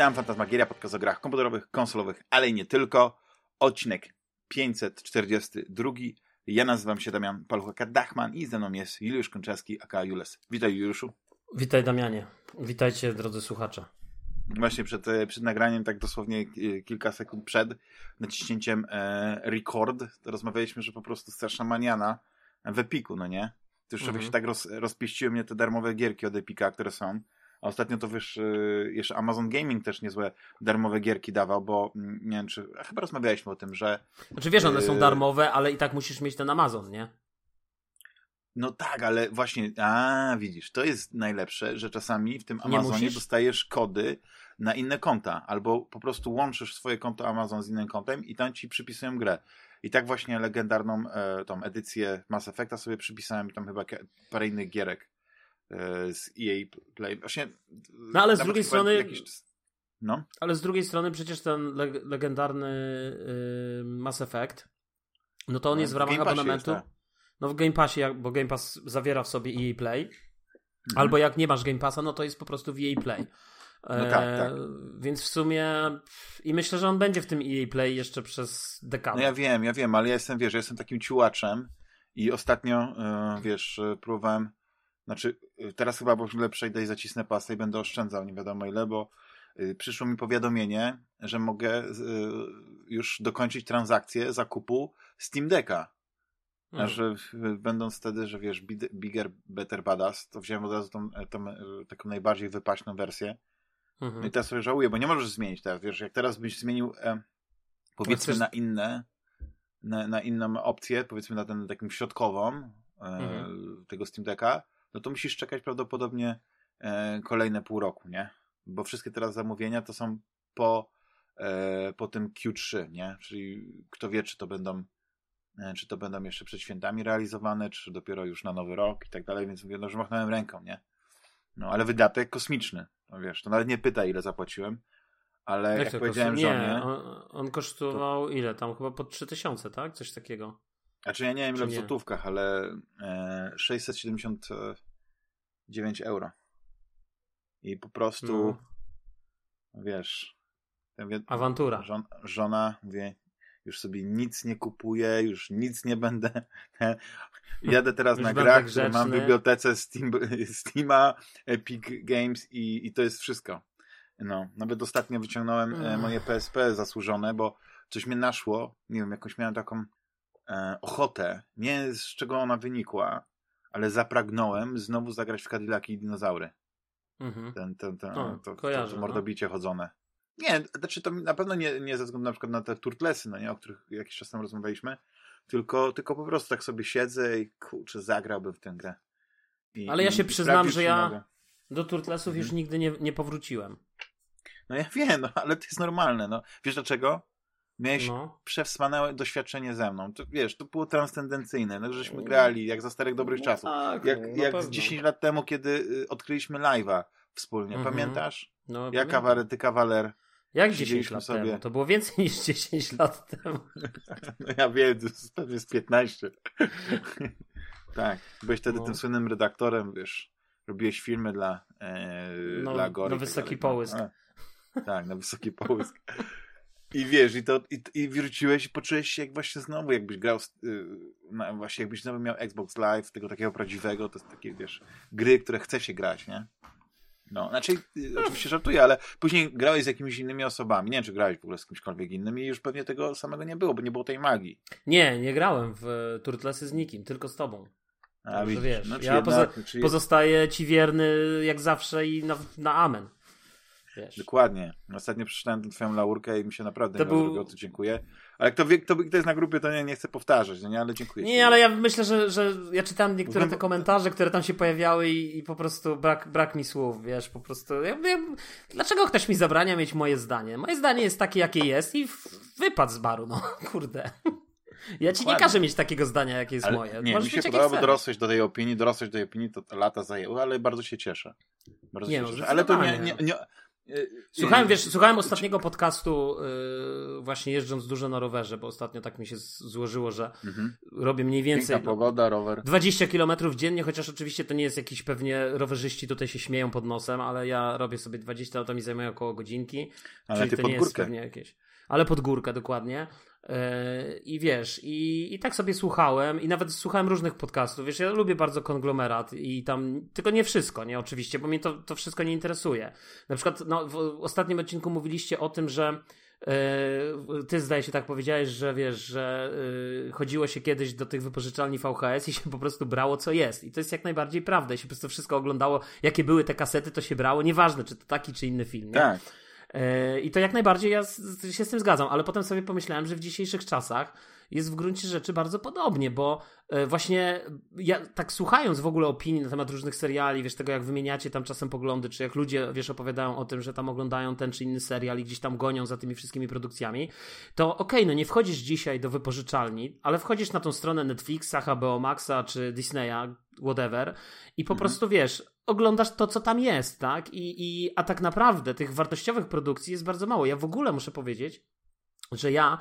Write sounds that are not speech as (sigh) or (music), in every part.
Witam, Fantasmagieria, podcast o grach komputerowych, konsolowych, ale i nie tylko. Odcinek 542. Ja nazywam się Damian Paluchaka-Dachman i ze mną jest Juliusz Konczewski, aka Jules. Witaj Juliuszu. Witaj Damianie. Witajcie drodzy słuchacze. Właśnie przed, e, przed nagraniem, tak dosłownie e, kilka sekund przed naciśnięciem e, record, rozmawialiśmy, że po prostu straszna maniana w Epiku, no nie? To już mhm. się tak roz, rozpieściły mnie te darmowe gierki od Epika, które są. A ostatnio to wiesz, y, jeszcze Amazon Gaming też niezłe darmowe gierki dawał, bo mm, nie wiem, czy. Chyba rozmawialiśmy o tym, że. Znaczy wiesz, one są y, darmowe, ale i tak musisz mieć ten Amazon, nie? No tak, ale właśnie, a widzisz, to jest najlepsze, że czasami w tym Amazonie dostajesz kody na inne konta, albo po prostu łączysz swoje konto Amazon z innym kontem i tam ci przypisują grę. I tak właśnie legendarną e, tą edycję Mass Effecta sobie przypisałem i tam chyba parę innych gierek. E, z EA Play. Właśnie, no ale z drugiej strony. Jakiś... No. Ale z drugiej strony przecież ten legendarny yy, Mass Effect, no to on no, jest w ramach abonamentu. Jest, tak. No w Game Passie, bo Game Pass zawiera w sobie EA Play. Mhm. Albo jak nie masz Game Passa, no to jest po prostu w EA Play. No tak, tak. E, więc w sumie i myślę, że on będzie w tym EA Play jeszcze przez dekadę. No ja wiem, ja wiem, ale ja jestem, wiesz, ja jestem takim ciułaczem i ostatnio, yy, wiesz, próbowałem znaczy, y, teraz chyba w ogóle przejdę i zacisnę pasę i będę oszczędzał nie wiadomo ile, bo y, przyszło mi powiadomienie, że mogę y, już dokończyć transakcję zakupu Steam Decka. Mhm. Że będąc wtedy, że wiesz, bigger, better, badass, to wziąłem od razu tą, tą taką najbardziej wypaśną wersję. Mhm. No i teraz sobie żałuję, bo nie możesz zmienić teraz, wiesz, jak teraz byś zmienił e, powiedzmy na inne, na, na, inną opcję, powiedzmy na ten taką środkową e, mhm. tego Steam Decka, no to musisz czekać prawdopodobnie e, kolejne pół roku, nie? Bo wszystkie teraz zamówienia to są po, e, po tym Q3, nie? Czyli kto wie, czy to będą e, czy to będą jeszcze przed świętami realizowane, czy dopiero już na nowy rok i tak dalej, więc mówię, no, że machnąłem ręką, nie? No, ale wydatek kosmiczny, no wiesz, to nawet nie pyta, ile zapłaciłem, ale jak, jak powiedziałem żonie... Nie, on, on kosztował to... ile? Tam chyba po 3000, tak? Coś takiego. Znaczy ja nie wiem ile w złotówkach, ale e, 679 euro. I po prostu no. wiesz. Wie, Awantura. Żon, żona wie, już sobie nic nie kupuję, już nic nie będę. (laughs) Jadę teraz na grach, które mam w bibliotece Steam, Steama, Epic Games i, i to jest wszystko. No, nawet ostatnio wyciągnąłem mm. moje PSP zasłużone, bo coś mnie naszło. Nie wiem, jakąś miałem taką e, ochotę, nie z czego ona wynikła, ale zapragnąłem znowu zagrać w Cadillaki i dinozaury. Mhm. Ten, ten, ten, o, to, kojarzę, to, no. mordobicie no. chodzone. Nie, znaczy to na pewno nie, nie ze względu na przykład na te turtlesy, no nie, o których jakiś czas tam rozmawialiśmy, tylko, tylko po prostu tak sobie siedzę i kurczę, zagrałbym w tę grę. I, ale ja się przyznam, że ja mogę. do turtlesów mhm. już nigdy nie, nie powróciłem. No ja wiem, no, ale to jest normalne. No. Wiesz dlaczego? Miałeś no. przewspanałe doświadczenie ze mną. To, wiesz, to było transcendencyjne. No, żeśmy grali jak za starych dobrych no, czasów. Tak, jak no, jak 10 lat temu, kiedy y, odkryliśmy live'a wspólnie. Mhm. Pamiętasz? No, ja kawarety kawaler. Jak 10 lat sobie... temu? To było więcej niż (laughs) 10 lat temu. (laughs) no ja wiem, to jest 15. (laughs) tak. Byłeś wtedy no. tym słynnym redaktorem, wiesz. Robiłeś filmy dla, e, no, dla Gory. Na wysoki połysk. tak, na wysoki połysk. I wiesz, i, to, i, i wróciłeś i poczułeś się jak właśnie znowu, jakbyś grał, yy, na, właśnie jakbyś znowu miał Xbox Live, tego takiego prawdziwego, to jest takie, wiesz, gry, które chce się grać, nie? No, znaczy, yy, oczywiście żartuję, ale później grałeś z jakimiś innymi osobami. Nie wiem, czy grałeś w ogóle z kimśkolwiek innym i już pewnie tego samego nie było, bo nie było tej magii. Nie, nie grałem w Turtlesy z nikim, tylko z tobą. A, widzisz, wiesz, no, ja poza, pozostaję ci wierny jak zawsze i na, na amen. Wiesz. Dokładnie. Ostatnio przeczytałem twoją laurkę i mi się naprawdę to był... To dziękuję. Ale kto wie, kto, kto jest na grupie, to nie, nie chcę powtarzać, no nie, ale dziękuję. Nie, ale ja myślę, że, że ja czytałem niektóre te komentarze, które tam się pojawiały i, i po prostu brak, brak mi słów, wiesz, po prostu. Ja, ja, dlaczego ktoś mi zabrania mieć moje zdanie? Moje zdanie jest takie, jakie jest i wypad z baru, no (laughs) kurde. Ja ci Dokładnie. nie każę mieć takiego zdania, jakie jest ale moje. Nie, Możesz mi się podoba, bo dorosłeś do tej opinii, dorosłeś do tej opinii, to lata zajęło, ale bardzo się cieszę. Bardzo nie, się no, cieszę. Ale to nie, nie, nie, Słuchałem, wiesz, słuchałem ostatniego podcastu yy, właśnie jeżdżąc dużo na rowerze, bo ostatnio tak mi się złożyło, że mhm. robię mniej więcej... Piękna pogoda, rower. 20 km dziennie, chociaż oczywiście to nie jest jakiś pewnie rowerzyści tutaj się śmieją pod nosem, ale ja robię sobie 20, no to mi zajmuje około godzinki. Ale czyli to pod nie górkę. jest pewnie jakieś... Ale pod górkę, dokładnie. E, I wiesz, i, i tak sobie słuchałem, i nawet słuchałem różnych podcastów. Wiesz, ja lubię bardzo konglomerat i tam, tylko nie wszystko, nie oczywiście, bo mnie to, to wszystko nie interesuje. Na przykład, no, w ostatnim odcinku mówiliście o tym, że Yy, ty zdaje się tak powiedziałeś, że wiesz, że yy, chodziło się kiedyś do tych wypożyczalni VHS i się po prostu brało co jest. I to jest jak najbardziej prawda. I się po prostu wszystko oglądało, jakie były te kasety, to się brało, nieważne czy to taki czy inny film. Nie? Tak. E, I to jak najbardziej ja się z tym zgadzam, ale potem sobie pomyślałem, że w dzisiejszych czasach jest w gruncie rzeczy bardzo podobnie, bo e, właśnie ja tak słuchając w ogóle opinii na temat różnych seriali, wiesz, tego jak wymieniacie tam czasem poglądy, czy jak ludzie, wiesz, opowiadają o tym, że tam oglądają ten czy inny serial i gdzieś tam gonią za tymi wszystkimi produkcjami, to okej, okay, no nie wchodzisz dzisiaj do wypożyczalni, ale wchodzisz na tą stronę Netflixa, HBO Maxa czy Disneya, whatever i po mhm. prostu wiesz, oglądasz to, co tam jest, tak? I, i, a tak naprawdę tych wartościowych produkcji jest bardzo mało. Ja w ogóle muszę powiedzieć, że ja,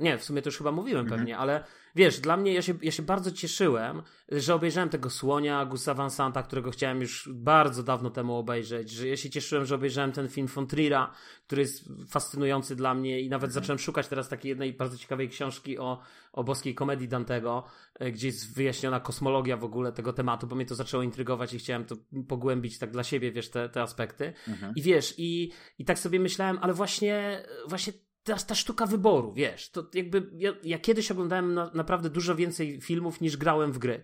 nie, w sumie to już chyba mówiłem mhm. pewnie, ale wiesz, dla mnie, ja się, ja się bardzo cieszyłem, że obejrzałem tego Słonia, Gusa Van Santa, którego chciałem już bardzo dawno temu obejrzeć, że ja się cieszyłem, że obejrzałem ten film Fontrira, który jest fascynujący dla mnie i nawet mhm. zacząłem szukać teraz takiej jednej bardzo ciekawej książki o, o boskiej komedii Dantego, e, gdzie jest wyjaśniona kosmologia w ogóle tego tematu, bo mnie to zaczęło intrygować i chciałem to pogłębić tak dla siebie, wiesz, te, te aspekty. Mhm. I wiesz, i, i tak sobie myślałem, ale właśnie, właśnie ta, ta sztuka wyboru, wiesz, to jakby ja, ja kiedyś oglądałem na, naprawdę dużo więcej filmów niż grałem w gry.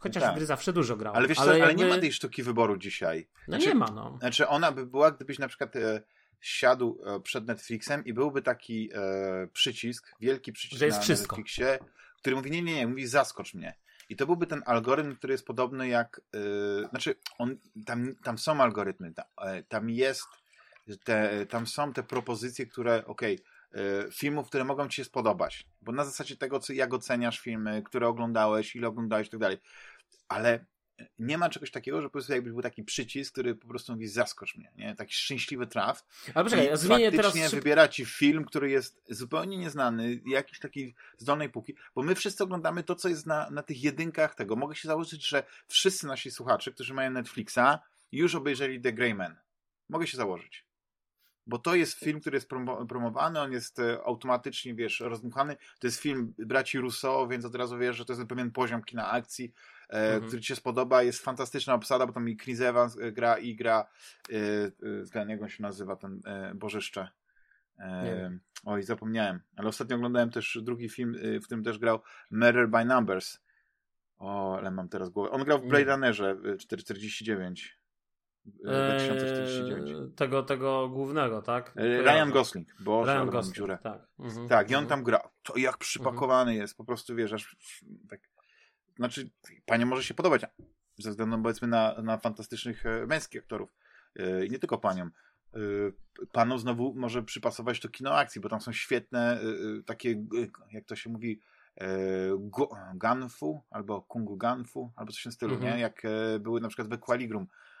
Chociaż tak. w gry zawsze dużo grałem. Ale wiesz ale, co, ale nie ma tej sztuki wyboru dzisiaj. No znaczy, nie ma, no. Znaczy ona by była, gdybyś na przykład e, siadł e, przed Netflixem i byłby taki e, przycisk, wielki przycisk Że jest na wszystko. Netflixie, który mówi, nie, nie, nie, mówi zaskocz mnie. I to byłby ten algorytm, który jest podobny jak, e, znaczy on, tam, tam są algorytmy, tam, e, tam jest te, tam są te propozycje, które, okej, okay, filmów, które mogą ci się spodobać, bo na zasadzie tego, co, jak oceniasz filmy, które oglądałeś, ile oglądałeś i tak dalej, ale nie ma czegoś takiego, że po prostu jakby był taki przycisk, który po prostu mówi zaskocz mnie, nie? Taki szczęśliwy traf. Ale poczekaj, ja zmienię teraz... wybiera ci film, który jest zupełnie nieznany, jakiś taki z dolnej półki, bo my wszyscy oglądamy to, co jest na, na tych jedynkach tego. Mogę się założyć, że wszyscy nasi słuchacze, którzy mają Netflixa, już obejrzeli The Grey Man. Mogę się założyć bo to jest film, który jest promowany, on jest e, automatycznie, wiesz, rozdmuchany. To jest film braci Russo, więc od razu wiesz, że to jest pewien poziom kina akcji, e, mhm. który ci się spodoba. Jest fantastyczna obsada, bo tam i Chris Evans e, gra i gra ten, jak on się nazywa, ten Bożyszcze. oj, zapomniałem. Ale ostatnio oglądałem też drugi film, w którym też grał Murder by Numbers. O, ale mam teraz głowę. On grał w Blade Runnerze 449. 2049. Eee, tego, tego głównego, tak? Eee, Ryan Gosling, bo Ryan Gosling, dziurę. tak. Mhm, tak, i on mhm. tam gra. To jak przypakowany mhm. jest, po prostu wiesz, aż tak. Znaczy, panie może się podobać ze względu powiedzmy na, na fantastycznych e, męskich aktorów. E, I nie tylko paniom. E, panu znowu może przypasować to kino akcji, bo tam są świetne takie, jak to się mówi, Ganfu albo Kungu Ganfu, albo coś w tym stylu, nie? Jak były na przykład w Equaligrum E,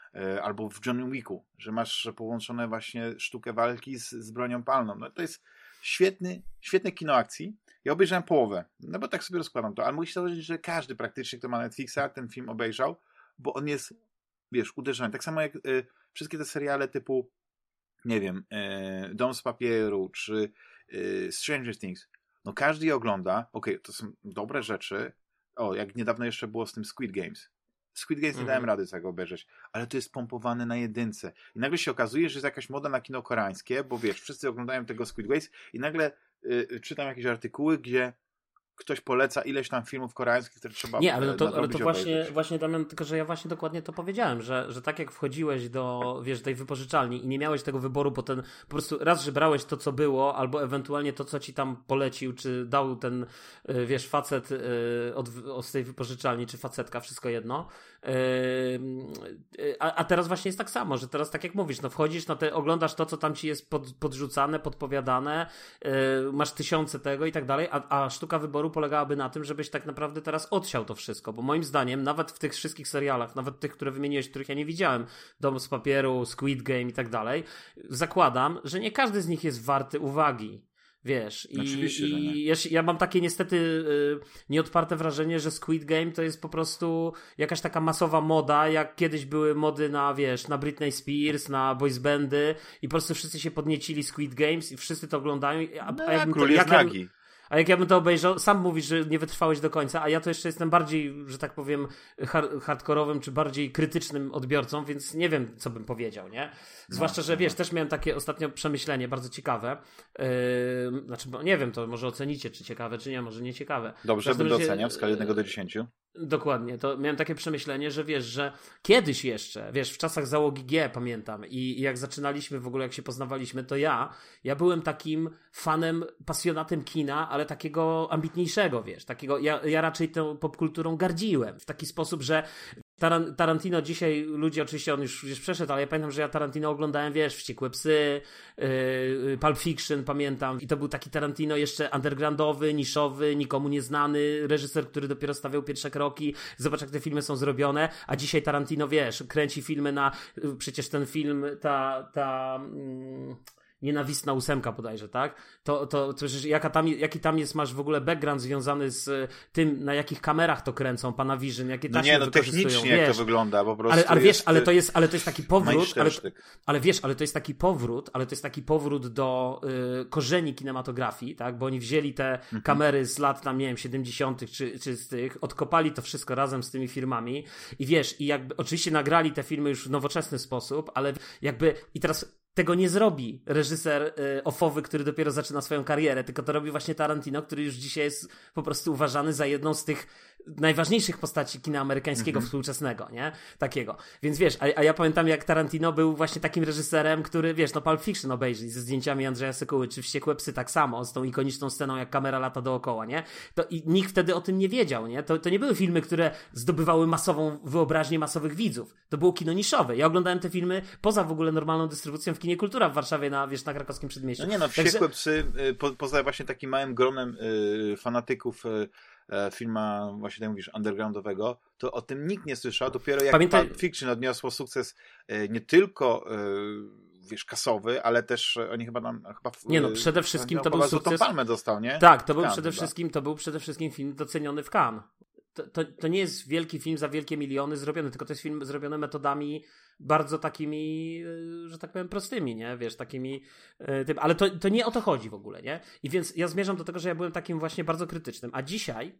albo w John Wicku, że masz połączone właśnie sztukę walki z, z bronią palną. No to jest świetny, świetne kino akcji. Ja obejrzałem połowę, no bo tak sobie rozkładam to, ale musi założyć, że każdy praktycznie, kto ma Netflixa, ten film obejrzał, bo on jest, wiesz, uderzony. Tak samo jak y, wszystkie te seriale typu, nie wiem, y, Dom z papieru, czy y, Stranger Things. No każdy je ogląda, okej, okay, to są dobre rzeczy, o, jak niedawno jeszcze było z tym Squid Games. Squid Games nie dałem mhm. rady tego obejrzeć, ale to jest pompowane na jedynce. I nagle się okazuje, że jest jakaś moda na kino koreańskie, bo wiesz, wszyscy oglądają tego Squid Games i nagle y, czytam jakieś artykuły, gdzie ktoś poleca ileś tam filmów koreańskich, które trzeba Nie, ale to, ale to właśnie, właśnie Damian, tylko że ja właśnie dokładnie to powiedziałem, że, że tak jak wchodziłeś do, wiesz, tej wypożyczalni i nie miałeś tego wyboru, bo ten, po prostu raz, że brałeś to, co było, albo ewentualnie to, co ci tam polecił, czy dał ten, y, wiesz, facet y, od, od tej wypożyczalni, czy facetka, wszystko jedno. Y, a, a teraz właśnie jest tak samo, że teraz tak jak mówisz, no wchodzisz, no te, oglądasz to, co tam ci jest pod, podrzucane, podpowiadane, masz tysiące tego i tak dalej, a, a sztuka wyboru polegałaby na tym, żebyś tak naprawdę teraz odsiał to wszystko, bo moim zdaniem nawet w tych wszystkich serialach, nawet tych, które wymieniłeś, których ja nie widziałem, Dom z papieru, Squid Game i tak dalej, zakładam, że nie każdy z nich jest warty uwagi. Wiesz, i, Oczywiście, i ja, ja, mam takie niestety y, nieodparte wrażenie, że Squid Game to jest po prostu jakaś taka masowa moda, jak kiedyś były mody na, wiesz, na Britney Spears, na boys bandy i po prostu wszyscy się podniecili Squid Games i wszyscy to oglądają. A, no, a jak, nagi. A jak ja bym to obejrzał, sam mówisz, że nie wytrwałeś do końca, a ja to jeszcze jestem bardziej, że tak powiem, hard hardkorowym czy bardziej krytycznym odbiorcą, więc nie wiem, co bym powiedział, nie? Zwłaszcza, że wiesz, też miałem takie ostatnio przemyślenie bardzo ciekawe. Yy, znaczy, nie wiem, to może ocenicie, czy ciekawe, czy nie, może nie ciekawe. Dobrze, będę oceniał w skali 1 do 10. Dokładnie, to miałem takie przemyślenie, że wiesz, że kiedyś jeszcze, wiesz, w czasach załogi G pamiętam i, i jak zaczynaliśmy w ogóle, jak się poznawaliśmy, to ja, ja byłem takim fanem, pasjonatem kina, ale takiego ambitniejszego, wiesz, takiego, ja, ja raczej tą popkulturą gardziłem w taki sposób, że Tarantino dzisiaj, ludzie oczywiście on już, już przeszedł, ale ja pamiętam, że ja Tarantino oglądałem, wiesz, Wściekłe Psy, yy, Pulp Fiction, pamiętam. I to był taki Tarantino jeszcze undergroundowy, niszowy, nikomu nieznany, reżyser, który dopiero stawiał pierwsze kroki. Zobacz, jak te filmy są zrobione, a dzisiaj Tarantino, wiesz, kręci filmy na, przecież ten film, ta, ta, mm, nienawistna ósemka bodajże, tak? To, to, to jaka tam, jaki tam jest, masz w ogóle background związany z tym, na jakich kamerach to kręcą pana Vision, jakie no nie, no technicznie wiesz, jak to wygląda, po prostu ale, ale wiesz, ale to jest, ale to jest taki powrót, ale, ale wiesz, ale to jest taki powrót, ale to jest taki powrót do y, korzeni kinematografii, tak? Bo oni wzięli te mhm. kamery z lat tam, nie wiem, 70. czy, czy z tych, odkopali to wszystko razem z tymi firmami i wiesz, i jakby oczywiście nagrali te filmy już w nowoczesny sposób, ale jakby i teraz tego nie zrobi reżyser y, ofowy, który dopiero zaczyna swoją karierę, tylko to robi właśnie Tarantino, który już dzisiaj jest po prostu uważany za jedną z tych najważniejszych postaci kina amerykańskiego mm -hmm. współczesnego, nie? Takiego. Więc wiesz, a, a, ja pamiętam jak Tarantino był właśnie takim reżyserem, który, wiesz, no Pulp Fiction obejrzyj ze zdjęciami Andrzeja Sekuły, czy Wściekłe Psy tak samo, z tą ikoniczną sceną, jak kamera lata dookoła, nie? To i nikt wtedy o tym nie wiedział, nie? To, to nie były filmy, które zdobywały masową wyobraźnię masowych widzów. To było kino niszowe. Ja oglądałem te filmy poza w ogóle normalną dystrybucją w kinie Kultura w Warszawie, na, wiesz, na krakowskim przedmieściu. No nie no, Wściekłe Także... Psy, y, po, poza właśnie takim małym gronem y, fanatyków y, E, filma, właśnie tak mówisz, undergroundowego, to o tym nikt nie słyszał. Dopiero jak Pamiętaj... Pulp Fiction odniosło sukces e, nie tylko e, wiesz, kasowy, ale też oni chyba nam chyba Nie no, przede wszystkim to był sukces. palmę dostał, nie? Tak, to był Cannes, przede wszystkim to był przede wszystkim film doceniony w Cannes. To, to, to, nie jest wielki film za wielkie miliony zrobiony, tylko to jest film zrobiony metodami bardzo takimi, e, że tak powiem, prostymi, nie? Wiesz, takimi. Tym, ale to, to nie o to chodzi w ogóle, nie? I więc ja zmierzam do tego, że ja byłem takim właśnie bardzo krytycznym. A dzisiaj,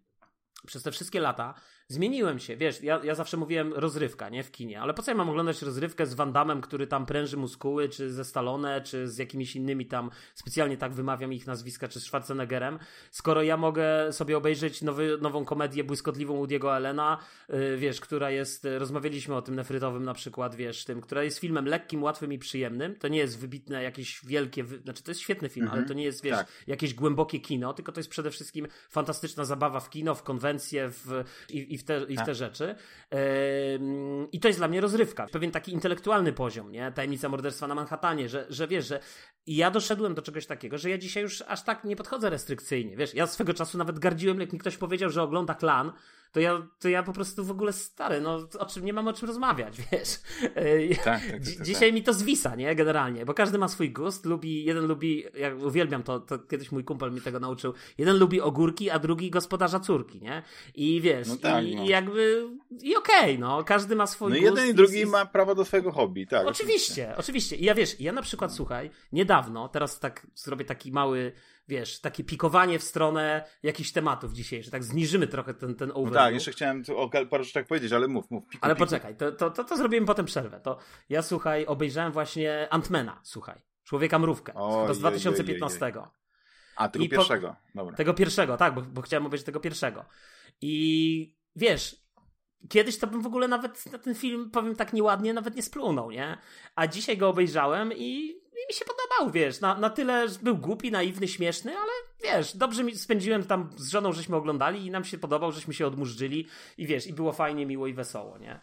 przez te wszystkie lata, zmieniłem się, wiesz, ja, ja zawsze mówiłem rozrywka, nie, w kinie, ale po co ja mam oglądać rozrywkę z Van który tam pręży muskuły, czy ze Stallone, czy z jakimiś innymi tam, specjalnie tak wymawiam ich nazwiska, czy z Schwarzeneggerem, skoro ja mogę sobie obejrzeć nowy, nową komedię błyskotliwą Woody'ego Allena, yy, wiesz, która jest, rozmawialiśmy o tym nefrytowym na przykład, wiesz, tym, która jest filmem lekkim, łatwym i przyjemnym, to nie jest wybitne jakieś wielkie, wy... znaczy to jest świetny film, ale mhm. to nie jest, wiesz, tak. jakieś głębokie kino, tylko to jest przede wszystkim fantastyczna zabawa w kino, w konwencję, w, i, i w te, i w te tak. rzeczy. I to jest dla mnie rozrywka. Pewien taki intelektualny poziom, nie? Tajemnica morderstwa na Manhattanie, że, że wiesz, że ja doszedłem do czegoś takiego, że ja dzisiaj już aż tak nie podchodzę restrykcyjnie. Wiesz, ja swego czasu nawet gardziłem, jak mi ktoś powiedział, że ogląda klan, to ja, to ja po prostu w ogóle stary, no o czym, nie mam o czym rozmawiać, (laughs) wiesz. Tak, tak, tak, tak, Dzisiaj mi to zwisa, nie, generalnie, bo każdy ma swój gust, lubi, jeden lubi, ja uwielbiam to, to kiedyś mój kumpel mi tego nauczył, jeden lubi ogórki, a drugi gospodarza córki, nie, i wiesz, no tak, i, no. i, jakby, i okej, okay, no, każdy ma swój no gust. No jeden i drugi i... ma prawo do swojego hobby, tak. Oczywiście, oczywiście, oczywiście. I ja wiesz, ja na przykład, słuchaj, niedawno, teraz tak zrobię taki mały wiesz, takie pikowanie w stronę jakichś tematów dzisiejszych, tak zniżymy trochę ten, ten overview. No tak, jeszcze chciałem o rzeczy tak powiedzieć, ale mów, mów. Piku, ale piku. poczekaj, to, to, to, to zrobimy potem przerwę. To ja, słuchaj, obejrzałem właśnie Antmana, słuchaj, Człowieka Mrówkę, o, to z 2015. Je, je, je. A, tego I pierwszego, dobra. Tego pierwszego, tak, bo, bo chciałem obejrzeć tego pierwszego. I wiesz, Kiedyś to bym w ogóle nawet na ten film, powiem tak nieładnie, nawet nie splunął, nie? A dzisiaj go obejrzałem i mi się podobał, wiesz, na, na tyle, że był głupi, naiwny, śmieszny, ale wiesz, dobrze mi spędziłem tam z żoną, żeśmy oglądali i nam się podobał, żeśmy się odmurzyli i wiesz, i było fajnie, miło i wesoło, nie?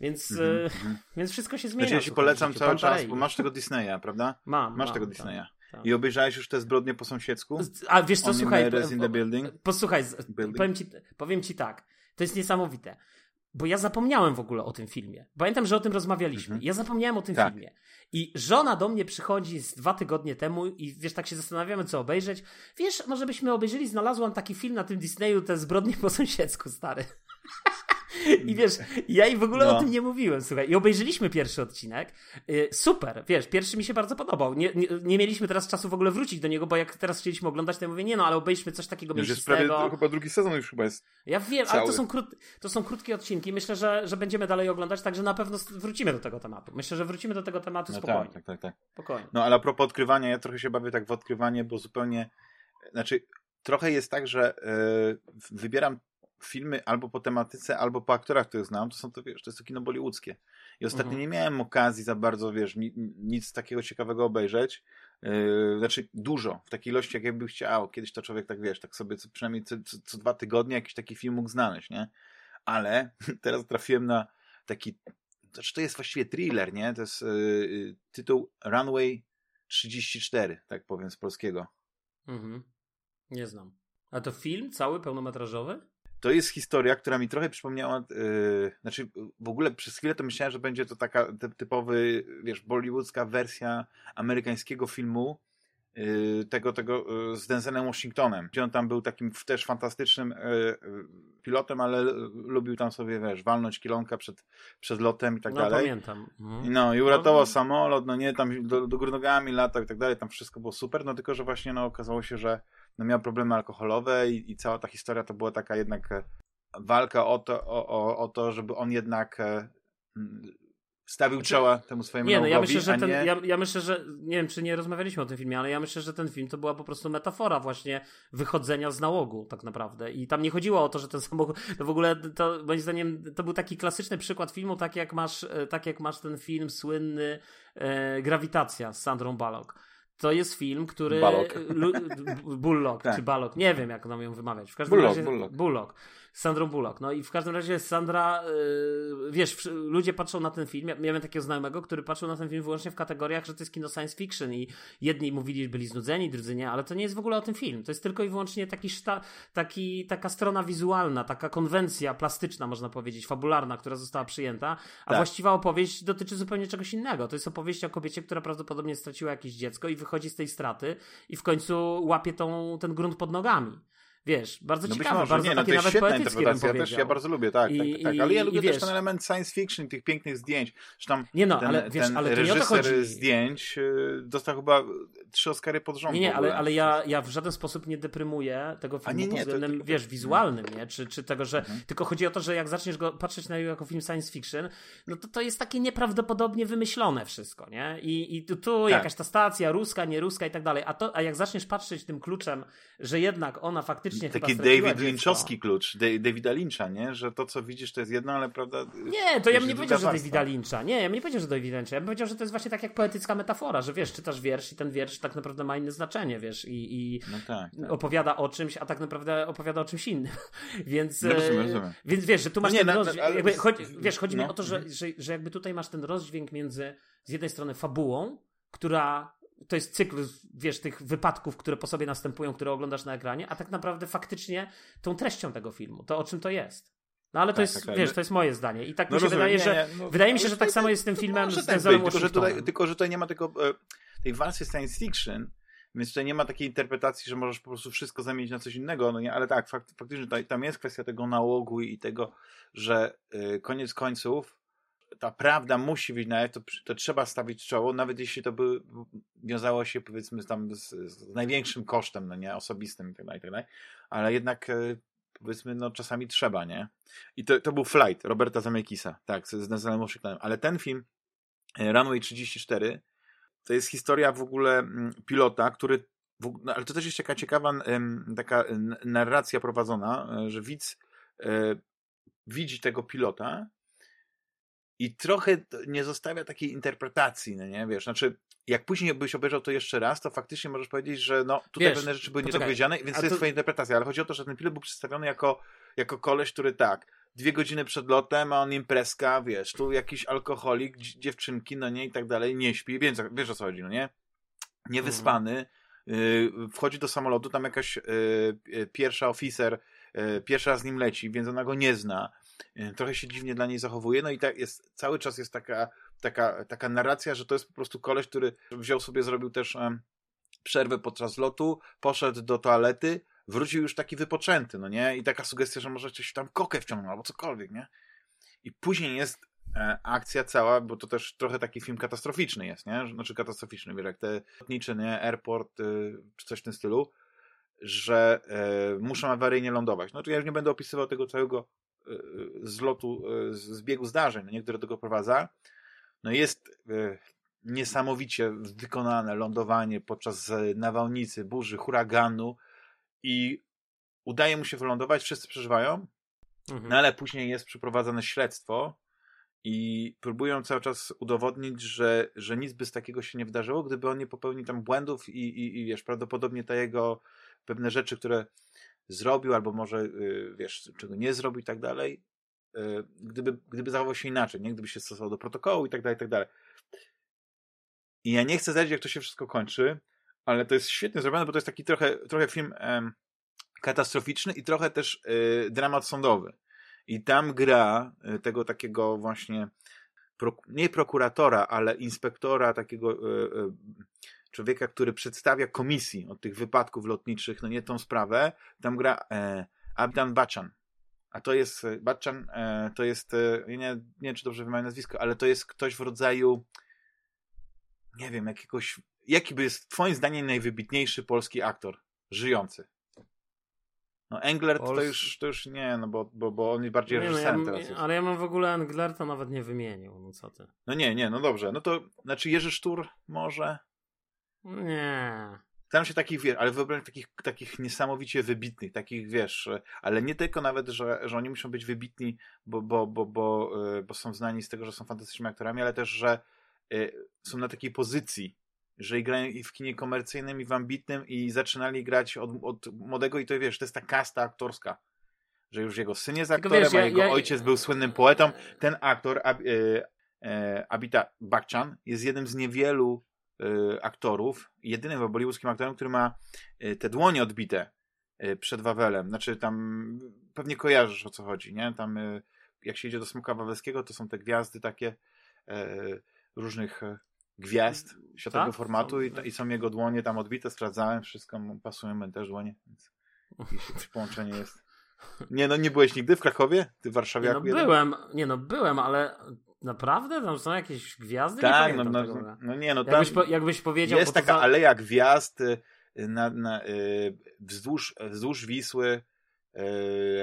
Więc, mm -hmm. (laughs) więc wszystko się zmienia. Znaczy, ja ci polecam cały czas, bo masz tego Disneya, prawda? (laughs) Mam. Masz mam, tego Disneya. Tak. I obejrzałeś już te zbrodnie po sąsiedzku? A wiesz co, słuchaj, posłuchaj, building? Powiem, ci, powiem ci tak, to jest niesamowite, bo ja zapomniałem w ogóle o tym filmie. Pamiętam, że o tym rozmawialiśmy. Mhm. Ja zapomniałem o tym tak. filmie. I żona do mnie przychodzi z dwa tygodnie temu i wiesz, tak się zastanawiamy, co obejrzeć. Wiesz, może byśmy obejrzeli, znalazłam taki film na tym Disneyu, te zbrodnie po sąsiedzku, stary. (laughs) I wiesz, ja i w ogóle no. o tym nie mówiłem, słuchaj. I obejrzeliśmy pierwszy odcinek. Y, super, wiesz, pierwszy mi się bardzo podobał. Nie, nie, nie, mieliśmy teraz czasu w ogóle wrócić do niego, bo jak teraz chcieliśmy oglądać, to ja mówię, nie no, ale obejrzmy coś takiego już jest prawie, to chyba drugi sezon już chyba jest Ja wiem, cały. ale to są, krót, to są krótkie odcinki. Myślę, że, że będziemy dalej oglądać, także na pewno wrócimy do tego tematu. Myślę, że wrócimy do tego tematu no spokojnie. Tak, tak, tak, Spokojnie. No ale a propos odkrywania, ja trochę się bawię tak w odkrywanie, bo zupełnie, znaczy trochę jest tak, że yy, wybieram filmy albo po tematyce, albo po aktorach, których znam, to są to, wiesz, to jest to kino bollywoodzkie. I ostatnio mhm. nie miałem okazji za bardzo, wiesz, ni, nic takiego ciekawego obejrzeć. Yy, znaczy dużo, w takiej ilości, jak jakby chciał. Kiedyś to człowiek tak, wiesz, tak sobie co, przynajmniej co, co, co dwa tygodnie jakiś taki film mógł znaleźć, nie? Ale (laughs) teraz trafiłem na taki, znaczy to jest właściwie thriller, nie? To jest yy, tytuł Runway 34, tak powiem z polskiego. Mhm. Nie znam. A to film cały, pełnometrażowy? To jest historia, która mi trochę przypomniała, yy, znaczy w ogóle przez chwilę to myślałem, że będzie to taka typowy, wiesz, bollywoodzka wersja amerykańskiego filmu, yy, tego, tego yy, z Denzelem Washingtonem, gdzie on tam był takim też fantastycznym pilotem, ale lubił tam sobie, wiesz, walnąć kilonka przed, przed lotem i tak no, dalej. pamiętam. Mhm. No i uratował no, samolot, no nie, tam do, do góry nogami latał i tak dalej, tam wszystko było super, no tylko, że właśnie no okazało się, że no miał problemy alkoholowe i, i cała ta historia to była taka jednak e, walka o to, o, o, o to żeby on jednak e, stawił znaczy, czoła temu swojemu Nie, no ja myślę, że ten, nie... ja, ja, myślę, że nie wiem, czy nie rozmawialiśmy o tym filmie, ale ja myślę, że ten film to była po prostu metafora właśnie wychodzenia z nałogu tak naprawdę. I tam nie chodziło o to, że ten samochód, to w ogóle to moim zdaniem to był taki klasyczny przykład filmu, tak jak masz, e, tak jak masz ten film słynny e, Grawitacja z Sandrą Bullock to jest film, który. Bullock. Bullock tak. czy Balok, nie wiem jak nam ją wymawiać. W każdym Bullock, razie. Bullock. Bullock. Sandrą Bullock. No i w każdym razie Sandra, yy, wiesz, ludzie patrzą na ten film. Ja miałem takiego znajomego, który patrzył na ten film wyłącznie w kategoriach, że to jest kino science fiction i jedni mówili, byli znudzeni, drudzy nie, ale to nie jest w ogóle o tym film. To jest tylko i wyłącznie taki, szta, taki taka strona wizualna, taka konwencja plastyczna, można powiedzieć, fabularna, która została przyjęta, a tak. właściwa opowieść dotyczy zupełnie czegoś innego. To jest opowieść o kobiecie, która prawdopodobnie straciła jakieś dziecko i wychodzi z tej straty i w końcu łapie tą, ten grunt pod nogami. Wiesz, bardzo no ciekawe, bardzo nie, no, takie nawet poetyckie bym Ja też ja bardzo lubię, tak, I, tak, tak, ale ja lubię też ten element science fiction, tych pięknych zdjęć. Zresztą nie no, ten, ale wiesz, ten ale to nie o to chodzi. zdjęć y, dostał chyba trzy Oscary pod rząd. Nie, nie, ale, ale ja, ja w żaden sposób nie deprymuję tego filmu nie, nie, pod względem, to, to, wiesz, wizualnym, nie? Czy, czy tego, że mhm. tylko chodzi o to, że jak zaczniesz go patrzeć na niego jako film science fiction, no to to jest takie nieprawdopodobnie wymyślone wszystko, nie? I, i tu, tu tak. jakaś ta stacja ruska, nie ruska i tak dalej. A, to, a jak zaczniesz patrzeć tym kluczem, że jednak ona faktycznie Taki David Lynchowski klucz, Davida Lyncha, nie? Że to, co widzisz, to jest jedno, ale prawda... Nie, to ja bym nie powiedział, że Davida Lyncha. Nie, ja bym nie powiedział, że Davida Lyncha. Ja bym powiedział, że to jest właśnie tak jak poetycka metafora, że wiesz, czytasz wiersz i ten wiersz tak naprawdę ma inne znaczenie, wiesz, i, i no tak, tak. opowiada o czymś, a tak naprawdę opowiada o czymś innym. (laughs) więc, no rozumiem, rozumiem. więc wiesz, że tu masz no nie, ten no, rozdźwięk, ale... jakby, chodzi, wiesz, chodzi no. mi o to, że, że, że jakby tutaj masz ten rozdźwięk między z jednej strony fabułą, która to jest cykl, wiesz, tych wypadków, które po sobie następują, które oglądasz na ekranie, a tak naprawdę faktycznie tą treścią tego filmu, to o czym to jest. No ale to tak, jest, tak, tak. wiesz, to jest moje zdanie. I tak no mi się rozumiem, wydaje, nie, że. No, wydaje mi się, że tak samo jest z tym filmem z tak tylko, że tutaj, tylko, że tutaj nie ma tego, e, tej warstwy science fiction, więc tutaj nie ma takiej interpretacji, że możesz po prostu wszystko zamienić na coś innego, no nie, ale tak, fakt, faktycznie tam jest kwestia tego nałogu i tego, że y, koniec końców ta prawda musi wyjść na to, to trzeba stawić czoło, nawet jeśli to by wiązało się powiedzmy tam z, z największym kosztem, no nie, osobistym i tak dalej, tak ale jednak e, powiedzmy, no czasami trzeba, nie? I to, to był Flight Roberta Zemeckisa, tak, z Denzelem Washingtonem, ale ten film e, Runway 34 to jest historia w ogóle mm, pilota, który no, ale to też jest taka ciekawa taka narracja prowadzona, e, że widz widzi tego pilota i trochę nie zostawia takiej interpretacji, no nie, wiesz, znaczy jak później byś obejrzał to jeszcze raz, to faktycznie możesz powiedzieć, że no tutaj wiesz, pewne rzeczy były niedopowiedziane, więc to jest twoja interpretacja, ale chodzi o to, że ten pilot był przedstawiony jako, jako koleś, który tak, dwie godziny przed lotem, a on imprezka, wiesz, tu jakiś alkoholik, dziewczynki, no nie, i tak dalej, nie śpi, więc wiesz o co chodzi, no nie? niewyspany, mhm. wchodzi do samolotu, tam jakaś pierwsza oficer pierwszy raz z nim leci, więc ona go nie zna. Trochę się dziwnie dla niej zachowuje, no i tak jest, cały czas jest taka, taka, taka narracja, że to jest po prostu koleś, który wziął sobie, zrobił też przerwę podczas lotu, poszedł do toalety, wrócił już taki wypoczęty, no nie? I taka sugestia, że może coś tam kokę wciągnął albo cokolwiek, nie? I później jest e, akcja cała, bo to też trochę taki film katastroficzny jest, nie? Znaczy katastroficzny, wiesz, jak te lotnicze, nie? Airport, y, czy coś w tym stylu, że e, muszą awaryjnie lądować. No to ja już nie będę opisywał tego całego e, zlotu, e, z biegu zdarzeń, no nie? które do tego prowadza. No jest niesamowicie wykonane lądowanie podczas nawałnicy, burzy, huraganu i udaje mu się wylądować, wszyscy przeżywają, mhm. no ale później jest przeprowadzane śledztwo i próbują cały czas udowodnić, że, że nic by z takiego się nie wydarzyło, gdyby on nie popełnił tam błędów i, i, i wiesz, prawdopodobnie ta jego pewne rzeczy, które zrobił, albo może, y, wiesz, czego nie zrobił i tak dalej, y, gdyby, gdyby zachował się inaczej, nie? Gdyby się stosował do protokołu i tak dalej, i tak dalej. I ja nie chcę zdradzić, jak to się wszystko kończy, ale to jest świetnie zrobione, bo to jest taki trochę, trochę film em, katastroficzny i trochę też y, dramat sądowy. I tam gra y, tego takiego właśnie nie prokuratora, ale inspektora, takiego y, y, człowieka, który przedstawia komisji od tych wypadków lotniczych, no nie tą sprawę, tam gra e, Abdan Bachan. A to jest, e, Bachan e, to jest, e, nie, nie wiem czy dobrze wymawiam nazwisko, ale to jest ktoś w rodzaju nie wiem, jakiegoś, jaki by jest twoim zdaniem najwybitniejszy polski aktor żyjący? No Englert to, już, to już nie, no bo, bo, bo on jest bardziej no reżyserem no ja, teraz. Jest. Ale ja mam w ogóle Englerta nawet nie wymienił, no co ty. No nie, nie, no dobrze. No to, znaczy Jerzy Sztur może? Nie. Tam się takich, wiesz, ale wyobraź takich, takich niesamowicie wybitnych, takich, wiesz, ale nie tylko nawet, że, że oni muszą być wybitni, bo, bo, bo, bo, e, bo są znani z tego, że są fantastycznymi aktorami, ale też, że e, są na takiej pozycji, że grają i w kinie komercyjnym, i w ambitnym, i zaczynali grać od, od młodego, i to wiesz, to jest ta kasta aktorska. Że już jego syn jest aktorem, wiesz, ja, a jego ja, ojciec był słynnym poetą. Ten aktor, Ab, e, e, Abita Bakchan, jest jednym z niewielu aktorów, jedynym bollywoodzkim aktorem, który ma y, te dłonie odbite y, przed Wawelem. Znaczy tam pewnie kojarzysz o co chodzi, nie? Tam jak się idzie do Smoka Wawelskiego, to są te gwiazdy takie różnych gwiazd światowego tak? formatu i, i, są jego dłonie tam odbite, sprawdzałem, wszystko pasują mi też dłonie, więc połączenie jest. Nie no, nie byłeś nigdy w Krakowie? Ty w Warszawie? Nie, no, byłem, nie no, byłem, ale Naprawdę? Tam są jakieś gwiazdy? Tak, no, no, no, nie, no tam jakbyś, po, jakbyś powiedział... Jest taka za... aleja gwiazd y, na, na, y, wzdłuż, wzdłuż Wisły,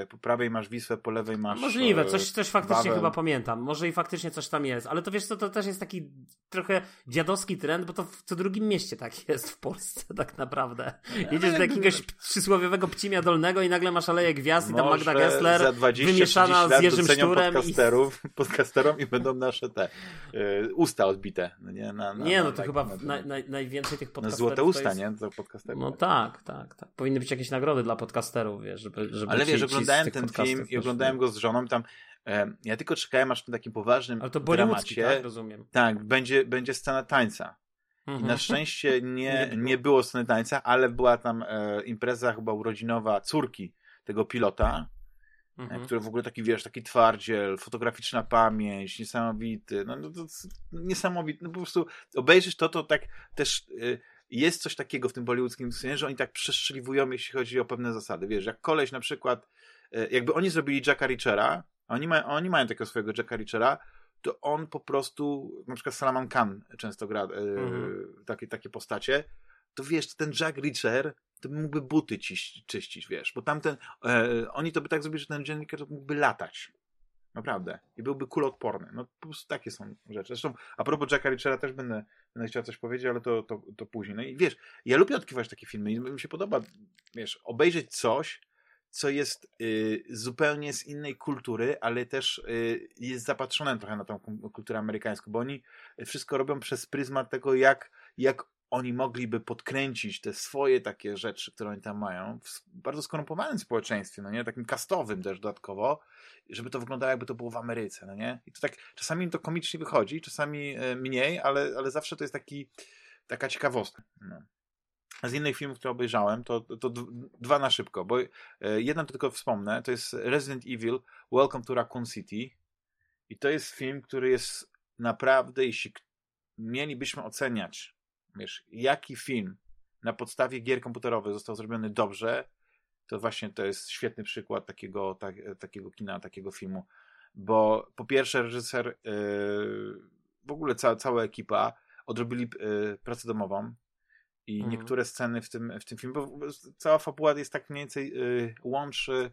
po prawej masz Wisłę, po lewej masz. Możliwe, coś, coś faktycznie chyba pamiętam. Może i faktycznie coś tam jest, ale to wiesz co, to też jest taki trochę dziadowski trend, bo to w co drugim mieście tak jest w Polsce, (laughs) tak naprawdę. Jedziesz do jakiegoś przysłowiowego Pcimia Dolnego i nagle masz Aleję Gwiazd i tam Magda Gessler wymieszana z Jerzym Szturem. Podcasterów, i... (laughs) podcasterom i będą nasze te yy, usta odbite. No nie, na, na, nie no to tak, chyba na, na, najwięcej tych podcasterów. złote usta, jest... nie? To podcasterów. No tak, tak, tak. Powinny być jakieś nagrody dla podcasterów, wiesz, żeby żeby Ale wiesz, oglądałem ten film i oglądałem go z żoną tam. E, ja tylko czekałem aż w tym takim poważnym Ale to dramacie. Tak, rozumiem. Tak, będzie, będzie scena tańca. I mhm. na szczęście (laughs) nie, nie było sceny tańca, ale była tam e, impreza chyba urodzinowa córki tego pilota, e, mhm. który w ogóle taki, wiesz, taki twardziel, fotograficzna pamięć, niesamowity, no, no to, niesamowity, no po prostu obejrzeć to, to tak też y, jest coś takiego w tym bollywoodzkim scenie, że oni tak przestrzeliwują, jeśli chodzi o pewne zasady. Wiesz, jak koleś na przykład, e, jakby oni zrobili Jacka Richera, oni, ma, oni mają takiego swojego Jacka Richera, to on po prostu, na przykład Salaman Khan często gra mhm. takie, takie postacie, to wiesz, ten Jack Reacher to mógłby buty czyścić, czyścić wiesz, bo tamten, e, oni to by tak zrobili, że ten dziennikarz mógłby latać. Naprawdę. I byłby kuloodporny. No po prostu takie są rzeczy. Zresztą a propos Jacka Richera też będę, będę chciał coś powiedzieć, ale to, to, to później. No i wiesz, ja lubię odkrywać takie filmy i mi się podoba, wiesz, obejrzeć coś, co jest y, zupełnie z innej kultury, ale też y, jest zapatrzone trochę na tą kulturę amerykańską, bo oni wszystko robią przez pryzmat tego, jak, jak oni mogliby podkręcić te swoje takie rzeczy, które oni tam mają, w bardzo skorumpowanym społeczeństwie, no nie, takim kastowym też dodatkowo, żeby to wyglądało jakby to było w Ameryce, no nie? I to tak, czasami to komicznie wychodzi, czasami e, mniej, ale, ale zawsze to jest taki taka ciekawostka. No. Z innych filmów, które obejrzałem, to, to dwa na szybko, bo jeden tylko wspomnę, to jest Resident Evil Welcome to Raccoon City i to jest film, który jest naprawdę, jeśli mielibyśmy oceniać, wiesz, jaki film na podstawie gier komputerowych został zrobiony dobrze, to właśnie to jest świetny przykład takiego, tak, takiego kina, takiego filmu. Bo po pierwsze, reżyser, yy, w ogóle cała, cała ekipa odrobili yy, pracę domową i mhm. niektóre sceny w tym, w tym filmie, bo cała fabuła jest tak mniej więcej yy, łączy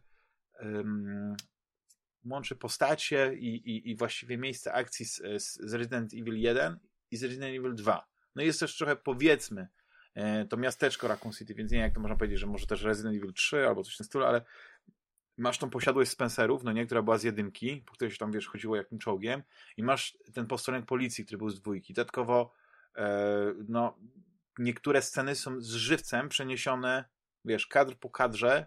łączy postacie i, i, i właściwie miejsce akcji z, z Resident Evil 1 i z Resident Evil 2. No i jest też trochę, powiedzmy, e, to miasteczko Raccoon City, więc nie wiem, jak to można powiedzieć, że może też Resident Evil 3 albo coś w tym stylu, ale masz tą posiadłość Spencerów, no nie, która była z jedynki, po której się tam, wiesz, chodziło jakim czołgiem i masz ten posterunek policji, który był z dwójki. Dodatkowo, e, no, niektóre sceny są z żywcem przeniesione, wiesz, kadr po kadrze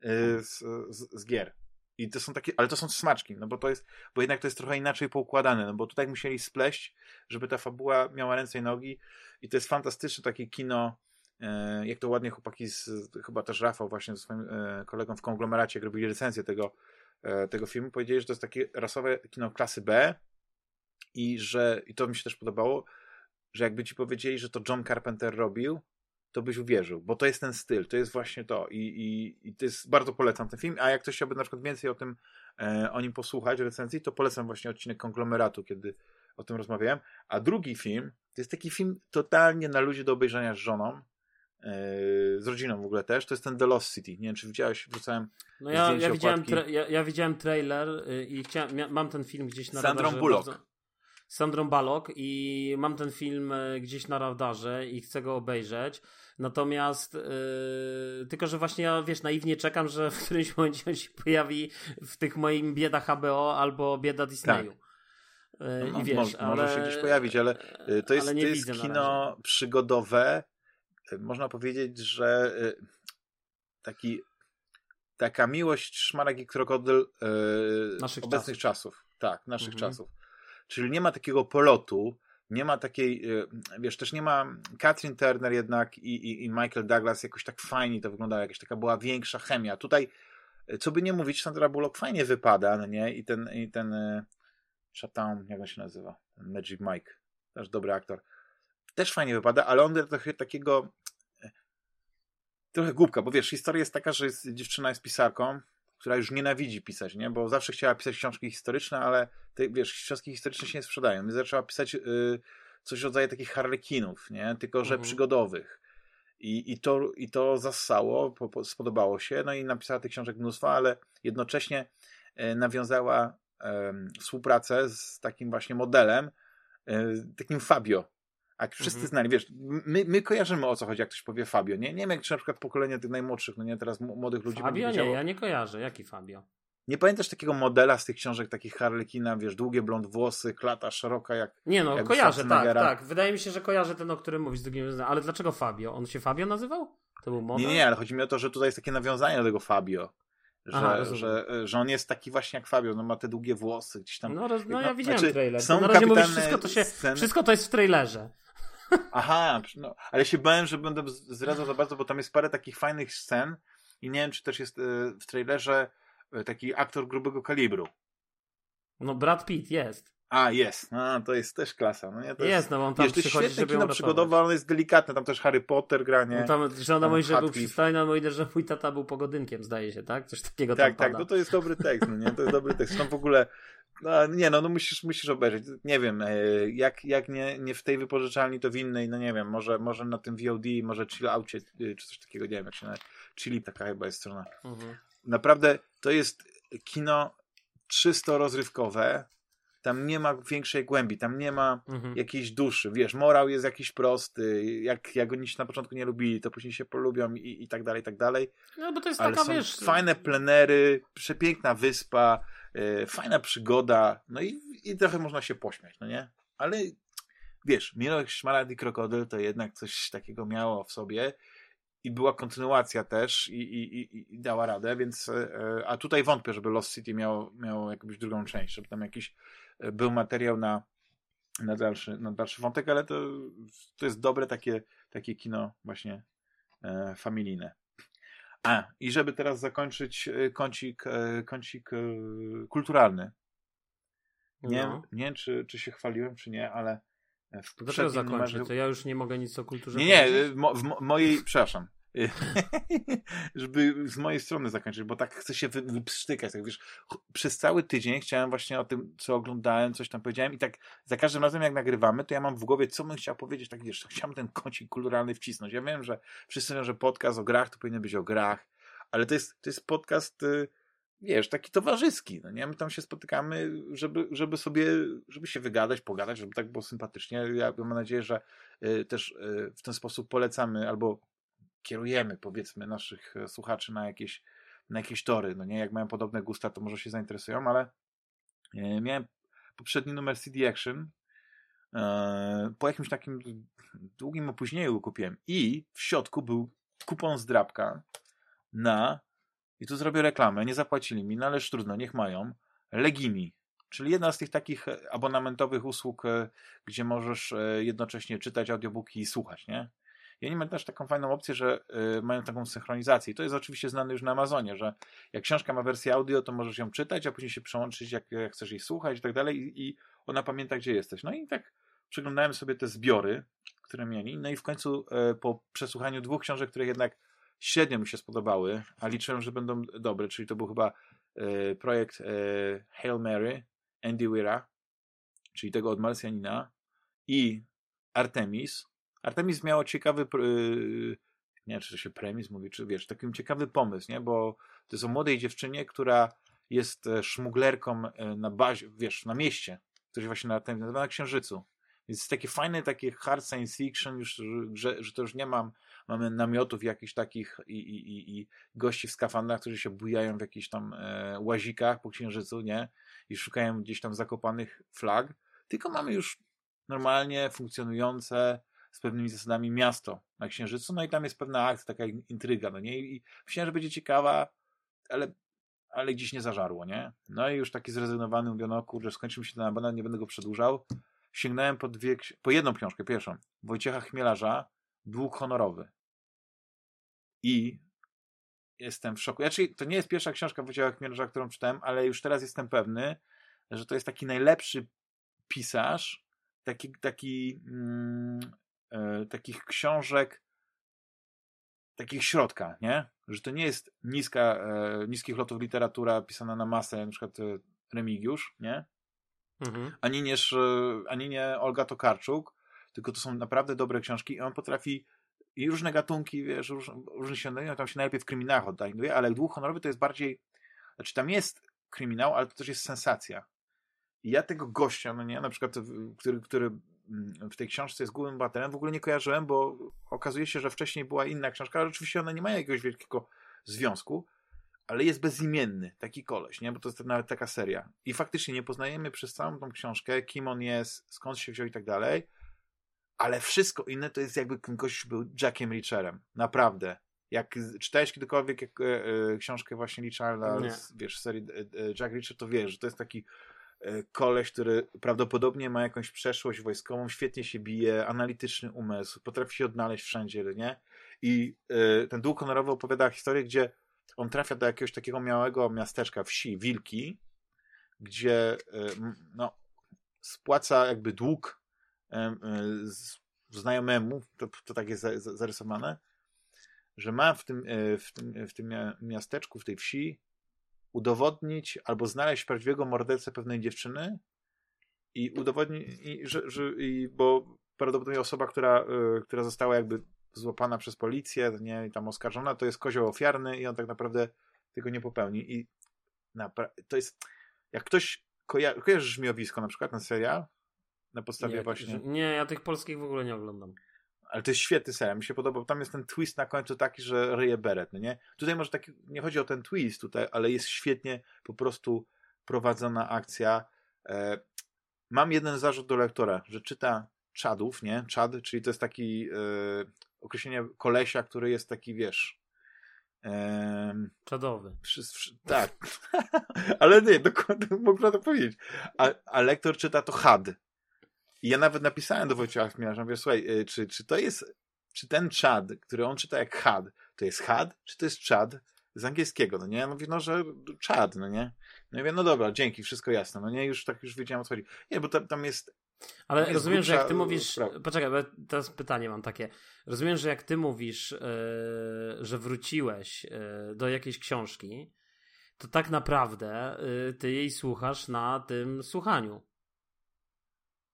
e, z, z, z gier. I to są takie, ale to są smaczki, no bo to jest, bo jednak to jest trochę inaczej poukładane, no bo tutaj musieli spleść, żeby ta fabuła miała ręce i nogi. I to jest fantastyczne takie kino, e, jak to ładnie chłopaki, z, chyba też Rafał właśnie ze swoim e, kolegą w konglomeracie, jak robili recenzję tego, e, tego filmu, powiedzieli, że to jest takie rasowe kino klasy B i że, i to mi się też podobało, że jakby ci powiedzieli, że to John Carpenter robił, to byś uwierzył, bo to jest ten styl, to jest właśnie to i, i, i to jest, bardzo polecam ten film, a jak ktoś chciałby na przykład więcej o tym, e, o nim posłuchać, recenzji, to polecam właśnie odcinek Konglomeratu, kiedy o tym rozmawiałem, a drugi film, to jest taki film totalnie na ludzie do obejrzenia z żoną, e, z rodziną w ogóle też, to jest ten The Lost City, nie wiem czy widziałeś, wrzucałem No ja, ja widziałem, ja, ja, widziałem trailer y, i chciałem, mam ten film gdzieś na Sandrą Bullock. Bardzo... Sandrą Balok i mam ten film e, gdzieś na radarze i chcę go obejrzeć. Natomiast yy, tylko, że właśnie ja wiesz, naiwnie czekam, że (laughs) w którymś momencie on się pojawi w tych moim bieda HBO albo bieda Disneyu. Tak. Yy, no, I wiesz, może, ale... może się gdzieś pojawić, ale yy, to jest, to jest kino przygodowe. Można powiedzieć, że taki taka miłość szmarek i krokodyl naszych obecnych czasów. czasów. Tak, naszych mhm. czasów. Czyli nie ma takiego polotu, nie ma takiej, y, wiesz, też nie ma Catherine Turner jednak i, i, i Michael Douglas jakoś tak fajnie to wyglądało, jakaś taka była większa chemia. Tutaj, y, co by nie mówić, Sandra Bullock fajnie wypada, no nie? I ten, i ten y, Chatham, jak on się nazywa? Magic Mike, też dobry aktor. Też fajnie wypada, ale on trochę takiego trochę głupka, bo wiesz, historia jest taka, że jest, dziewczyna jest pisarką, która już nienawidzi pisać, nie? Bo zawsze chciała pisać książki historyczne, ale te, wiesz, książki historyczne się nie sprzedają. I zaczęła pisać y, coś w rodzaju takich harlekinów, nie? Tylko, że mhm. przygodowych. I, i, to, I to zassało, po, po, spodobało się, no i napisała tych książek mnóstwo, ale jednocześnie y, nawiązała y, współpracę z takim właśnie modelem, e, takim Fabio, a wszyscy mhm. znali, wiesz, my, my kojarzymy o co chodzi, jak ktoś powie Fabio, nie? Nie wiem, jak czy na przykład pokolenie tych najmłodszych, no nie, teraz młodych ludzi Fabio nie, ja nie kojarzę. Jaki Fabio? Nie pamiętasz takiego modela z tych książek, takich Harlekina, wiesz, długie blond włosy, klata szeroka, jak Nie no, jak kojarzę, tak, tak. Wydaje mi się, że kojarzę ten, o którym mówisz, z drugim Ale dlaczego Fabio? On się Fabio nazywał? To był model? Nie, nie, ale chodzi mi o to, że tutaj jest takie nawiązanie do tego Fabio. Że, Aha, że, że on jest taki właśnie jak Fabio, no ma te długie włosy gdzieś tam. No, no ja widziałem znaczy, trailer. Są na razie mówisz, wszystko to, się, sceny... wszystko to jest w trailerze. Aha, no, ale się bałem, że będę zdradzał za bardzo, bo tam jest parę takich fajnych scen i nie wiem, czy też jest e, w trailerze e, taki aktor grubego kalibru. No Brad Pitt jest. A, jest. A, to jest też klasa. No, nie, to jest, jest, no on tam jest świetne kino przygodowe, ale jest delikatne. Tam też Harry Potter granie. No tam, żona mówi, że był przystojny, a mówi, że mój tata był pogodynkiem, zdaje się, tak? Coś takiego Tak, tak, no to jest dobry tekst, no nie? To jest dobry tekst. Tam w ogóle no, nie, no, no musisz, musisz obejrzeć. Nie wiem, e, jak, jak nie, nie w tej wypożyczalni, to w innej, no nie wiem, może, może na tym VOD, może Chill Outie, e, czy coś takiego, nie wiem, jak się nazywa. Chili taka chyba jest strona. Mhm. Naprawdę to jest kino czysto rozrywkowe. Tam nie ma większej głębi, tam nie ma mhm. jakiejś duszy. Wiesz, morał jest jakiś prosty. Jak, jak oni się na początku nie lubili, to później się polubią i, i tak dalej, i tak dalej. No bo to jest Ale taka, są wiesz... fajne plenery, przepiękna wyspa E, fajna przygoda, no i, i trochę można się pośmiać, no nie? Ale wiesz, Mirek Szmaragd i Krokodyl to jednak coś takiego miało w sobie i była kontynuacja też i, i, i, i dała radę, więc e, a tutaj wątpię, żeby Lost City miało, miało jakąś drugą część, żeby tam jakiś e, był materiał na na dalszy, na dalszy wątek, ale to, to jest dobre takie, takie kino właśnie e, familijne. A, i żeby teraz zakończyć e, kącik, e, kącik e, kulturalny. Nie, no. nie wiem, czy, czy się chwaliłem, czy nie, ale w Dlaczego zakończę? Numerze... To ja już nie mogę nic o kulturze Nie, nie, w, w mojej, przepraszam, (laughs) żeby z mojej strony zakończyć, bo tak chcę się wyprztykać. Tak wiesz, przez cały tydzień chciałem właśnie o tym, co oglądałem, coś tam powiedziałem i tak za każdym razem jak nagrywamy, to ja mam w głowie, co bym chciał powiedzieć, tak wiesz, chciałem ten kącik kulturalny wcisnąć. Ja wiem, że wszyscy mówią, że podcast o grach to powinien być o grach, ale to jest, to jest podcast y, wiesz, taki towarzyski, no nie? My tam się spotykamy, żeby, żeby sobie, żeby się wygadać, pogadać, żeby tak było sympatycznie. Ja mam nadzieję, że y, też y, w ten sposób polecamy albo kierujemy, powiedzmy, naszych e, słuchaczy na jakieś, na jakieś tory. No nie, jak mają podobne gusta, to może się zainteresują, ale e, miałem poprzedni numer CD Action. E, po jakimś takim długim opóźnieniu kupiłem i w środku był kupon zdrabka na i tu zrobię reklamę, nie zapłacili mi, no ależ trudno, niech mają, Legimi, czyli jedna z tych takich abonamentowych usług, gdzie możesz jednocześnie czytać audiobooki i słuchać, nie? I oni mają też taką fajną opcję, że y, mają taką synchronizację. I to jest oczywiście znane już na Amazonie, że jak książka ma wersję audio, to możesz ją czytać, a później się przełączyć, jak, jak chcesz jej słuchać i tak dalej. I, ona pamięta, gdzie jesteś. No i tak przeglądałem sobie te zbiory, które mieli. No i w końcu y, po przesłuchaniu dwóch książek, które jednak średnio mi się spodobały, a liczyłem, że będą dobre, czyli to był chyba y, projekt y, Hail Mary Andy Weira, czyli tego od Marsjanina i Artemis, Artemis miało ciekawy, yy, nie wiem, czy to się premis mówi, czy wiesz, taki ciekawy pomysł, nie? Bo to jest o młodej dziewczynie, która jest e, szmuglerką e, na bazie, wiesz, na mieście, to się właśnie na, Artemis, nazywa na Księżycu. Więc takie fajne, takie hard science fiction, już, że, że to już nie mam, mamy namiotów jakichś takich i, i, i gości w skafandrach, którzy się bujają w jakichś tam e, łazikach po księżycu, nie? I szukają gdzieś tam zakopanych flag, tylko mamy już normalnie funkcjonujące, z pewnymi zasadami miasto na Księżycu, no i tam jest pewna akcja, taka intryga, no nie? I myślałem, że będzie ciekawa, ale, ale gdzieś nie zażarło, nie? No i już taki zrezygnowany mówię, no kurczę, skończy się ten abonament, nie będę go przedłużał. Sięgnąłem po dwie, po jedną książkę, pierwszą, Wojciecha Chmielarza, Dług honorowy. I jestem w szoku. Znaczy, to nie jest pierwsza książka Wojciecha Chmielarza, którą czytałem, ale już teraz jestem pewny, że to jest taki najlepszy pisarz, taki, taki mm, takich książek, takich środka, nie? Że to nie jest niska, e, niskich lotów literatura pisana na masę, na przykład e, Remigiusz, nie? Mhm. Ani, nie, ani nie Olga Tokarczuk, tylko to są naprawdę dobre książki i on potrafi i różne gatunki, wiesz, róż, różne się, no, tam się najlepiej w kryminałach oddaje, ale dwóch honorowy to jest bardziej, znaczy tam jest kryminał, ale to też jest sensacja. I ja tego gościa, no nie, na przykład, który, który w tej książce jest głównym bohaterem, w ogóle nie kojarzyłem, bo okazuje się, że wcześniej była inna książka, ale oczywiście one nie mają jakiegoś wielkiego związku, ale jest bezimienny, taki koleś, nie? Bo to jest nawet taka seria. I faktycznie nie poznajemy przez całą tą książkę, kim on jest, skąd się wziął i tak dalej, ale wszystko inne to jest jakby ktoś był Jackiem Richerem. Naprawdę. Jak czytałeś kiedykolwiek jak, e, e, książkę właśnie Richarda, wiesz, serii e, Jack Reacher, to wiesz, że to jest taki koleś, który prawdopodobnie ma jakąś przeszłość wojskową, świetnie się bije, analityczny umysł, potrafi się odnaleźć wszędzie, nie? I y, ten dług honorowy opowiada historię, gdzie on trafia do jakiegoś takiego małego miasteczka, wsi, Wilki, gdzie y, no, spłaca jakby dług y, znajomemu, to, to tak jest zarysowane, że ma w tym, w tym, w tym miasteczku, w tej wsi udowodnić albo znaleźć prawdziwego mordercę pewnej dziewczyny i udowodnić, i, że, że, i, bo prawdopodobnie osoba, która, y, która została jakby złapana przez policję, nie, i tam oskarżona, to jest kozioł ofiarny i on tak naprawdę tego nie popełni. I to jest, jak ktoś koja kojarzysz żmiowisko na przykład, na serial? Na podstawie nie, właśnie... Nie, ja tych polskich w ogóle nie oglądam. Ale to jest świetny serial, mi się podobał. Tam jest ten twist na końcu taki, że ryje beret, no nie? Tutaj może taki, nie chodzi o ten twist tutaj, ale jest świetnie po prostu prowadzona akcja. E, mam jeden zarzut do lektora, że czyta czadów, nie? Czad, czyli to jest taki e, określenie kolesia, który jest taki, wiesz... E, Czadowy. Przy, przy, tak. (laughs) ale nie, dokładnie można to powiedzieć. A, a lektor czyta to had I ja nawet napisałem do Wojciecha Chmielarza, mówię, słuchaj, czy, czy to jest, czy ten Chad, który on czyta jak had, to jest had, czy to jest Chad z angielskiego, no nie? Ja mówię, no, że Chad, no nie? No i mówię, no dobra, dzięki, wszystko jasne, no nie? Już tak już wiedziałem o co chodzi. Nie, bo tam, tam jest ale jest rozumiem, że jak ty mówisz. Sprawa. Poczekaj, bo teraz pytanie mam takie. Rozumiem, że jak ty mówisz, yy, że wróciłeś yy, do jakiejś książki, to tak naprawdę yy, ty jej słuchasz na tym słuchaniu.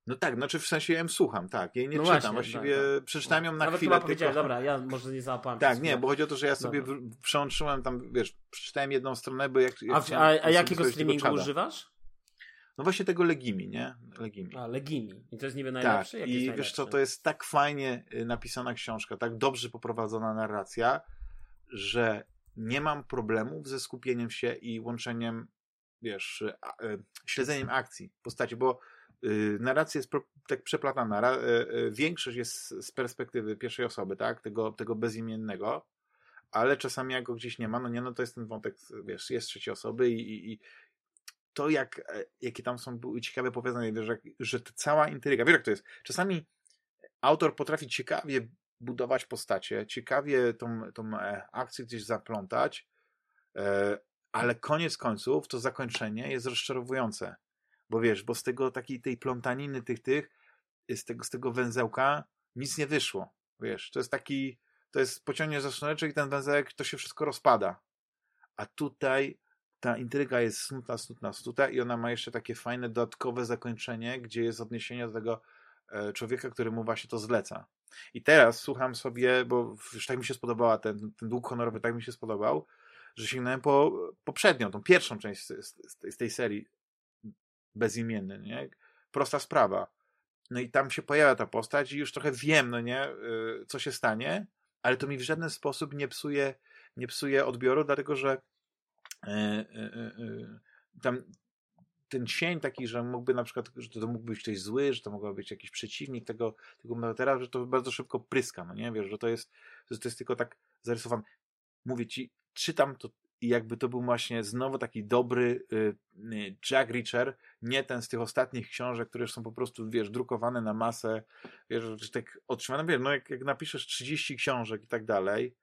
No tak, znaczy w sensie ja ją słucham, tak. Jej nie no czytam, właśnie, właściwie tak, tak. przeczytałem ją na Nawet chwilę. Tylko... dobra, ja może nie załapałem. Tak, nie, bo chodzi o to, że ja sobie dobra. przełączyłem tam, wiesz, przeczytałem jedną stronę, bo jak... jak a, a, a jakiego streamingu używasz? No właśnie tego Legimi, nie? Legimi. A, Legimi. I to jest niby najlepsze? Tak, i wiesz co, to jest tak fajnie y, napisana książka, tak dobrze poprowadzona narracja, że nie mam problemów ze skupieniem się i łączeniem, wiesz, y, śledzeniem akcji postaci, bo narracja jest tak przeplatana. Ra, y, większość jest z perspektywy pierwszej osoby, tak? Tego, tego bezimiennego, ale czasami jak go gdzieś nie ma, no nie, no to jest ten wątek, wiesz, jest trzeciej osoby i, i, to, jak, e, jakie tam są ciekawe powiązania, wiesz, że, że cała intryga, wiesz jak to jest, czasami autor potrafi ciekawie budować postacie, ciekawie tą, tą e, akcję gdzieś zaplątać, e, ale koniec końców to zakończenie jest rozczarowujące, bo wiesz, bo z tego takiej tej plątaniny tych, tych, z tego, z tego węzełka nic nie wyszło, wiesz, to jest taki, to jest pociągnie za sznureczek i ten węzełek, to się wszystko rozpada, a tutaj ta intryga jest snuta, snuta, snuta i ona ma jeszcze takie fajne dodatkowe zakończenie, gdzie jest odniesienie do tego e, człowieka, który mu właśnie to zleca. I teraz słucham sobie, bo już tak mi się spodobała, ten, ten dług honorowy tak mi się spodobał, że sięgnąłem po poprzednią, tą pierwszą część z, z, z tej serii bezimienny, nie? Prosta sprawa. No i tam się pojawia ta postać i już trochę wiem, no nie, e, co się stanie, ale to mi w żaden sposób nie psuje, nie psuje odbioru, dlatego że e, e, tam ten cień taki, że mógłby na przykład, że to mógł być ktoś zły, że to mógł być jakiś przeciwnik tego, tego bohatera, że to bardzo szybko pryska, no nie, wiesz, że to jest, że to jest tylko tak zarysowane. Mówię ci, czytam to i jakby to był właśnie znowu taki dobry y, y, Jack Reacher, nie ten z tych ostatnich książek, które są po prostu, wiesz, drukowane na masę, wiesz, tak otrzymane, wiesz, no jak, jak napiszesz 30 książek i tak dalej,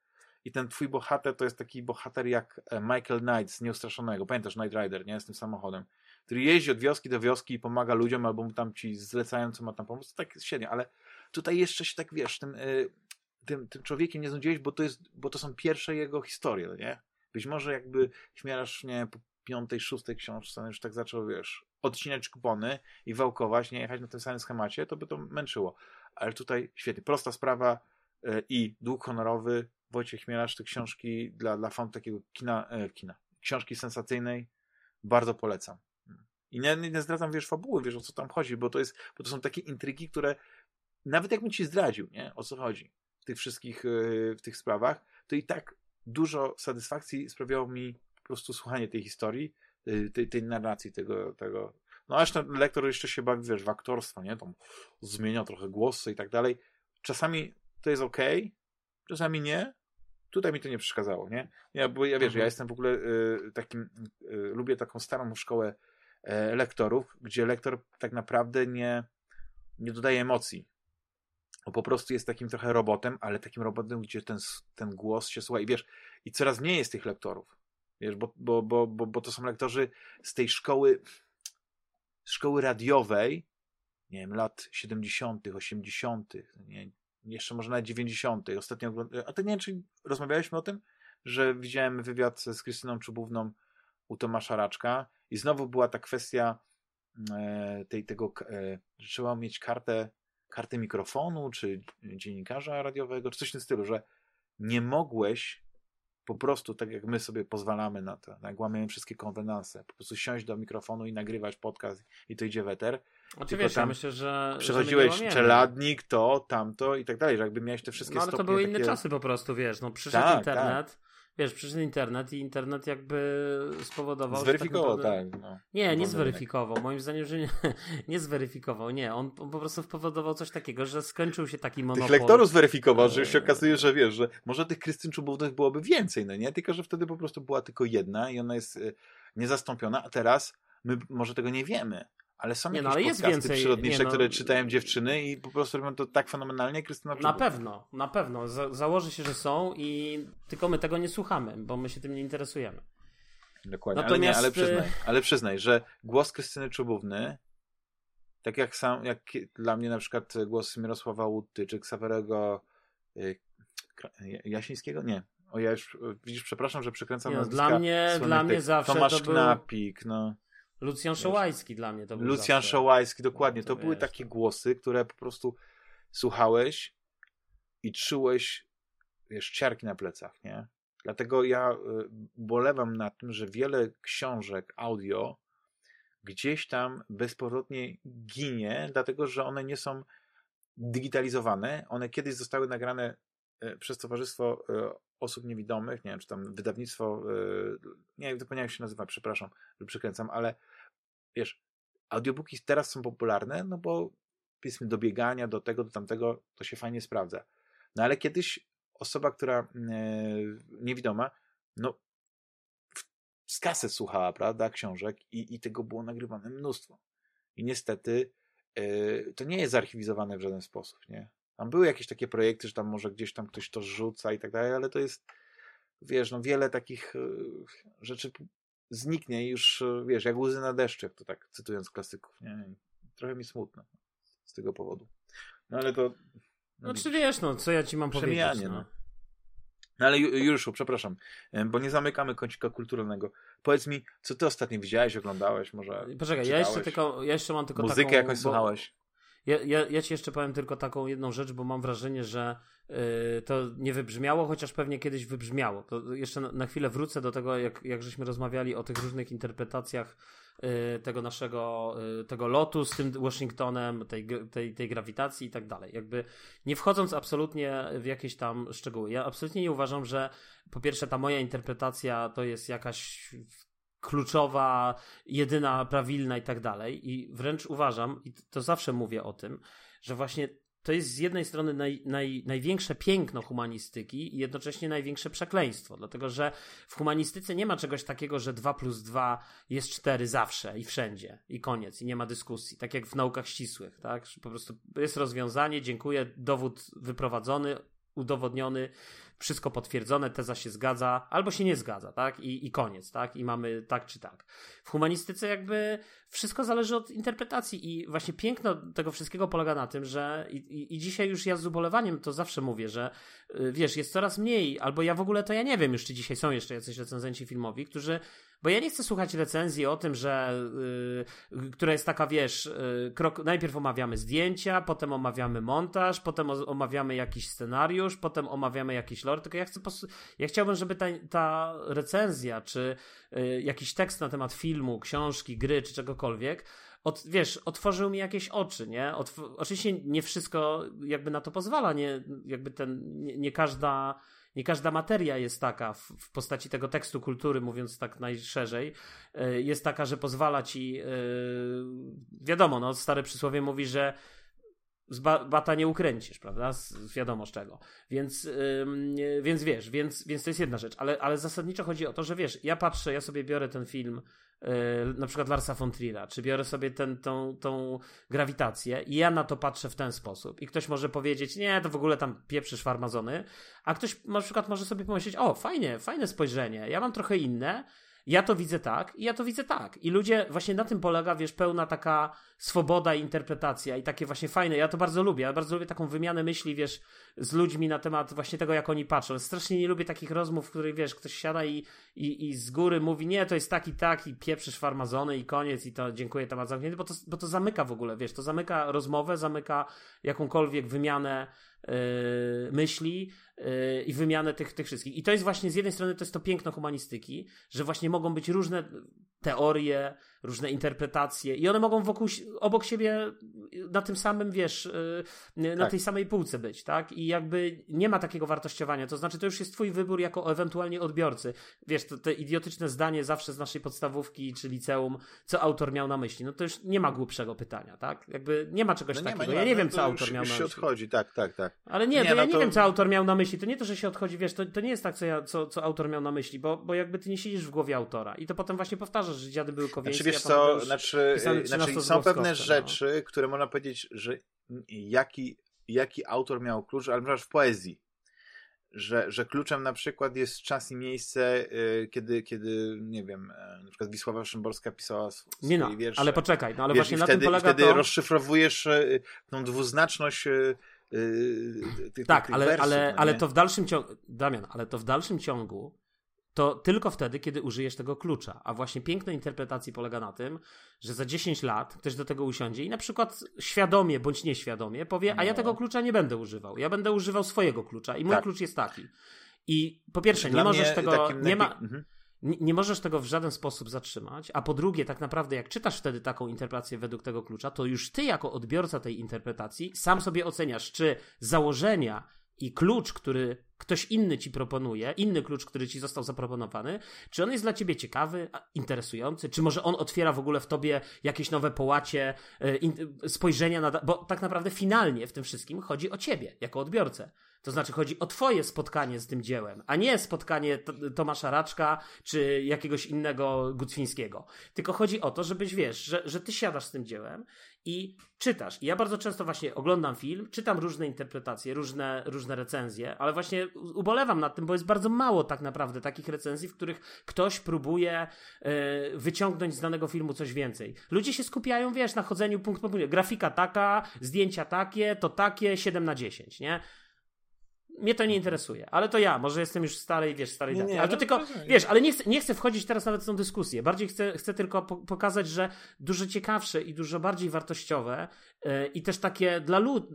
i ten twój bohater to jest taki bohater jak e, Michael Knight z Nieustraszonego. Pamiętasz Knight Rider, nie? Z tym samochodem. Który jeździ od wioski do wioski i pomaga ludziom, albo mu tam ci zlecają, co ma tam pomóc. To tak średnio, ale tutaj jeszcze się tak, wiesz, tym, y, tym, tym człowiekiem nie znudziłeś, bo to, jest, bo to są pierwsze jego historie, nie? Być może jakby śmierasz, nie po piątej, szóstej książce już tak zaczął, wiesz, odcinać kupony i wałkować, nie jechać na tym samym schemacie, to by to męczyło. Ale tutaj świetnie, prosta sprawa y, i dług honorowy, Wojciech Chmielarz te książki dla, dla fanów takiego kina, e, kina, książki sensacyjnej bardzo polecam. I nie, nie zdradzam, wiesz, fabuły, wiesz, o co tam chodzi, bo to jest, bo to są takie intrygi, które nawet jakbym ci zdradził, nie, o co chodzi w tych wszystkich, e, w tych sprawach, to i tak dużo satysfakcji sprawiało mi po prostu słuchanie tej historii, e, tej, tej narracji, tego, tego. No aż ten lektor jeszcze się bawi, wiesz, w aktorstwo, nie, tam zmienia trochę głosy i tak dalej. Czasami to jest ok, czasami nie, tutaj mi to nie przeszkadzało, nie? Ja, bo ja wiesz, mhm. ja jestem w ogóle y, takim, y, lubię taką starą szkołę y, lektorów, gdzie lektor tak naprawdę nie, nie dodaje emocji. On po prostu jest takim trochę robotem, ale takim robotem, gdzie ten, ten głos się słucha i wiesz, i coraz mniej jest tych lektorów. Wiesz, bo, bo, bo, bo, bo to są lektorzy z tej szkoły, szkoły radiowej, nie wiem, lat 70., 80., nie, jeszcze może na 90. Ostatnio A to nie wiem, czy rozmawialiśmy o tym, że widziałem wywiad z Krystyną Czubówną u Tomasza Raczka i znowu była ta kwestia e, tej, tego, e, że trzeba mieć kartę, kartę mikrofonu, czy dziennikarza radiowego, czy coś w tym stylu, że nie mogłeś po prostu, tak jak my sobie pozwalamy na to, jak łamiemy wszystkie konwenanse, po prostu siąść do mikrofonu i nagrywać podcast i to idzie weter, Oczywiście, ja myślę, że. Przechodziłeś że czeladnik, to, tamto i tak dalej, że jakby miałeś te wszystkie No ale to były takie... inne czasy po prostu, wiesz. No przyszedł tak, internet. Tak. Wiesz, przyszedł internet i internet jakby spowodował. Zweryfikował, tak. Naprawdę... tak no. Nie, nie zweryfikował. Moim zdaniem, że nie, (laughs) nie zweryfikował. Nie, on, on, po prostu spowodował coś takiego, że skończył się taki monopol. Tych lektorów zweryfikował, że już się okazuje, że wiesz, że może tych Krystyn Czubównych byłoby więcej, no nie? Tylko, że wtedy po prostu była tylko jedna i ona jest y, niezastąpiona, a teraz my może tego nie wiemy, ale są nie, no, ale jest więcej, przyrodnicze, no, które czytają dziewczyny i po prostu robią to tak fenomenalnie, Krystyna Na pewno, na pewno. Za założy się, że są i tylko my tego nie słuchamy, bo my się tym nie interesujemy. Dokładnie, Natomiast... ale, nie, ale, przyznaj, ale przyznaj, że głos Krystyny Czubówny tak jak sam, jak dla mnie na przykład głos Mirosława Łutty, czy Ksawerego y, Jasińskiego? Nie. O, ja już, widzisz, przepraszam, że przekręcam nie, Dla mnie, dla mnie zawsze Tomasz to był... Knapik, no. Lucjan Szołajski dla mnie to był Lucjan zawsze. Szołajski, dokładnie. No, to, to były takie głosy, które po prostu słuchałeś i czułeś, wiesz, ciarki na plecach, nie? Dlatego ja y, bolewam nad tym, że wiele książek audio gdzieś tam bezpowrotnie ginie, dlatego że one nie są digitalizowane. One kiedyś zostały nagrane przez Towarzystwo e, Osób Niewidomych, nie wiem, czy tam wydawnictwo, e, nie wiem, zapomniałem jak się nazywa, przepraszam, że przykręcam, ale wiesz, audiobooki teraz są popularne, no bo powiedzmy do biegania, do tego, do tamtego, to się fajnie sprawdza. No ale kiedyś osoba, która niewidoma, no z kaset słuchała, prawda, książek i, i tego było nagrywane mnóstwo. I niestety to nie jest zarchiwizowane w żaden sposób, nie? Tam były jakieś takie projekty, że tam może gdzieś tam ktoś to rzuca i tak dalej, ale to jest, wiesz, no wiele takich yy, rzeczy zniknie już, yy, wiesz, jak łzy na deszczu, jak to tak cytując klasyków, nie? Trochę mi smutno z tego powodu. No ale to... No, no czy wiesz, no, co ja ci mam powiedzieć, no. no. No ale Juliuszu, przepraszam, bo nie zamykamy kącika kulturalnego. Powiedz mi, co ty ostatnio widziałeś, oglądałeś, może Poczekaj, ja jeszcze, tylko, ja jeszcze mam tylko Muzykę taką... jakoś słuchałeś? Ja, ja, ja ci jeszcze powiem tylko taką jedną rzecz, bo mam wrażenie, że yy, to nie wybrzmiało, chociaż pewnie kiedyś wybrzmiało. To jeszcze na, na chwilę wrócę do tego, jak, jak żeśmy rozmawiali o tych różnych interpretacjach yy, tego naszego, yy, tego lotu z tym Washingtonem, tej, tej, tej grawitacji i tak dalej. Jakby nie wchodząc absolutnie w jakieś tam szczegóły. Ja absolutnie nie uważam, że po pierwsze ta moja interpretacja to jest jakaś kluczowa, jedyna, prawilna i tak dalej. I wręcz uważam, i to zawsze mówię o tym, że właśnie to jest z jednej strony naj, naj, największe piękno humanistyki i jednocześnie największe przekleństwo, dlatego że w humanistyce nie ma czegoś takiego, że 2 plus 2 jest 4 zawsze i wszędzie i koniec i nie ma dyskusji, tak jak w naukach ścisłych, tak? Po prostu jest rozwiązanie, dziękuję, dowód wyprowadzony, udowodniony, wszystko potwierdzone, teza się zgadza, albo się nie zgadza, tak? I, I koniec, tak? I mamy tak czy tak. W humanistyce jakby wszystko zależy od interpretacji i właśnie piękno tego wszystkiego polega na tym, że i, i, i dzisiaj już ja z ubolewaniem to zawsze mówię, że y, wiesz, jest coraz mniej, albo ja w ogóle to ja nie wiem już, czy dzisiaj są jeszcze jacyś recenzenci filmowi, którzy bo ja nie chcę słuchać recenzji o tym, że yy, która jest taka, wiesz, yy, krok, najpierw omawiamy zdjęcia, potem omawiamy montaż, potem omawiamy jakiś scenariusz, potem omawiamy jakiś lore, tylko ja chcę ja chciałbym, żeby ta, ta recenzja, czy yy, jakiś tekst na temat filmu, książki, gry, czy czegokolwiek, od, wiesz, otworzył mi jakieś oczy, nie? Otw oczywiście nie wszystko jakby na to pozwala, nie, jakby ten, nie, nie każda nie każda materia jest taka w, postaci tego tekstu kultury, mówiąc tak najszerzej, e, jest taka, że pozwala ci, yy, wiadomo, no, stare przysłowie mówi, że z bata nie ukręcisz, prawda? Z, wiadomo z czego. Więc, yy, więc wiesz, więc, więc to jest jedna rzecz, ale, ale zasadniczo chodzi o to, że wiesz, ja patrzę, ja sobie biorę ten film Y, na przykład Larsa von Trier'a, czy biorę sobie ten, tą, tą grawitację i ja na to patrzę w ten sposób i ktoś może powiedzieć, nie, to w ogóle tam pieprzysz farmazony, a ktoś na przykład może sobie pomyśleć, o, fajnie, fajne spojrzenie, ja mam trochę inne, ja to widzę tak i ja to widzę tak. I ludzie, właśnie na tym polega, wiesz, pełna taka swoboda interpretacja i takie właśnie fajne, ja to bardzo lubię, ja bardzo lubię taką wymianę myśli, wiesz, z ludźmi na temat właśnie tego, jak oni patrzą. Strasznie nie lubię takich rozmów, w których, wiesz, ktoś siada i, i, i z góry mówi, nie, to jest tak i tak i pieprzysz farmazony i koniec i to dziękuję, temat zamknięty, bo to, bo to zamyka w ogóle, wiesz, to zamyka rozmowę, zamyka jakąkolwiek wymianę myśli, yy, i wymianę tych, tych wszystkich. I to jest właśnie z jednej strony to jest to piękno humanistyki, że właśnie mogą być różne teorie, różne interpretacje i one mogą wokół, obok siebie na tym samym, wiesz, na tak. tej samej półce być, tak? I jakby nie ma takiego wartościowania. To znaczy, to już jest twój wybór jako ewentualnie odbiorcy. Wiesz, to, te idiotyczne zdanie zawsze z naszej podstawówki czy liceum, co autor miał na myśli. No to już nie ma głupszego pytania, tak? Jakby nie ma czegoś no nie takiego. Ma, nie ja nie wiem, no co autor miał na myśli. się odchodzi, tak, tak, tak. Ale nie, nie to no ja nie to... wiem, co autor miał na myśli. To nie to, że się odchodzi, wiesz, to, to nie jest tak, co, ja, co, co autor miał na myśli, bo, bo jakby ty nie siedzisz w głowie autora i to potem właśnie powtarzasz, że dziady były kowieńskie. Znaczy wiesz co, znaczy, znaczy są pewne no. rzeczy, które można powiedzieć, że jaki, jaki autor miał klucz, ale na w poezji że, że kluczem na przykład jest czas i miejsce, yy, kiedy, kiedy, nie wiem, yy, na przykład Wisława Szymborska pisała sw nie no, wiersze. ale poczekaj, no ale wiesz, właśnie na wtedy, tym polega wtedy to... rozszyfrowujesz yy, tą dwuznaczność y, tak, ale, wersów, ale, no ale to w dalszym ciągu, Damian, ale to w dalszym ciągu to tylko wtedy, kiedy użyjesz tego klucza. A właśnie piękna interpretacji polega na tym, że za 10 lat ktoś do tego usiądzie i na przykład świadomie bądź nieświadomie powie, a ja no. tego klucza nie będę używał. Ja będę używał swojego klucza i mój tak. klucz jest taki. I po pierwsze, Dla nie możesz tego. Nie, ma, mhm. nie, nie, możesz tego w żaden sposób zatrzymać. A po drugie, tak naprawdę, jak czytasz wtedy taką interpretację według tego klucza, to już ty, jako odbiorca tej interpretacji, sam sobie oceniasz, czy założenia i klucz, który ktoś inny ci proponuje, inny klucz, który ci został zaproponowany, czy on jest dla ciebie ciekawy, interesujący, czy może on otwiera w ogóle w tobie jakieś nowe połacie, e, spojrzenia na. Bo tak naprawdę finalnie w tym wszystkim chodzi o ciebie, jako odbiorcę. To znaczy chodzi o twoje spotkanie z tym dziełem, a nie spotkanie Tomasza Raczka czy jakiegoś innego Gutwińskiego. Tylko chodzi o to, żebyś wiesz, że, że ty siadasz z tym dziełem i czytasz. I ja bardzo często właśnie oglądam film, czytam różne interpretacje, różne, różne recenzje, ale właśnie ubolewam nad tym, bo jest bardzo mało tak naprawdę takich recenzji, w których ktoś próbuje y, wyciągnąć z danego filmu coś więcej. Ludzie się skupiają, wiesz, na chodzeniu punkt po punkcie. Grafika taka, zdjęcia takie, to takie, 7 na 10, nie? Mnie to nie interesuje, ale to ja, może jestem już starej, wiesz, starej daty. Ale to tylko, wiesz, ale nie chcę, nie chcę wchodzić teraz nawet w tą dyskusję. Bardziej chcę, chcę tylko po pokazać, że dużo ciekawsze i dużo bardziej wartościowe yy, i też takie dla ludzi,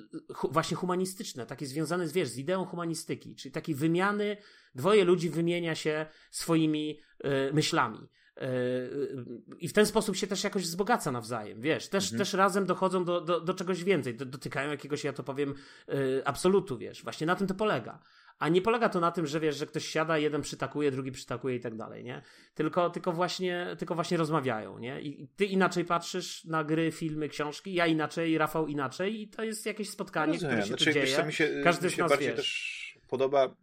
właśnie humanistyczne, takie związane z, wiesz, z ideą humanistyki, czyli takiej wymiany, dwoje ludzi wymienia się swoimi yy, myślami. Yy, I w ten sposób się też jakoś wzbogaca nawzajem, wiesz, też, mhm. też razem dochodzą do, do, do czegoś więcej, dotykają jakiegoś, ja to powiem, yy, absolutu, wiesz, właśnie na tym to polega. A nie polega to na tym, że wiesz, że ktoś siada, jeden przytakuje, drugi przytakuje i tak dalej, nie? Tylko, tylko, właśnie, tylko właśnie rozmawiają, nie? I ty inaczej patrzysz na gry, filmy, książki, ja inaczej, Rafał inaczej i to jest jakieś spotkanie, Rozumiem. które się znaczy, tu dzieje. Mi się, Każdy mi się z nas, bardziej wiesz. też podoba,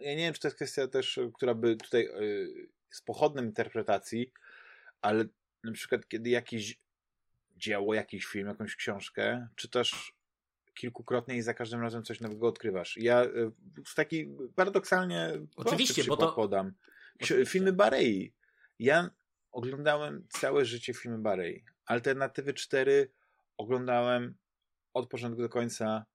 ja nie wiem, czy to jest kwestia też, która by tutaj... Yy z pochodnym interpretacji, ale na przykład kiedy jakieś dzieło, jakiś film, jakąś książkę czytasz kilkukrotnie i za każdym razem coś nowego odkrywasz. Ja w taki paradoksalnie Oczywiście, bo to... podam. Filmy Barei. Ja oglądałem całe życie filmy Barei. Alternatywy 4 oglądałem od początku do końca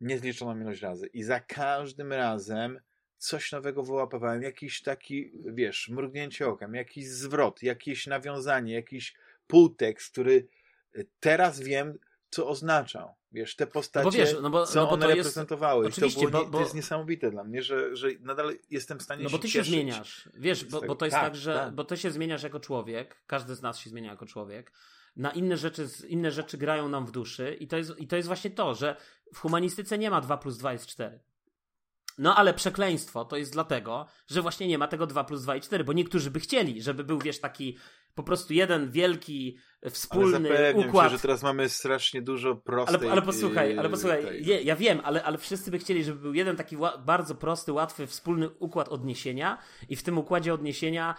niezliczoną ilość razy. I za każdym razem coś nowego wyłapywałem, jakiś taki, wiesz, mrugnięcie okiem, jakiś zwrot, jakieś nawiązanie, jakiś półtekst, który y, teraz wiem, co oznaczał. Wiesz, te postacie, no bo wiesz, no bo, co no bo one reprezentowały. Jest, oczywiście, to, było, bo, bo, to jest niesamowite dla mnie, że, że nadal jestem w stanie No bo ty się zmieniasz. Wiesz, bo, bo to jest tak, tak że tak. bo ty się zmieniasz jako człowiek, każdy z nas się zmienia jako człowiek. Na inne rzeczy, inne rzeczy grają nam w duszy i to jest, i to jest właśnie to, że w humanistyce nie ma 2 plus 2 jest 4. No ale przekleństwo to jest dlatego, że właśnie nie ma tego 2 plus 2 i 4, bo niektórzy by chcieli, żeby był, wiesz, taki po prostu jeden wielki, wspólny ale układ. Się, że teraz mamy strasznie dużo prostej... Ale, ale posłuchaj, ale posłuchaj, je, ja wiem, ale, ale wszyscy by chcieli, żeby był jeden taki bardzo prosty, łatwy, wspólny układ odniesienia i w tym układzie odniesienia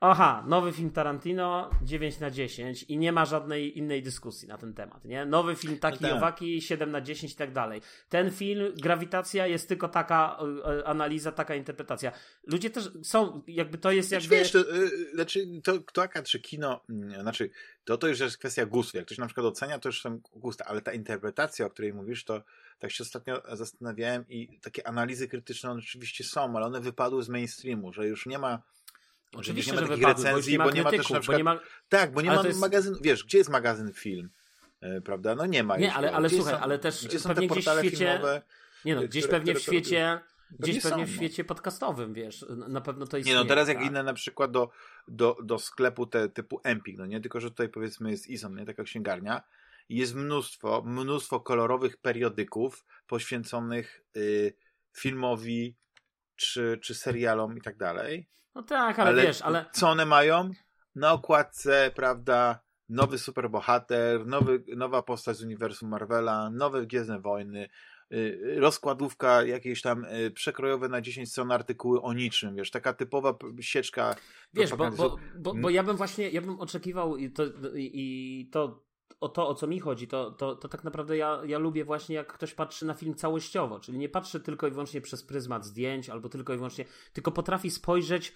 Aha, nowy film Tarantino 9 na 10 i nie ma żadnej innej dyskusji na ten temat, nie? Nowy film taki no tak. owaki 7 na 10 i tak dalej. Ten film, grawitacja jest tylko taka e, analiza, taka interpretacja. Ludzie też są, jakby to jest jakby... Wiesz, to, yy, znaczy, to taka czy kino, yy, znaczy, to, to już jest kwestia gustu. Jak ktoś na przykład ocenia, to już są gusty, ale ta interpretacja, o której mówisz, to tak się ostatnio zastanawiałem i takie analizy krytyczne one oczywiście są, ale one wypadły z mainstreamu, że już nie ma Oczywiście, nie ma że takich wypadły, recenzji, bo, bo nie ma też na przykład... Ma... Tak, bo nie ma jest... magazynu... Wiesz, gdzie jest magazyn film? E, prawda? No nie ma. Nie, ale, ale słuchaj, są, ale też gdzie są pewnie gdzieś w świecie... Filmowe, nie no, gdzieś które, pewnie które, w świecie... Gdzieś pewnie w no. świecie podcastowym, wiesz, na pewno to istnieje. Nie no, teraz jak tak? inne na przykład do, do, do sklepu te, typu Empik, no nie, tylko że tutaj powiedzmy jest Izon, nie, taka księgarnia jest mnóstwo, mnóstwo kolorowych periodyków poświęconych y, filmowi czy, czy serialom i tak dalej. No tak, ale, ale wiesz, ale... Co one mają? Na okładce, prawda, nowy superbohater, nowy, nowa postać z uniwersum Marvela, nowe Gwiezdne Wojny, y, rozkładówka, jakieś tam y, przekrojowe na 10 stron artykuły o niczym, wiesz, taka typowa sieczka. Wiesz, bo, bo, bo, bo, ja bym właśnie, ja bym oczekiwał i to, i to o to, o co mi chodzi, to, to, to tak naprawdę ja, ja lubię właśnie, jak ktoś patrzy na film całościowo, czyli nie patrzy tylko i wyłącznie przez pryzmat zdjęć, albo tylko i wyłącznie, tylko potrafi spojrzeć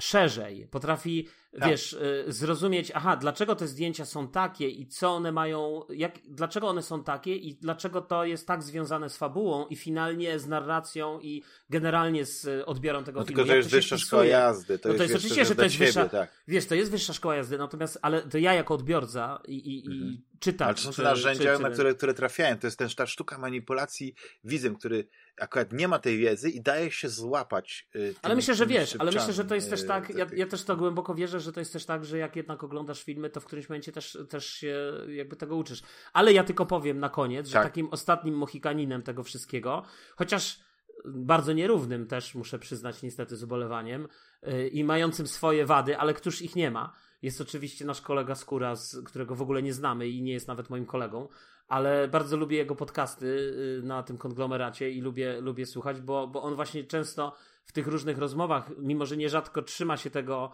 szerzej, potrafi, tak. wiesz, y, zrozumieć, aha, dlaczego te zdjęcia są takie i co one mają, jak, dlaczego one są takie i dlaczego to jest tak związane z fabułą i finalnie z narracją i generalnie z y, odbiorą tego no, filmu. Tylko to jest to wyższa szkoła jazdy. To, no to jest, jest oczywiście, że to jest ciebie, wyższa, tak. wiesz, to jest wyższa szkoła jazdy, natomiast, ale to ja jako odbiorca i, i, mhm. i czytam. Ale to są te narzędzia, czy, na które, które trafiają. To jest też ta sztuka manipulacji widzem, który akurat nie ma tej wiedzy i daje się złapać. Tym, ale myślę, że wiesz, ale myślę, że to jest też tak, ja, ja, też to głęboko wierzę, że to jest też tak, że jak jednak oglądasz filmy, to w którymś momencie też, też się jakby tego uczysz. Ale ja tylko powiem na koniec, że tak. takim ostatnim mohikaninem tego wszystkiego, chociaż bardzo nierównym też, muszę przyznać niestety z ubolewaniem yy, i mającym swoje wady, ale któż ich nie ma, jest oczywiście nasz kolega Skóra, którego w ogóle nie znamy i nie jest nawet moim kolegą, ale bardzo lubię jego podcasty y, na tym konglomeracie i lubię, lubię słuchać, bo, bo on właśnie często w tych różnych rozmowach, mimo że nierzadko trzyma się tego,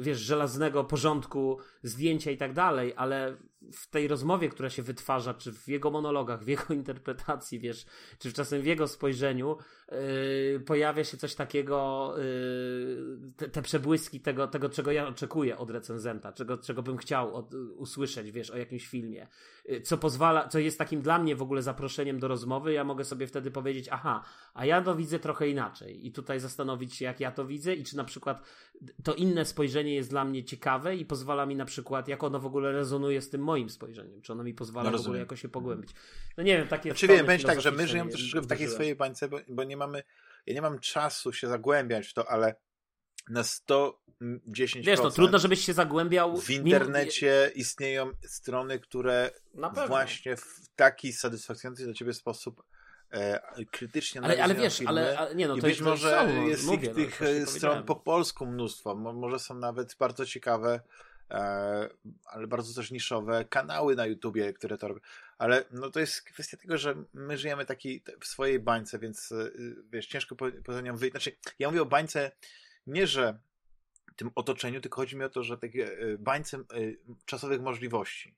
wiesz, żelaznego porządku, zdjęcia i tak dalej, ale w tej rozmowie, która się wytwarza, czy w jego monologach, w jego (laughs) interpretacji, wiesz, czy czasem w jego spojrzeniu, yy, pojawia się coś takiego, yy, te, te, przebłyski tego, tego, czego ja oczekuję od recenzenta, czego, czego bym chciał od, usłyszeć, wiesz, o jakimś filmie, yy, co pozwala, co jest takim dla mnie w ogóle zaproszeniem do rozmowy, ja mogę sobie wtedy powiedzieć, aha, a ja to widzę trochę inaczej. I tutaj zastanowić się, jak ja to widzę i czy na przykład to inne spojrzenie jest dla mnie ciekawe i pozwala mi na przykład, jak ono w ogóle rezonuje z tym moim spojrzeniem, czy ono mi pozwala no, w ogóle jakoś się pogłębić. No nie wiem, takie... Znaczy wiem, będzie tak, że my żyjemy troszeczkę w takiej swojej bańce, bo, bo nie mamy, ja nie mam czasu się zagłębiać w to, ale na 110%. Wiesz, no trudno, żebyś się zagłębiał. W internecie mimo... istnieją strony, które właśnie w taki satysfakcjonujący dla ciebie sposób e, krytycznie ale, ale wiesz, filmy. ale, ale nie no, to być jest, może są, jest mówię, ich, tych no, stron po polsku mnóstwo. Może są nawet bardzo ciekawe E, ale bardzo też niszowe kanały na YouTubie, które to robią. Ale no to jest kwestia tego, że my żyjemy taki w swojej bańce, więc e, wiesz, ciężko poza nią wyjść. Znaczy, ja mówię o bańce nie, że tym otoczeniu, tylko chodzi mi o to, że takie e, bańce czasowych możliwości.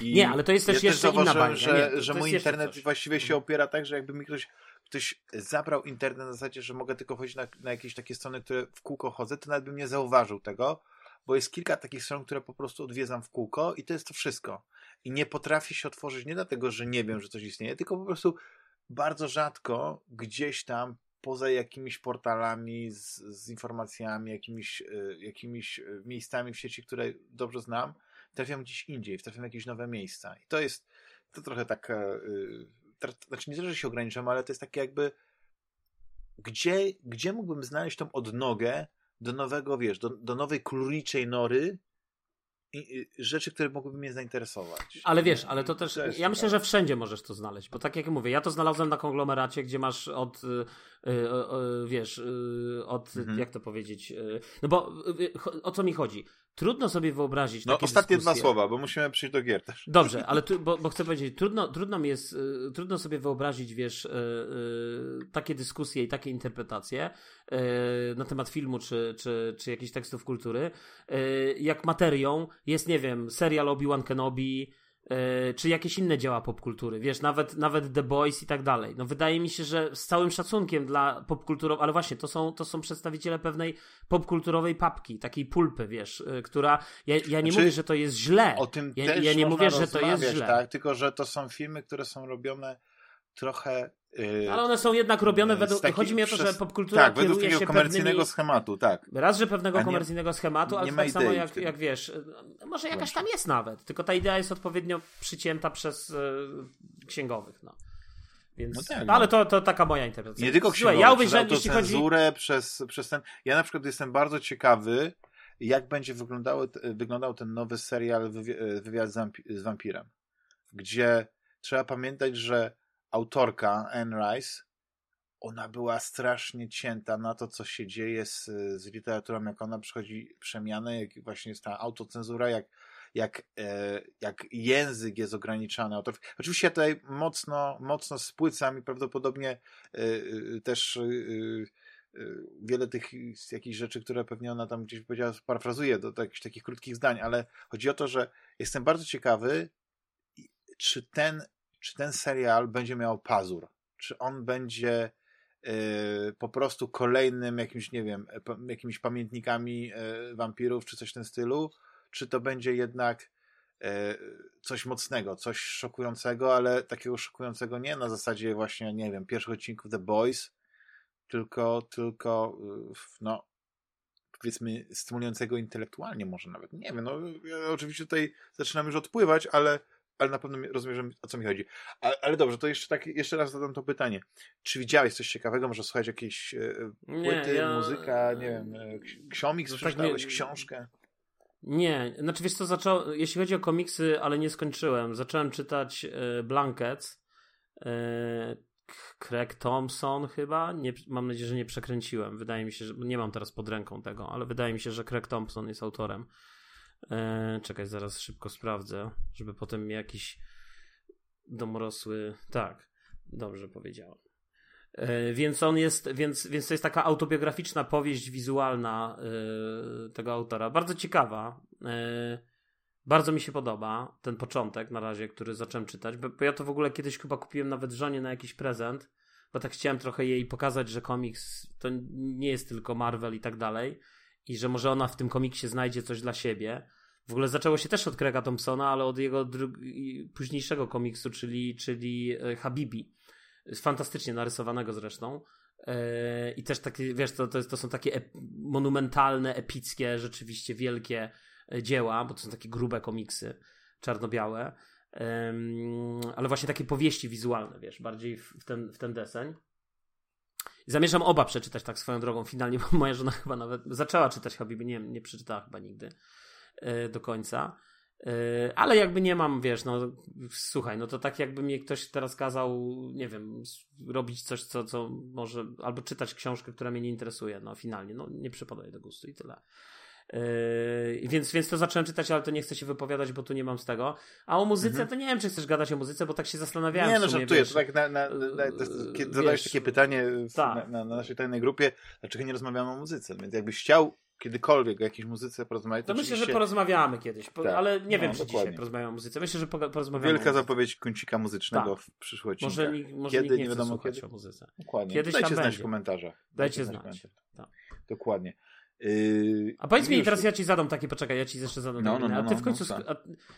I nie, ale to jest też ja jeszcze też inna bańka. Że, nie, że mój internet właściwie się opiera tak, że jakby mi ktoś, ktoś zabrał internet na zasadzie, że mogę tylko chodzić na, na jakieś takie strony, które w kółko chodzę, to nawet bym nie zauważył tego, bo jest kilka takich stron, które po prostu odwiedzam w kółko i to jest to wszystko. I nie potrafię się otworzyć nie dlatego, że nie wiem, że coś istnieje, tylko po prostu bardzo rzadko gdzieś tam poza jakimiś portalami z, z informacjami, jakimiś, y, jakimiś y, miejscami w sieci, które dobrze znam, trafiam gdzieś indziej, trafiam w jakieś nowe miejsca. I to jest to trochę tak, yy, znaczy nie to, że się ograniczam, ale to jest takie jakby gdzie, gdzie mógłbym znaleźć tą odnogę, do nowego, wiesz, do, do nowej króliczej nory i, rzeczy, które mogłyby mnie zainteresować. Ale wiesz, ale to też, ja myślę, że wszędzie możesz to znaleźć, bo tak jak mówię, ja to znalazłem na konglomeracie, gdzie masz od, yy, yy, wiesz, yy, od, mhm. jak to powiedzieć, y, no bo y, o co mi chodzi? Trudno sobie wyobrazić. No, ostatnie dyskusje. dwa słowa, bo musimy przyjść do gier też. Dobrze, ale tu, bo, bo, chcę powiedzieć, trudno, trudno mi jest, y, trudno sobie wyobrazić, wiesz, y, y, takie dyskusje i takie interpretacje y, na temat filmu czy, czy, czy jakichś tekstów kultury, y, jak materią jest, nie wiem, serial Obi-Wan Kenobi, czy jakieś inne dzieła popkultury, wiesz, nawet, nawet The Boys i tak dalej. No wydaje mi się, że z całym szacunkiem dla popkulturowej, ale właśnie, to są, to są przedstawiciele pewnej popkulturowej papki, takiej pulpy, wiesz, e, która, ja, ja nie znaczy, mówię, że to jest źle. O tym ja, też ja nie mówię, że to jest źle. Tak, tylko, że to są filmy, które są robione trochę Ale one są jednak robione według. Taki, chodzi mi o to, przez, że popkultura tak, według takiego komercyjnego pewnymi, schematu, tak. Raz, że pewnego nie, komercyjnego schematu, ale tak samo jak, jak wiesz, może jakaś tam jest nawet, tylko ta idea jest odpowiednio przycięta przez e, księgowych. No. Więc, no tak, ale no. to, to taka moja interpretacja. Nie tylko księgowych, ja uwierzę, jeśli chodzi... przez, przez ten... Ja na przykład jestem bardzo ciekawy, jak będzie wyglądał, wyglądał ten nowy serial Wywiad z, z wampirem gdzie trzeba pamiętać, że autorka Anne Rice, ona była strasznie cięta na to, co się dzieje z, z literaturą, jak ona przychodzi przemianę, jak właśnie jest ta autocenzura, jak, jak, e, jak język jest ograniczany. Oczywiście ja tutaj mocno, mocno spłycam i prawdopodobnie e, e, też wiele tych jakichś rzeczy, które pewnie ona tam gdzieś powiedziała, parafrazuje do, do jakichś takich krótkich zdań, ale chodzi o to, że jestem bardzo ciekawy, czy ten, czy ten serial będzie miał pazur, czy on będzie y, po prostu kolejnym jakimś, nie wiem, jakimiś pamiętnikami y, wampirów, czy coś w tym stylu, czy to będzie jednak y, coś mocnego, coś szokującego, ale takiego szokującego nie na zasadzie właśnie, nie wiem, pierwszych odcinków The Boys, tylko, tylko no, powiedzmy stymulującego intelektualnie może nawet. Nie wiem, no ja oczywiście tutaj zaczynam już odpływać, ale, ale na pewno rozumiem, o co mi chodzi. Ale, ale dobrze, to jeszcze tak, jeszcze raz zadam to pytanie. Czy widziałeś coś ciekawego? Może słuchać jakieś e, płyty, nie, ja... muzyka, nie wiem, e, ksiomik, przeczytałeś, tak książkę? Nie, znaczy wiesz co, zaczął, jeśli chodzi o komiksy, ale nie skończyłem. Zacząłem czytać e, Blankets, e, Craig Thompson chyba. Nie, mam nadzieję, że nie przekręciłem. Wydaje mi się, że nie mam teraz pod ręką tego, ale wydaje mi się, że Craig Thompson jest autorem. E, czekaj, zaraz szybko sprawdzę, żeby potem jakiś domorosły. Tak, dobrze powiedziałem. E, więc on jest, więc, więc to jest taka autobiograficzna powieść wizualna e, tego autora. Bardzo ciekawa. Bardzo mi się podoba ten początek na razie, który zacząłem czytać, bo ja to w ogóle kiedyś chyba kupiłem nawet żonie na jakiś prezent, bo tak chciałem trochę jej pokazać, że komiks to nie jest tylko Marvel i tak dalej i że może ona w tym komiksie znajdzie coś dla siebie. W ogóle zaczęło się też od Craiga Thompsona, ale od jego późniejszego komiksu, czyli, czyli e, Habibi. Fantastycznie narysowanego zresztą. Yy, I też takie, wiesz, to, to, to są takie ep monumentalne, epickie, rzeczywiście wielkie dzieła, bo to są takie grube komiksy czarno-białe, ale właśnie takie powieści wizualne, wiesz, bardziej w ten, w ten deseń. Zamierzam oba przeczytać tak swoją drogą finalnie, bo moja żona chyba nawet zaczęła czytać Habiby, nie, nie przeczytała chyba nigdy e, do końca. E, ale jakby nie mam, wiesz, no słuchaj, no to tak jakby mnie ktoś teraz kazał, nie wiem, robić coś, co, co może, albo czytać książkę, która mnie nie interesuje, no finalnie, no nie przypadaje do gustu i tyle. Yy, więc, więc to zacząłem czytać, ale to nie chcę się wypowiadać, bo tu nie mam z tego. A o muzyce mhm. to nie wiem, czy chcesz gadać o muzyce, bo tak się zastanawiałem. Nie, no żartuję. To tak na, na, na, kiedy zadałeś takie pytanie tak. na, na, naszej tajnej grupie, dlaczego nie rozmawiamy o muzyce. Więc jakbyś chciał kiedykolwiek o jakiejś muzyce porozmawiać, to, to myślę, że porozmawiamy kiedyś, po, tak, ale nie no, wiem, czy dokładnie. dzisiaj porozmawiamy o muzyce. Myślę, że porozmawiamy Wielka zapowiedź kącika muzycznego tak. w przyszłości. Może, może kiedy, nie, nie wiadomo kiedy. o muzyce. Dokładnie. Kiedyś Dajcie znać w komentarzach. Dajcie, Dajcie znać. znać. Tak. Dokładnie. Yy, a powiedz mi, teraz ja ci zadam takie, poczekaj, ja ci jeszcze zadam no, no, no, a ty w no, końcu, no, a,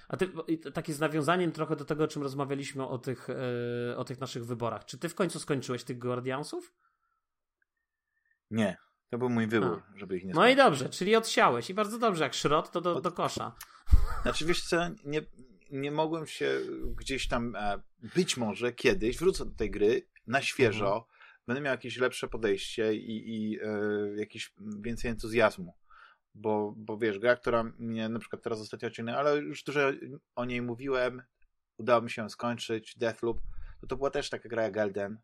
a, ty, takie z nawiązaniem trochę do tego, o czym rozmawialiśmy o tych, yy, o tych naszych wyborach. Czy ty w końcu skończyłeś tych Guardiansów? Nie. To był mój wybór, a. żeby ich nie skończyć. No i dobrze, czyli odsiałeś i bardzo dobrze, jak szrot, to do, Od... do kosza. Znaczy wiesz co, nie, nie mogłem się gdzieś tam, e, być może kiedyś wrócę do tej gry na świeżo, mhm będę miał jakieś lepsze podejście i, i e, jakieś więcej entuzjazmu. Bo, bo wiesz, gra, która mnie na przykład teraz ostatnio ciągnie, ale już dużo o niej mówiłem, udało mi się skończyć, Deathloop, to to była też taka gra jak Elden.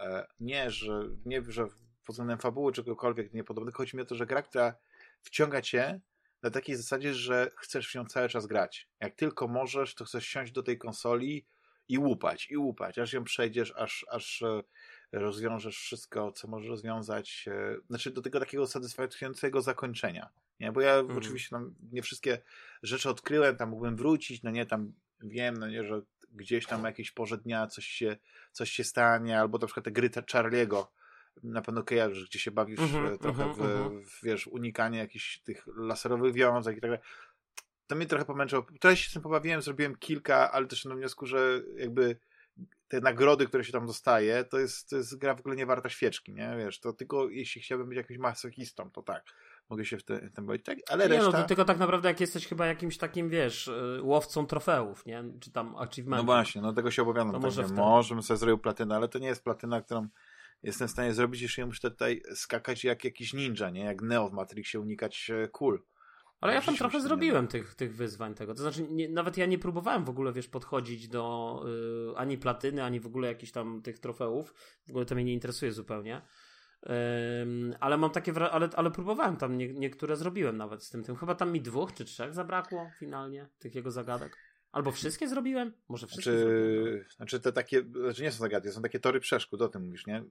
E, nie, że, nie, że pod względem fabuły czegokolwiek niepodobnego, chodzi mi o to, że gra, która wciąga cię na takiej zasadzie, że chcesz w nią cały czas grać. Jak tylko możesz, to chcesz siąść do tej konsoli i łupać, i łupać, aż ją przejdziesz, aż, aż e, rozwiążesz wszystko, co możesz rozwiązać, e, znaczy do tego takiego satysfakcjonującego zakończenia, nie? Bo ja mm. oczywiście tam nie wszystkie rzeczy odkryłem, tam mógłbym wrócić, no nie, tam wiem, no nie, że gdzieś tam jakieś porze dnia coś się, coś się stanie, albo na przykład te gry Charlie'ego, na pewno kojarzysz, gdzie się bawisz mm -hmm, trochę mm -hmm, w, mhm. w, wiesz, unikanie jakichś tych laserowych wiązek i tak dalej. To mnie trochę pomęczyło. Teraz się z tym pobawiłem, zrobiłem kilka, ale też na wniosku, że jakby te nagrody, które się tam dostaje, to jest, to jest gra w ogóle nie warta świeczki, nie? Wiesz, to tylko jeśli chciałbym być jakimś masochistą, to tak. Mogę się w, w tym bawić, tak? Ale nie, reszta... no to tylko tak naprawdę jak jesteś chyba jakimś takim, wiesz, y, łowcą trofeów, nie? Czy tam achievementu. No właśnie, no tego się obawiam. Tak, może, może bym sobie zrobił platynę, ale to nie jest platyna, którą jestem w stanie zrobić, jeśli muszę tutaj skakać jak jakiś ninja, nie? Jak Neo w Matrixie unikać e, kul. Ale ja tam trochę zrobiłem tych, tych wyzwań tego. To znaczy, nie, nawet ja nie próbowałem w ogóle, wiesz, podchodzić do y, ani platyny, ani w ogóle jakichś tam tych trofeów. W ogóle to mnie nie interesuje zupełnie. ale mam takie, ale, ale próbowałem tam, nie, niektóre zrobiłem nawet z tym, tym. Chyba tam mi dwóch czy trzech zabrakło finalnie, tych jego zagadek. Albo wszystkie zrobiłem? Może wszystkie znaczy, zrobiłem. Znaczy te takie, znaczy nie są zagadki, są takie tory przeszkód, o tym mówisz, nie?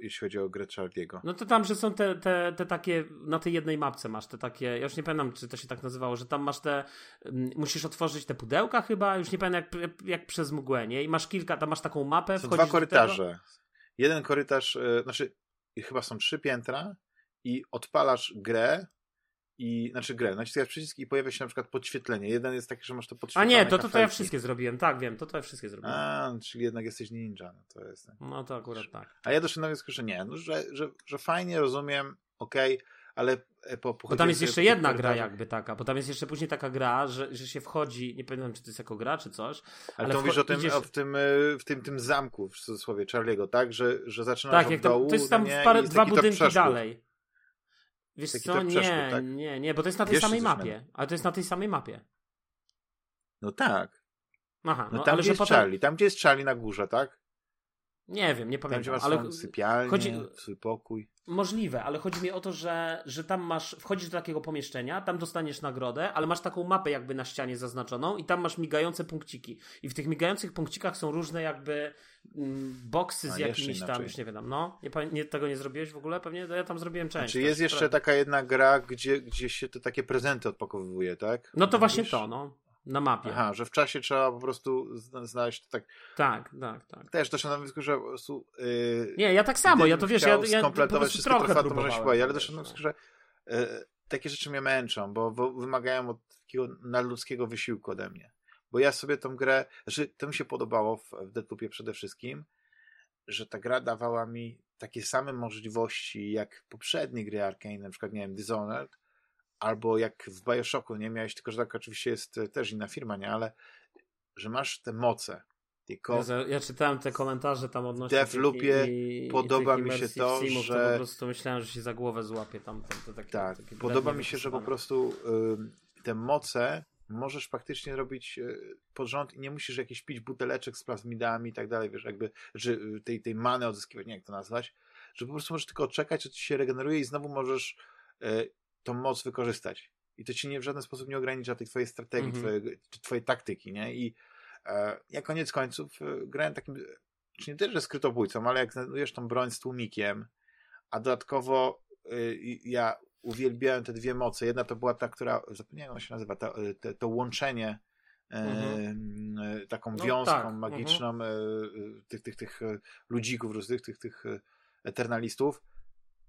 Jeśli chodzi o grę Charlie'ego. No to tam, że są te, te, te takie, na tej jednej mapce masz te takie, ja już nie pamiętam, czy to się tak nazywało, że tam masz te, musisz otworzyć te pudełka chyba, już nie pamiętam jak, jak przez mgłę, nie? I masz kilka, tam masz taką mapę. Są dwa korytarze. Jeden korytarz, yy, znaczy chyba są trzy piętra i odpalasz grę i, znaczy grę, naciskasz przycisk i pojawia się na przykład podświetlenie. Jeden jest taki, że masz to podświetlenie. A nie, to, to, to ja wszystkie zrobiłem, tak wiem, to to ja wszystkie zrobiłem. A, czyli jednak jesteś ninja, no to jest. No to akurat tak. A ja doszedłem na wniosku, że nie, no, że, że, że fajnie, rozumiem, okej, okay, ale po, po Bo tam jest jeszcze jedna gra jakby taka, bo tam jest jeszcze później taka gra, że, że się wchodzi, nie pamiętam czy to jest jako gra czy coś. Ale, ale to mówisz o tym, idziesz... o, w, tym, e, w tym tym zamku w cudzysłowie Charlie'ego, tak? Że, że zaczynasz tak, od dołu, to jest tam nie, parę, dwa budynki dalej. Wiesz Taki co, nie, tak? nie, nie, bo to jest na tej Jeszcze samej mapie. Ale to jest na tej samej mapie. No tak. Aha, no, no tam, gdzie jest potem... Charlie, tam gdzie jest Charlie na górze, tak? Nie wiem, nie pamiętam. Tam, ale sypialnię, chodzi... swój pokój. Możliwe, ale chodzi mi o to, że, że tam masz, wchodzisz do takiego pomieszczenia, tam dostaniesz nagrodę, ale masz taką mapę jakby na ścianie zaznaczoną i tam masz migające punkciki. I w tych migających punkcikach są różne jakby mm, boksy z A, jakimiś tam, już nie wiem, no. Nie, nie, tego nie zrobiłeś w ogóle? Pewnie ja tam zrobiłem część. Czy jest jeszcze taka jedna gra, gdzie, gdzie się te takie prezenty odpakowuje, tak? No to właśnie to, no na mapie. Aha, że w czasie trzeba po prostu znaleźć tak. Tak, tak, tak. Też też na wniosku, że po prostu. Yy, nie, ja tak samo, ja to wiesz, ja, ja skompletować wszystkie trofea, to można się powiedzieć, ale też na wniosku, że yy, takie rzeczy mnie męczą, bo, bo wymagają od takiego nadludzkiego wysiłku ode mnie. Bo ja sobie tą grę, znaczy to mi się podobało w, w przede wszystkim, że ta gra dawała mi takie same możliwości jak poprzednie gry Arkane, na przykład, nie wiem, Dishonored, albo jak w Bioshocku, nie miałeś, tylko że tak oczywiście jest e, też inna firma, nie, ale że masz te moce. Tylko ja, ja czytałem te komentarze tam odnośnie Deathloopie podoba mi się to, że to po prostu myślałem, że się za głowę złapie tam, tam te takie, Tak, takie podoba mi się, że po prostu y, te moce możesz faktycznie robić y, pod rząd i nie musisz jakieś pić buteleczek z plazmidami i tak dalej, wiesz, jakby, czy tej, tej many odzyskiwać, nie jak to nazwać, że po prostu możesz tylko czekać, że ci się regeneruje i znowu możesz y, tą moc wykorzystać. I to ci nie w żaden sposób nie ogranicza tej twojej strategii, mm -hmm. twojej, twojej taktyki, nie? I e, ja koniec końców e, grałem takim, czy nie tyle, że skrytobójcą, ale jak znajdujesz tą broń z tłumikiem, a dodatkowo e, ja uwielbiałem te dwie moce. Jedna to była ta, która, zapomniałem jak się nazywa, to, e, to, to łączenie mm -hmm. taką no, wiązką tak. Mhm. magiczną mm -hmm. tych, tych, tych ludzików różnych, tych, tych eternalistów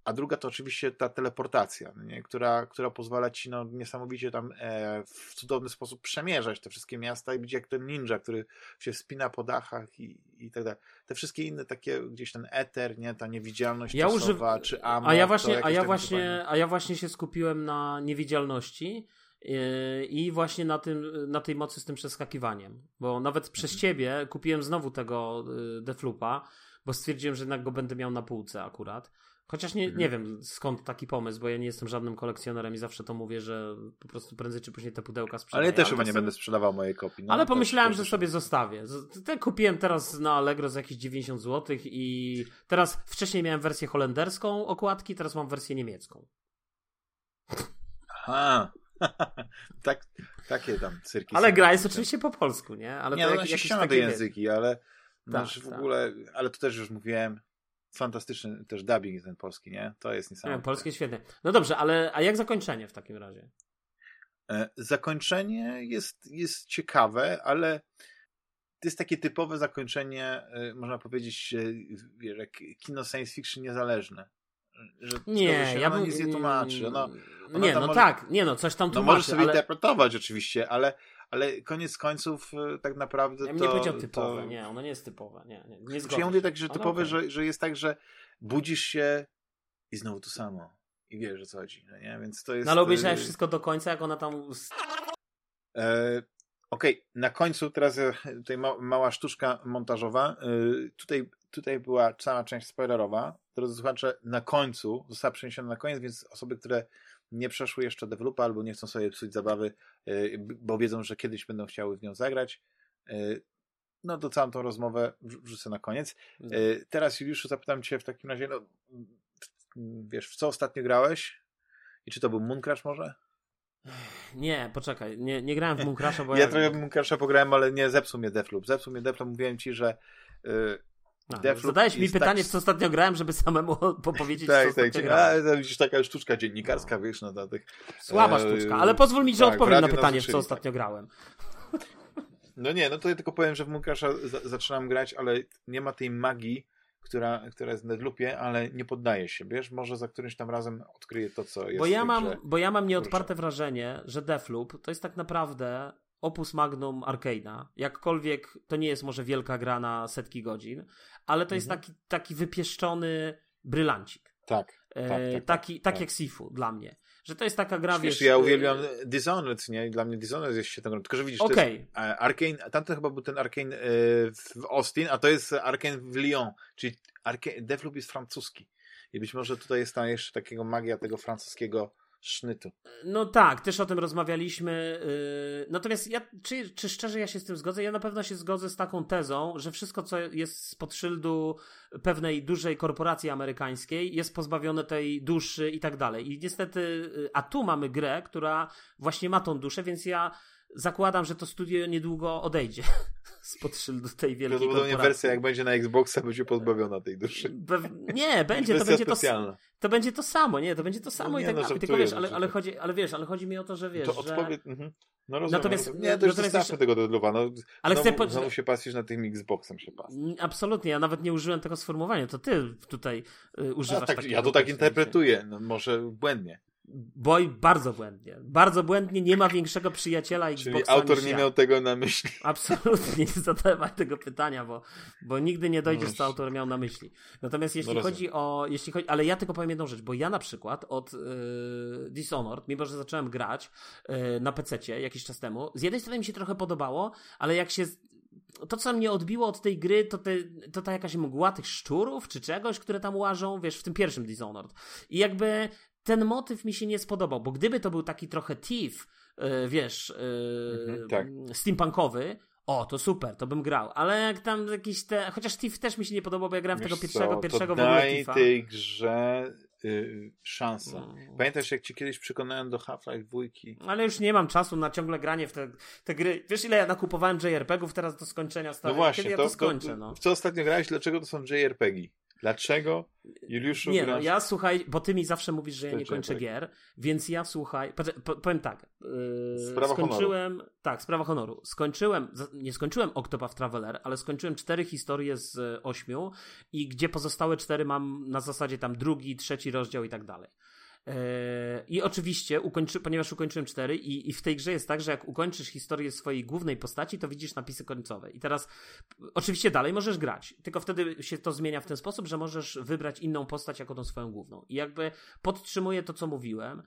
a druga to oczywiście ta teleportacja, no nie? Która, która pozwala ci no, niesamowicie tam e, w cudowny sposób przemierzać te wszystkie miasta i być jak ten ninja, który się wspina po dachach i, i tak dalej. Te wszystkie inne takie, gdzieś ten eter, nie? ta niewidzialność ja czasowa, czy ammo, a ja właśnie, a ja właśnie, a ja właśnie się skupiłem na niewidzialności e, i właśnie na, tym, na tej mocy z tym przeskakiwaniem, bo nawet przez mhm. ciebie kupiłem znowu tego e, Deflupa, bo stwierdziłem, że jednak go będę miał na półce akurat. Chociaż nie, nie mhm. wiem skąd taki pomysł, bo ja nie jestem żadnym kolekcjonerem i zawsze to mówię, że po prostu prędzej czy później te pudełka sprzedaję. Ale ja też chyba nie będę sprzedawał mojej kopii. No, ale pomyślałem, że sobie zostawię. Te kupiłem teraz na Allegro za jakieś 90 zł i teraz wcześniej miałem wersję holenderską okładki, teraz mam wersję niemiecką. Aha. (laughs) tak, takie tam cyrki. Ale gra jest oczywiście po polsku, nie? Ale nie, to no, jak, się ściana te języki, ale tak, w tak. ogóle, ale to też już mówiłem, fantastyczny też dubbing ten polski, nie? To jest niesamowite. Nie, polskie świetnie. No dobrze, ale a jak zakończenie w takim razie? E, zakończenie jest, jest ciekawe, ale to jest takie typowe zakończenie, e, można powiedzieć, wiesz, jak kino science fiction niezależne. Że nie, się, ja bym... nic nie tłumaczy. Ono, ono nie, no może, tak, nie no, coś tam tłumaczy. No możesz sobie ale... interpretować oczywiście, ale ale koniec końców e, tak naprawdę ja to... Nie powiedział typowe, to... nie, ono nie jest typowe, nie, nie, nie znaczy, Ja mówię tak, że typowe, okay. że, że jest tak, że budzisz się i znowu to samo. I wiesz, o co chodzi, no nie? Więc to jest... No ale obejrzałeś wszystko do końca, jak ona tam... E, Okej, okay. na końcu teraz e, tutaj ma, mała sztuczka montażowa. E, tutaj, tutaj była cała część spoilerowa. Drodzy słuchacze, na końcu została przeniesiona na koniec, więc osoby, które nie przeszły jeszcze developa albo nie chcą sobie psuć zabawy, bo wiedzą, że kiedyś będą chciały w nią zagrać. No to całą tą rozmowę wrzucę na koniec. No. Teraz Juliuszu zapytam Cię w takim razie, no, wiesz, w co ostatnio grałeś? I czy to był Mooncrash może? Nie, poczekaj, nie, nie grałem w Mooncrasha, bo ja... ja trochę w Mooncrasha pograłem, ale nie zepsuł mnie Deathloop. Zepsuł mnie Deathloop, mówiłem ci, że a, zadałeś mi pytanie, tak... co ostatnio grałem, żeby samemu (laughs) powiedzieć, tak, co tak, ostatnio grałem. A, widzisz, taka sztuczka dziennikarska, no. wiesz, no do tych... Słaba e, sztuczka, ale pozwól mi, że tak, odpowiem na pytanie, w co ostatnio grałem. (laughs) No nie, no to ja tylko powiem, że w Mooncrasha zaczynam grać, ale nie ma tej magii, która, która jest w Deadloopie, ale nie poddaje się, wiesz? Może za którymś tam razem odkryje to, co jest bo ja mam, Bo ja mam nieodparte wrażenie, że Deathloop to jest tak naprawdę opus magnum Arcane'a. Jakkolwiek to nie jest może wielka gra na setki godzin, ale to jest mhm. taki, taki wypieszczony brylancik. Tak. tak, tak, tak taki, tak, tak jak Sifu dla mnie że to jest taka gra, wiesz... ja y, uwielbiam Dishonored, nie? Dla mnie Dishonored jest świetną grą. Tylko, że widzisz, okay. to jest Arkane, tamten chyba był ten Arkane w Austin, a to jest Arkane w Lyon, czyli Arkane, Deathloop jest francuski. I być może tutaj jest tam jeszcze takiego magia tego francuskiego sznytu. No tak, też o tym rozmawialiśmy. Yy, natomiast ja, czy, czy szczerze ja się z tym zgodzę? Ja na pewno się zgodzę z taką tezą, że wszystko, co jest spod szyldu pewnej dużej korporacji amerykańskiej, jest pozbawione tej duszy i tak dalej. I niestety, y, a tu mamy grę, która właśnie ma tą duszę, więc ja zakładam, że to studio niedługo odejdzie (laughs) spod szyldu tej wielkiej Prawdopodobnie wersja jak będzie na Xboxa będzie pozbawiona tej duszy. Be nie, (laughs) będzie, to będzie to, to będzie to samo, nie, to będzie to samo no, i tak no, dalej. Tylko wiesz, ale, ale, chodzi, ale wiesz, ale chodzi mi o to, że wiesz, to że... Mhm. No rozumiem, natomiast, rozumiem. Nie, to już zostawmy jeszcze... tego Deadloopa. No, ale znowu, chcę... znowu się pasisz na tym Xboxem się pas. Absolutnie, ja nawet nie użyłem tego sformułowania, to ty tutaj y, używasz tak, Ja to tak interpretuję, no, może błędnie. Boj bardzo błędnie. Bardzo błędnie, nie ma większego przyjaciela Xboxa Czyli autor nie ja. miał tego na myśli. Absolutnie, nie zadawaj tego pytania, bo, bo nigdy nie dojdziesz, co autor miał na myśli. Natomiast jeśli no chodzi o... Jeśli chodzi, ale ja tylko powiem jedną rzecz, bo ja na przykład od yy, Dishonored, mimo że zacząłem grać yy, na PC jakiś czas temu, z jednej strony mi się trochę podobało, ale jak się to, co mnie odbiło od tej gry, to, te, to ta jakaś mgła tych szczurów, czy czegoś, które tam łażą, wiesz, w tym pierwszym Dishonored. I jakby ten motyw mi się nie spodobał, bo gdyby to był taki trochę thief, yy, wiesz, yy, mhm, tak. steampunkowy, o, to super, to bym grał. Ale jak tam jakiś te. Chociaż Thief też mi się nie podobał, bo ja grałem w tego pierwszego, co, pierwszego to w ogóle daj tej grze yy, szansę. No. Pamiętasz, jak ci kiedyś przekonałem do Half-Life 2? Ale już nie mam czasu na ciągle granie w te, te gry. Wiesz, ile ja nakupowałem JRPG-ów teraz do skończenia? Stary? No właśnie, Kiedy ja to, to skończę? No? W co ostatnio grałeś? Dlaczego to są JRPG? Dlaczego Juliuszu Nie, no ja słuchaj, bo ty mi zawsze mówisz, że ja nie kończę gier, więc ja słuchaj, powiem tak, yy, sprawa skończyłem, honoru. tak, sprawa honoru, skończyłem, nie skończyłem Octopath Traveler, ale skończyłem cztery historie z ośmiu i gdzie pozostałe cztery mam na zasadzie tam drugi, trzeci rozdział i tak dalej. Yy, I oczywiście, ukończy, ponieważ ukończyłem cztery i, i w tej grze jest tak, że jak ukończysz historię swojej głównej postaci, to widzisz napisy końcowe. I teraz oczywiście dalej możesz grać, tylko wtedy się to zmienia w ten sposób, że możesz wybrać inną postać jako tą swoją główną. I jakby podtrzymuję to, co mówiłem.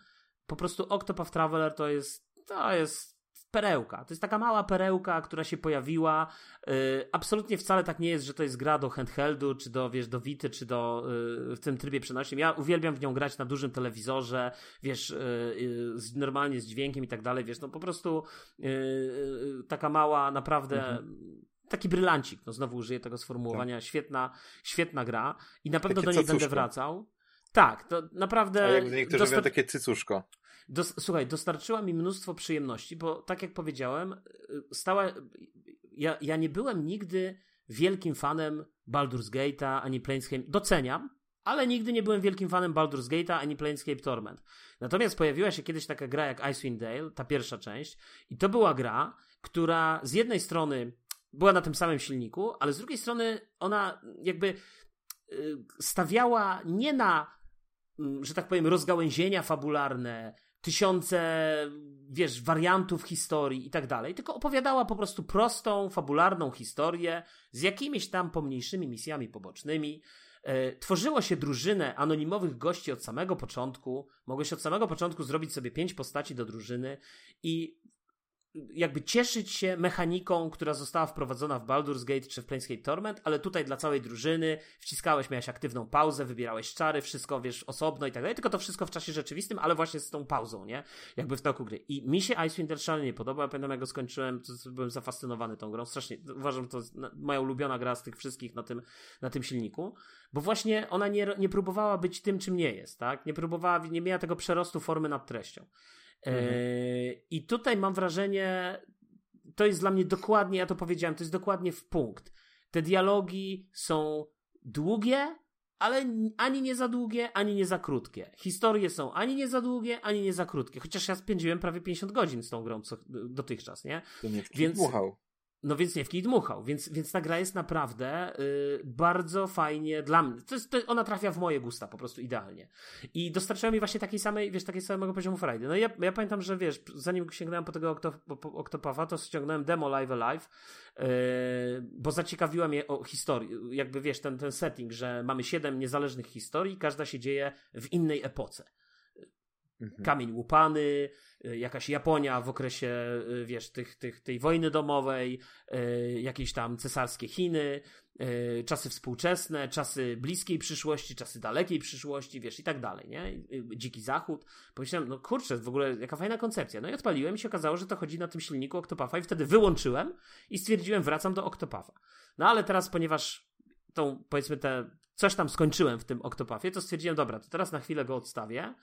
Po prostu Octopath Traveler to jest to jest perełka. To jest taka mała perełka, która się pojawiła. Yy, absolutnie wcale tak nie jest, że to jest gra do handheldu, czy do, wiesz, do Wity, czy do, yy, w tym trybie przenośnym. Ja uwielbiam w nią grać na dużym telewizorze, wiesz, yy, z, normalnie z dźwiękiem i tak dalej, wiesz, no po prostu y, y, taka mała, naprawdę... Mhm taki brylancik, no znowu użyję tego sformułowania, tak. świetna, świetna gra i na pewno takie do niej cacuszko. będę wracał. Tak, to naprawdę... A jak niektórzy mówią takie cycuszko. Dos słuchaj, dostarczyła mi mnóstwo przyjemności, bo tak jak powiedziałem, y, stała. Ja, ja nie byłem nigdy wielkim fanem Baldur's Gate'a ani Planescape. Doceniam, ale nigdy nie byłem wielkim fanem Baldur's Gate'a ani Planescape Torment. Natomiast pojawiła się kiedyś taka gra jak Icewind Dale, ta pierwsza część, i to była gra, która z jednej strony była na tym samym silniku, ale z drugiej strony ona jakby y, stawiała nie na, mm, że tak powiem, rozgałęzienia fabularne, tysiące, wiesz, wariantów historii i tak dalej, tylko opowiadała po prostu prostą, fabularną historię z jakimiś tam pomniejszymi misjami pobocznymi. E, tworzyło się drużynę anonimowych gości od samego początku. Mogłeś od samego początku zrobić sobie pięć postaci do drużyny i jakby cieszyć się mechaniką, która została wprowadzona w Baldur's Gate czy w Planescape Torment, ale tutaj dla całej drużyny wciskałeś, miałeś aktywną pauzę, wybierałeś czary, wszystko wiesz osobno i tak dalej, tylko to wszystko w czasie rzeczywistym, ale właśnie z tą pauzą, nie? Jakby w toku gry. I mi się Icewind Dale szalenie podoba, ja pamiętam jak go skończyłem, to, byłem zafascynowany tą grą, strasznie, uważam, że to moja ulubiona gra z tych wszystkich na tym, na tym silniku, bo właśnie ona nie, nie próbowała być tym, czym nie jest, tak? Nie próbowała, nie miała tego przerostu formy nad treścią. Mhm. E, I tutaj mam wrażenie, to jest dla mnie dokładnie, ja to powiedziałem, to jest dokładnie w punkt. Te dialogi są długie, ale ani nie za długie, ani nie za krótkie. Historie są ani nie za długie, ani nie za krótkie. Chociaż ja spędziłem prawie 50 godzin z tą grą co, dotychczas, nie? To nie Więc, dmuchał. No więc nie w kij dmuchał, więc, więc ta gra jest naprawdę y, bardzo fajnie dla mnie. To jest, to, ona trafia w moje gusta po prostu idealnie. I dostarczyła mi właśnie takiej samej, wiesz, takiej samego poziomu frajdy. No i ja, ja pamiętam, że wiesz, zanim sięgnąłem po tego Octopawa, to ściągnąłem demo Live Alive, y, bo zaciekawiła mnie o historii, jakby wiesz, ten, ten setting, że mamy siedem niezależnych historii, każda się dzieje w innej epoce. Mhm. Kamień łupany, jakaś Japonia w okresie, y, wiesz, tych, tych, tej wojny domowej, y, jakieś tam cesarskie Chiny, czasy współczesne, czasy bliskiej przyszłości, czasy dalekiej przyszłości, wiesz, i tak dalej, nie? Dziki Zachód. Pomyślałem, no kurczę, w ogóle jaka fajna koncepcja. No i odpaliłem i się okazało, że to chodzi na tym silniku Octopath'a i wtedy wyłączyłem i stwierdziłem, wracam do Octopath'a. No ale teraz, ponieważ tą, powiedzmy, te, coś tam skończyłem w tym Octopathie, to stwierdziłem, dobra, to teraz na chwilę go odstawię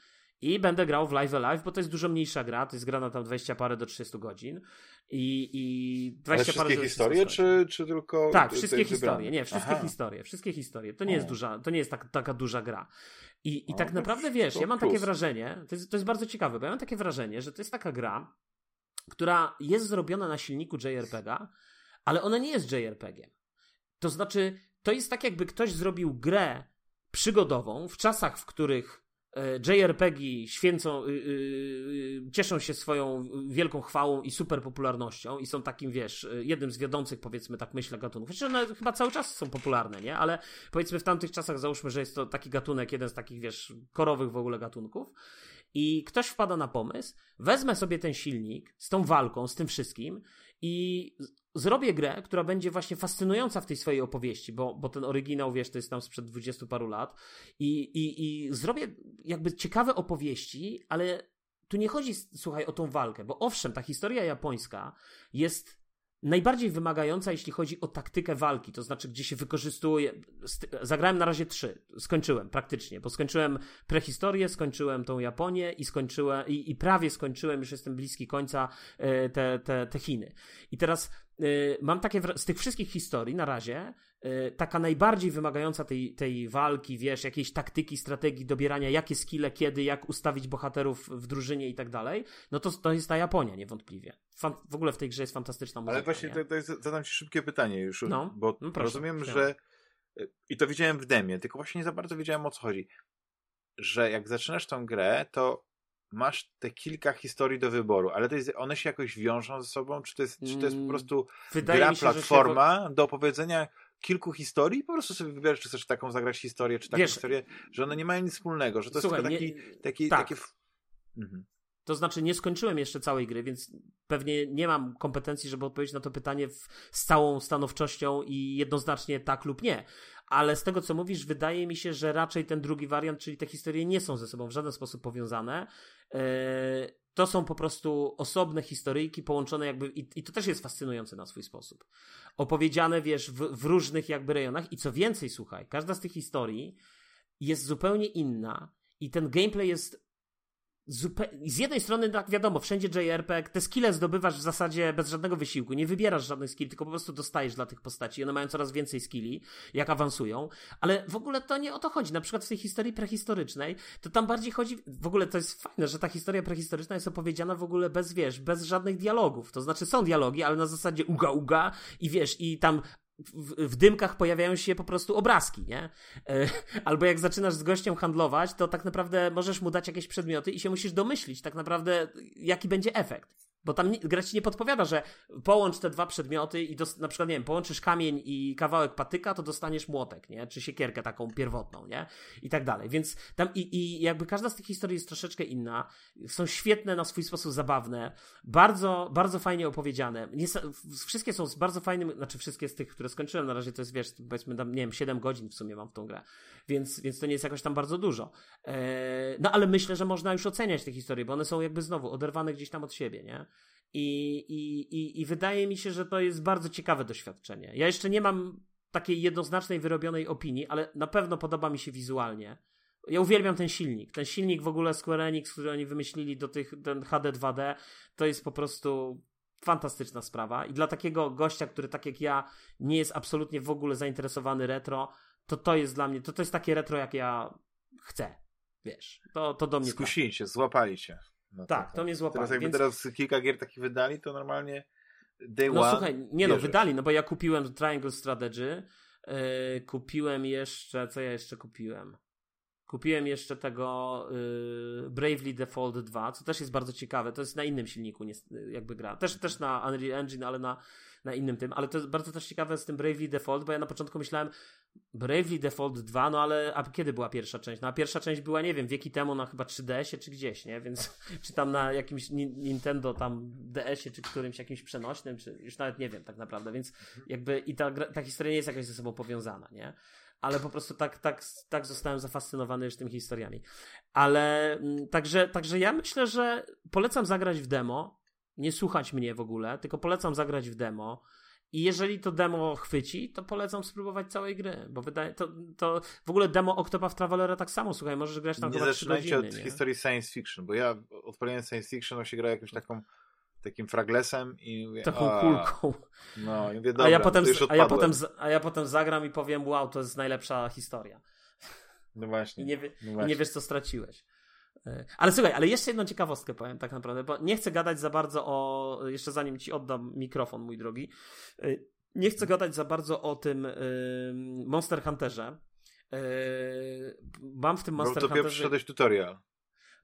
i będę grał w Live Alive, bo to jest dużo mniejsza gra, to jest gra na tam 20 parę do 30 godzin. I, i 20 Ale wszystkie historie, czy, czy tylko. Tak, wszystkie historie. Nie, wszystkie Aha. historie. Wszystkie historie. To nie o. jest duża, to nie jest tak, taka duża gra. I, i o, tak naprawdę wiesz, ja mam plus. takie wrażenie, to jest, to jest bardzo ciekawe, bo ja mam takie wrażenie, że to jest taka gra, która jest zrobiona na silniku JRPG, ale ona nie jest JRPG. To znaczy, to jest tak, jakby ktoś zrobił grę przygodową w czasach, w których JRPG święcą, yy, yy, cieszą się swoją wielką chwałą i super popularnością i są takim, wiesz, jednym z wiodących, powiedzmy, tak myślę, gatunków. Znaczy one chyba cały czas są popularne, nie? Ale powiedzmy w tamtych czasach załóżmy, że jest to taki gatunek, jeden z takich, wiesz, korowych w ogóle gatunków i ktoś wpada na pomysł, wezmę sobie ten silnik z tą walką, z tym wszystkim i zrobię grę, która będzie właśnie fascynująca w tej swojej opowieści, bo, bo ten oryginał, wiesz, to jest tam sprzed dwudziestu paru lat. I, i, i zrobię jakby ciekawe opowieści, ale tu nie chodzi, słuchaj, o tą walkę, bo owszem, ta historia japońska jest najbardziej wymagająca, jeśli chodzi o taktykę walki, to znaczy, gdzie się wykorzystuje. Zagrałem na razie trzy, skończyłem praktycznie, bo skończyłem prehistorię, skończyłem tą Japonię i skończyłem, i, i prawie skończyłem, już jestem bliski końca, e, te, te, te Chiny. I teraz y, mam takie, z tych wszystkich historii na razie, taka najbardziej wymagająca tej, tej walki, wiesz, jakiejś taktyki, strategii, dobierania, jakie skille, kiedy, jak ustawić bohaterów w drużynie i tak dalej, no to, to jest ta Japonia niewątpliwie. Fan, w ogóle w tej grze jest fantastyczna muzyka. Ale właśnie to, to jest, zadam ci szybkie pytanie już, no, bo no proszę, rozumiem, że y, i to widziałem w demie, tylko właśnie nie za bardzo wiedziałem o co chodzi. Że jak zaczynasz tą grę, to masz te kilka historii do wyboru, ale to jest, one się jakoś wiążą ze sobą? Czy to jest, czy to jest po mm, prostu Wydaje gra, się, platforma się... do opowiedzenia kilku historii po prostu sobie wybierasz, czy chcesz taką zagrać historię, czy taką Wiesz, historię, że one nie mają nic wspólnego, że to słuchaj, jest tylko taki, taki, tak. takie... Mhm. To znaczy, nie skończyłem jeszcze całej gry, więc pewnie nie mam kompetencji, żeby odpowiedzieć na to pytanie w, z całą stanowczością i jednoznacznie tak lub nie ale z tego co mówisz, wydaje mi się, że raczej ten drugi wariant, czyli te historie nie są ze sobą w żaden sposób powiązane. E, to są po prostu osobne historyjki połączone jakby, i, i to też jest fascynujące na swój sposób. Opowiedziane, wiesz, w, w różnych jakby rejonach i co więcej, słuchaj, każda z tych historii jest zupełnie inna i ten gameplay jest z jednej strony, tak wiadomo, wszędzie JRPG, te skille zdobywasz w zasadzie bez żadnego wysiłku, nie wybierasz żadnych skill, tylko po prostu dostajesz dla tych postaci. One mają coraz więcej skilli, jak awansują, ale w ogóle to nie o to chodzi. Na przykład w tej historii prehistorycznej, to tam bardziej chodzi, w ogóle to jest fajne, że ta historia prehistoryczna jest opowiedziana w ogóle bez, wiesz, bez żadnych dialogów. To znaczy są dialogi, ale na zasadzie uga uga i wiesz, i tam w, w, dymkach pojawiają się po prostu obrazki, nie? E, (laughs) albo jak zaczynasz z gościem handlować, to tak naprawdę możesz mu dać jakieś przedmioty i się musisz domyślić tak naprawdę, jaki będzie efekt. Bo tam gra ci nie podpowiada, że połącz te dwa przedmioty i dos- na przykład, nie wiem, połączysz kamień i kawałek patyka, to dostaniesz młotek, nie? Czy siekierkę taką pierwotną, nie? I tak dalej. Więc tam i, i jakby każda z tych historii jest troszeczkę inna. Są świetne, na swój sposób zabawne. Bardzo, bardzo fajnie opowiedziane. Wszystkie są z bardzo fajnym, znaczy wszystkie z tych, które skończyłem na razie, to jest, wiesz, powiedzmy tam, nie wiem, 7 godzin w sumie mam w tą grę. Więc, więc to nie jest jakoś tam bardzo dużo. Eee, no ale myślę, że można już oceniać te historie, bo one są jakby znowu oderwane gdzieś tam od siebie, nie? I, i, i, I wydaje mi się, że to jest bardzo ciekawe doświadczenie. Ja jeszcze nie mam takiej jednoznacznej, wyrobionej opinii, ale na pewno podoba mi się wizualnie. Ja uwielbiam ten silnik. Ten silnik w ogóle Square Enix, który oni wymyślili do tych, ten HD 2D, to jest po prostu fantastyczna sprawa. I dla takiego gościa, który tak jak ja nie jest absolutnie w ogóle zainteresowany retro, to to jest dla mnie, to, to jest takie retro, jak ja chcę. Wiesz, to, to do mnie. Skusili cię, złapali cię. No tak, to, to mnie złapali. Teraz jakby więc... teraz kilka gier takich wydali, to normalnie day no, one. słuchaj, nie no, wydali, no bo ja kupiłem Triangle Strategy, yy, kupiłem jeszcze, co ja jeszcze kupiłem? Kupiłem jeszcze tego yy, Bravely Default 2, co też jest bardzo ciekawe. To jest na innym silniku, nie, jakby gra. Też, też na Unreal Engine, ale na, na innym tym. Ale to jest bardzo też ciekawe z tym Bravely Default, bo ja na początku myślałem, Bravely Default 2, no ale a kiedy była pierwsza część? No a pierwsza część była, nie wiem, wieki temu na chyba 3DS-ie czy gdzieś, nie? Więc (laughs) czy tam na jakimś Nintendo tam DS-ie czy którymś jakimś przenośnym, czy już nawet nie wiem tak naprawdę, więc jakby i ta, ta historia nie jest jakoś ze sobą powiązana, nie? ale po prostu tak, tak, tak zostałem zafascynowany już tymi historiami. Ale mm, także, także ja myślę, że polecam zagrać w demo, nie słuchać mnie w ogóle, tylko polecam zagrać w demo. I jeżeli to demo chwyci, to polecam spróbować całej gry, bo wydaje to, to w ogóle demo Octopath Travelera tak samo, słuchaj, możesz grać tam nie chyba 3 godziny. od nie? historii science fiction, bo ja odpaliłem science fiction, on się gra jakąś taką takim fraglesem i mówię, taką a, kulką. No, i mówię, dobra, a, ja potem, a, ja potem, a ja potem zagram i powiem, wow, to jest najlepsza historia. No właśnie. I nie, no właśnie. i nie wiesz, co straciłeś. E, ale słuchaj, ale jeszcze jedną ciekawostkę powiem tak naprawdę, bo nie chcę gadać za bardzo o, jeszcze zanim ci oddam mikrofon, mój drogi, e, nie chcę gadać za bardzo o tym Monster Hunterze. E, mam w tym Monster Hunterze... Bo to przeszedłeś tutorial.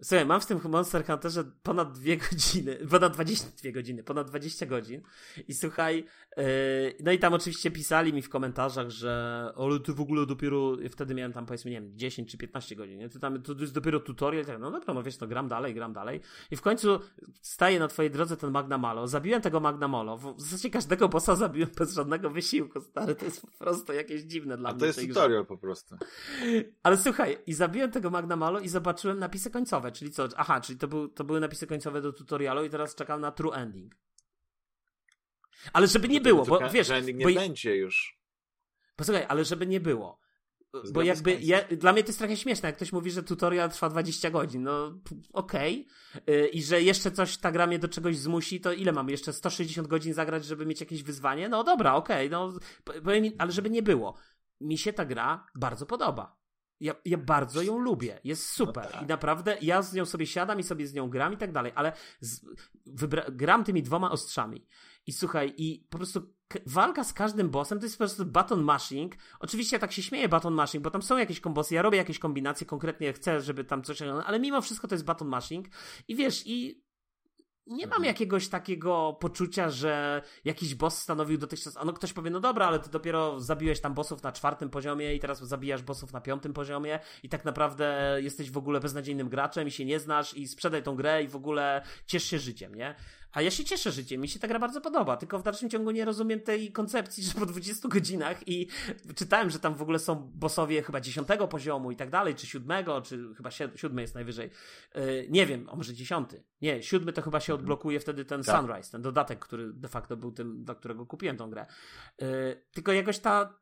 Słuchaj, mam w tym Monster Hunterze ponad dwie godziny, (laughs) ponad 22 godziny, ponad 20 godzin i słuchaj, yy, no i tam oczywiście pisali mi w komentarzach, że ale ty w ogóle dopiero, wtedy miałem tam powiedzmy, nie wiem, 10 czy 15 godzin, nie? Ty tam, to jest dopiero tutorial, tak, no dobra, no wiesz, no gram dalej, gram dalej i w końcu staje na twojej drodze ten Magnamalo, zabiłem tego Magnamalo, w zasadzie każdego bossa zabiłem bez żadnego wysiłku, stary, to jest po prostu jakieś dziwne dla A mnie. to jest tutorial grze. po prostu. Ale słuchaj, i zabiłem tego Magnamalo i zobaczyłem napisy końcowe, czyli co? Aha, czyli to, był, to były napisy końcowe do tutorialu i teraz czekam na true ending. Ale żeby nie było, bo wiesz... ending nie bo będzie już. Posłuchaj, ale żeby nie było. Bo jakby, ja, dla mnie to jest trochę śmieszne, jak ktoś mówi, że tutorial trwa 20 godzin, no okej. Okay. I że jeszcze coś ta gra mnie do czegoś zmusi, to ile mam? Jeszcze 160 godzin zagrać, żeby mieć jakieś wyzwanie? No dobra, okej, okay, no, ale żeby nie było. Mi się ta gra bardzo podoba. Ja, ja bardzo ją lubię, jest super no tak. i naprawdę ja z nią sobie siadam i sobie z nią gram i tak dalej, ale z, wybra- gram tymi dwoma ostrzami i słuchaj, i po prostu walka z każdym bossem to jest po prostu button mashing. Oczywiście ja tak się śmieję button mashing, bo tam są jakieś kombosy, ja robię jakieś kombinacje, konkretnie chcę, żeby tam coś, ale mimo wszystko to jest button mashing i wiesz, i nie mam mhm. jakiegoś takiego poczucia, że jakiś boss stanowił dotychczas. No ktoś powie, no dobra, ale ty dopiero zabiłeś tam bossów na czwartym poziomie i teraz zabijasz bossów na piątym poziomie i tak naprawdę jesteś w ogóle beznadziejnym graczem i się nie znasz i sprzedaj tą grę i w ogóle ciesz się życiem, nie? A ja się cieszę życiem, mi się ta gra bardzo podoba, tylko w dalszym ciągu nie rozumiem tej koncepcji, (laughs) że po 20 godzinach i czytałem, że tam w ogóle są bossowie chyba 10 poziomu i tak dalej, czy 7, czy chyba 7 jest najwyżej. Yy, nie wiem, a może 10. Nie, 7 to chyba się odblokuje wtedy ten tak. Sunrise, ten dodatek, który de facto był tym, dla którego kupiłem tą grę. Yy, tylko jakoś ta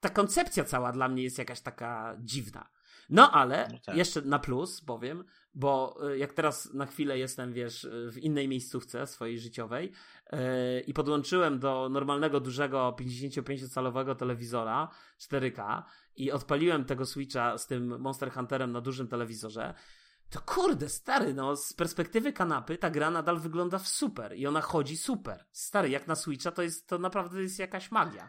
ta koncepcja cała dla mnie jest jakaś taka dziwna. No ale no tak. jeszcze na plus powiem, bo y, jak teraz na chwilę jestem, wiesz, w innej miejscówce swojej życiowej yy, i podłączyłem do normalnego, dużego 55-calowego telewizora 4K i odpaliłem tego Switcha z tym Monster Hunterem na dużym telewizorze, to kurde, stary, no z perspektywy kanapy ta gra nadal wygląda w super i ona chodzi super. Stary, jak na Switcha to jest, to naprawdę jest jakaś magia.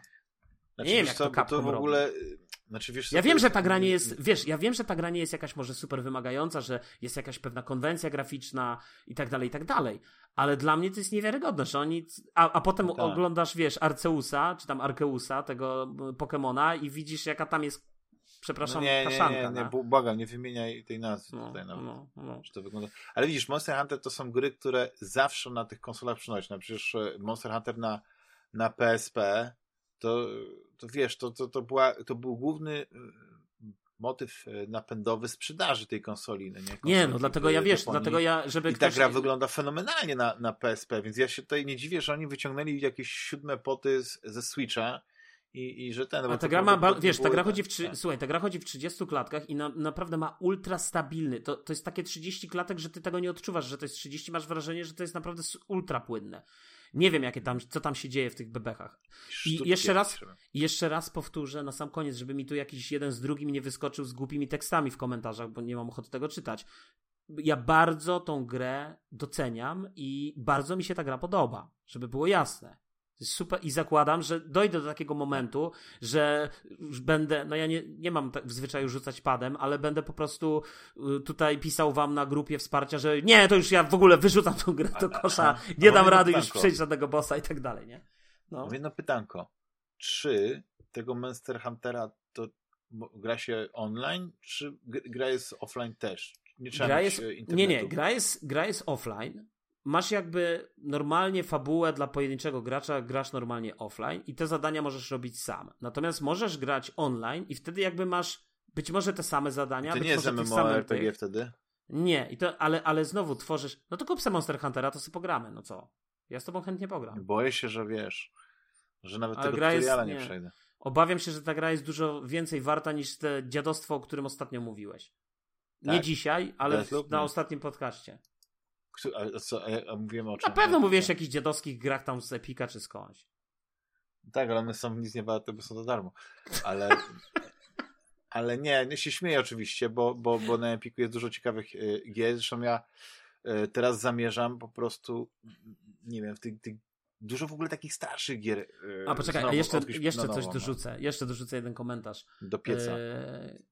Znaczy, nie wiem, jak co, to, to w ogóle... Robi Znaczy, wiesz, ja wiem, że ta gra nie jest, wiesz, ja wiem, że ta gra nie jest jakaś może super wymagająca, że jest jakaś pewna konwencja graficzna i tak dalej, i tak dalej. Ale dla mnie to jest niewiarygodne, że oni. A, a potem no tak. oglądasz, wiesz, Arceusa, czy tam Arkeusa, tego Pokemona, i widzisz, jaka tam jest przepraszam, no nie, kaszanka. Nie, nie, nie, nie, błagam, nie wymieniaj tej nazwy no, tutaj nawet. No, no. Czy to wygląda. Ale widzisz, Monster Hunter to są gry, które zawsze na tych konsolach przynoszą. No przecież e, Monster Hunter na, na PSP to, to wiesz, to, to, to, była, to był główny e, motyw e, napędowy sprzedaży tej konsoli. No nie, konsoli nie no dlatego ja wiesz, dlatego ja, żeby I ktoś... ta gra wygląda fenomenalnie na, na PSP, więc ja się tutaj nie dziwię, że oni wyciągnęli jakieś siódme poty z, ze Switcha i, i że ten... A ta gra ma, wiesz, ta gra chodzi w, tak. słuchaj, ta gra chodzi w 30 klatkach i na, naprawdę ma ultra stabilny, to, to jest takie 30 klatek, że ty tego nie odczuwasz, że to jest 30, masz wrażenie, że to jest naprawdę ultra płynne. Nie wiem, jakie tam, co tam się dzieje w tych bebechach. I jeszcze raz, jeszcze raz powtórzę na sam koniec, żeby mi tu jakiś jeden z drugim nie wyskoczył z głupimi tekstami w komentarzach, bo nie mam ochoty tego czytać. Ja bardzo tą grę doceniam i bardzo mi się ta gra podoba, żeby było jasne. Super i zakładam, że dojdę do takiego momentu, że już będę, no ja nie, nie mam tak w zwyczaju rzucać padem, ale będę po prostu y, tutaj pisał wam na grupie wsparcia, że nie, to już ja w ogóle wyrzucam tą grę do kosza, (laughs) nie dam rady już przejść żadnego bossa i tak dalej, nie? No. Mam jedno pytanko. Czy tego Monster Huntera to gra się online, czy gra jest offline też? Nie trzeba gra jest, Nie, nie, gra jest, gra jest offline, masz jakby normalnie fabułę dla pojedynczego gracza, grasz normalnie offline i te zadania możesz robić sam. Natomiast możesz grać online i wtedy jakby masz być może te same zadania. To nie jest MMORPG wtedy? Nie, i to, ale, ale znowu tworzysz. No to kup sobie Monster Huntera, to sobie pogramy, no co? Ja z tobą chętnie pogram. Boję się, że wiesz, że nawet ale tego tutoriala nie, nie przejdę. Obawiam się, że ta gra jest dużo więcej warta niż te dziadostwo, o którym ostatnio mówiłeś. Tak? Nie dzisiaj, ale w, na ostatnim podcaście. A, co, a, a mówiłem o czym? Na pewno mówisz o jakichś dziadowskich grach tam z Epika czy skądś. Tak, ale one są nic nie warte, bo są za darmo. Ale, (laughs) ale nie, nie się śmieję oczywiście, bo, bo, bo na Epiku jest dużo ciekawych y, gier. Zresztą ja y, teraz zamierzam po prostu, nie wiem, w tych, tych dużo w ogóle takich starszych gier. Y, a poczekaj, a jeszcze, jeszcze coś no. dorzucę. Jeszcze dorzucę jeden komentarz. Do pieca. E...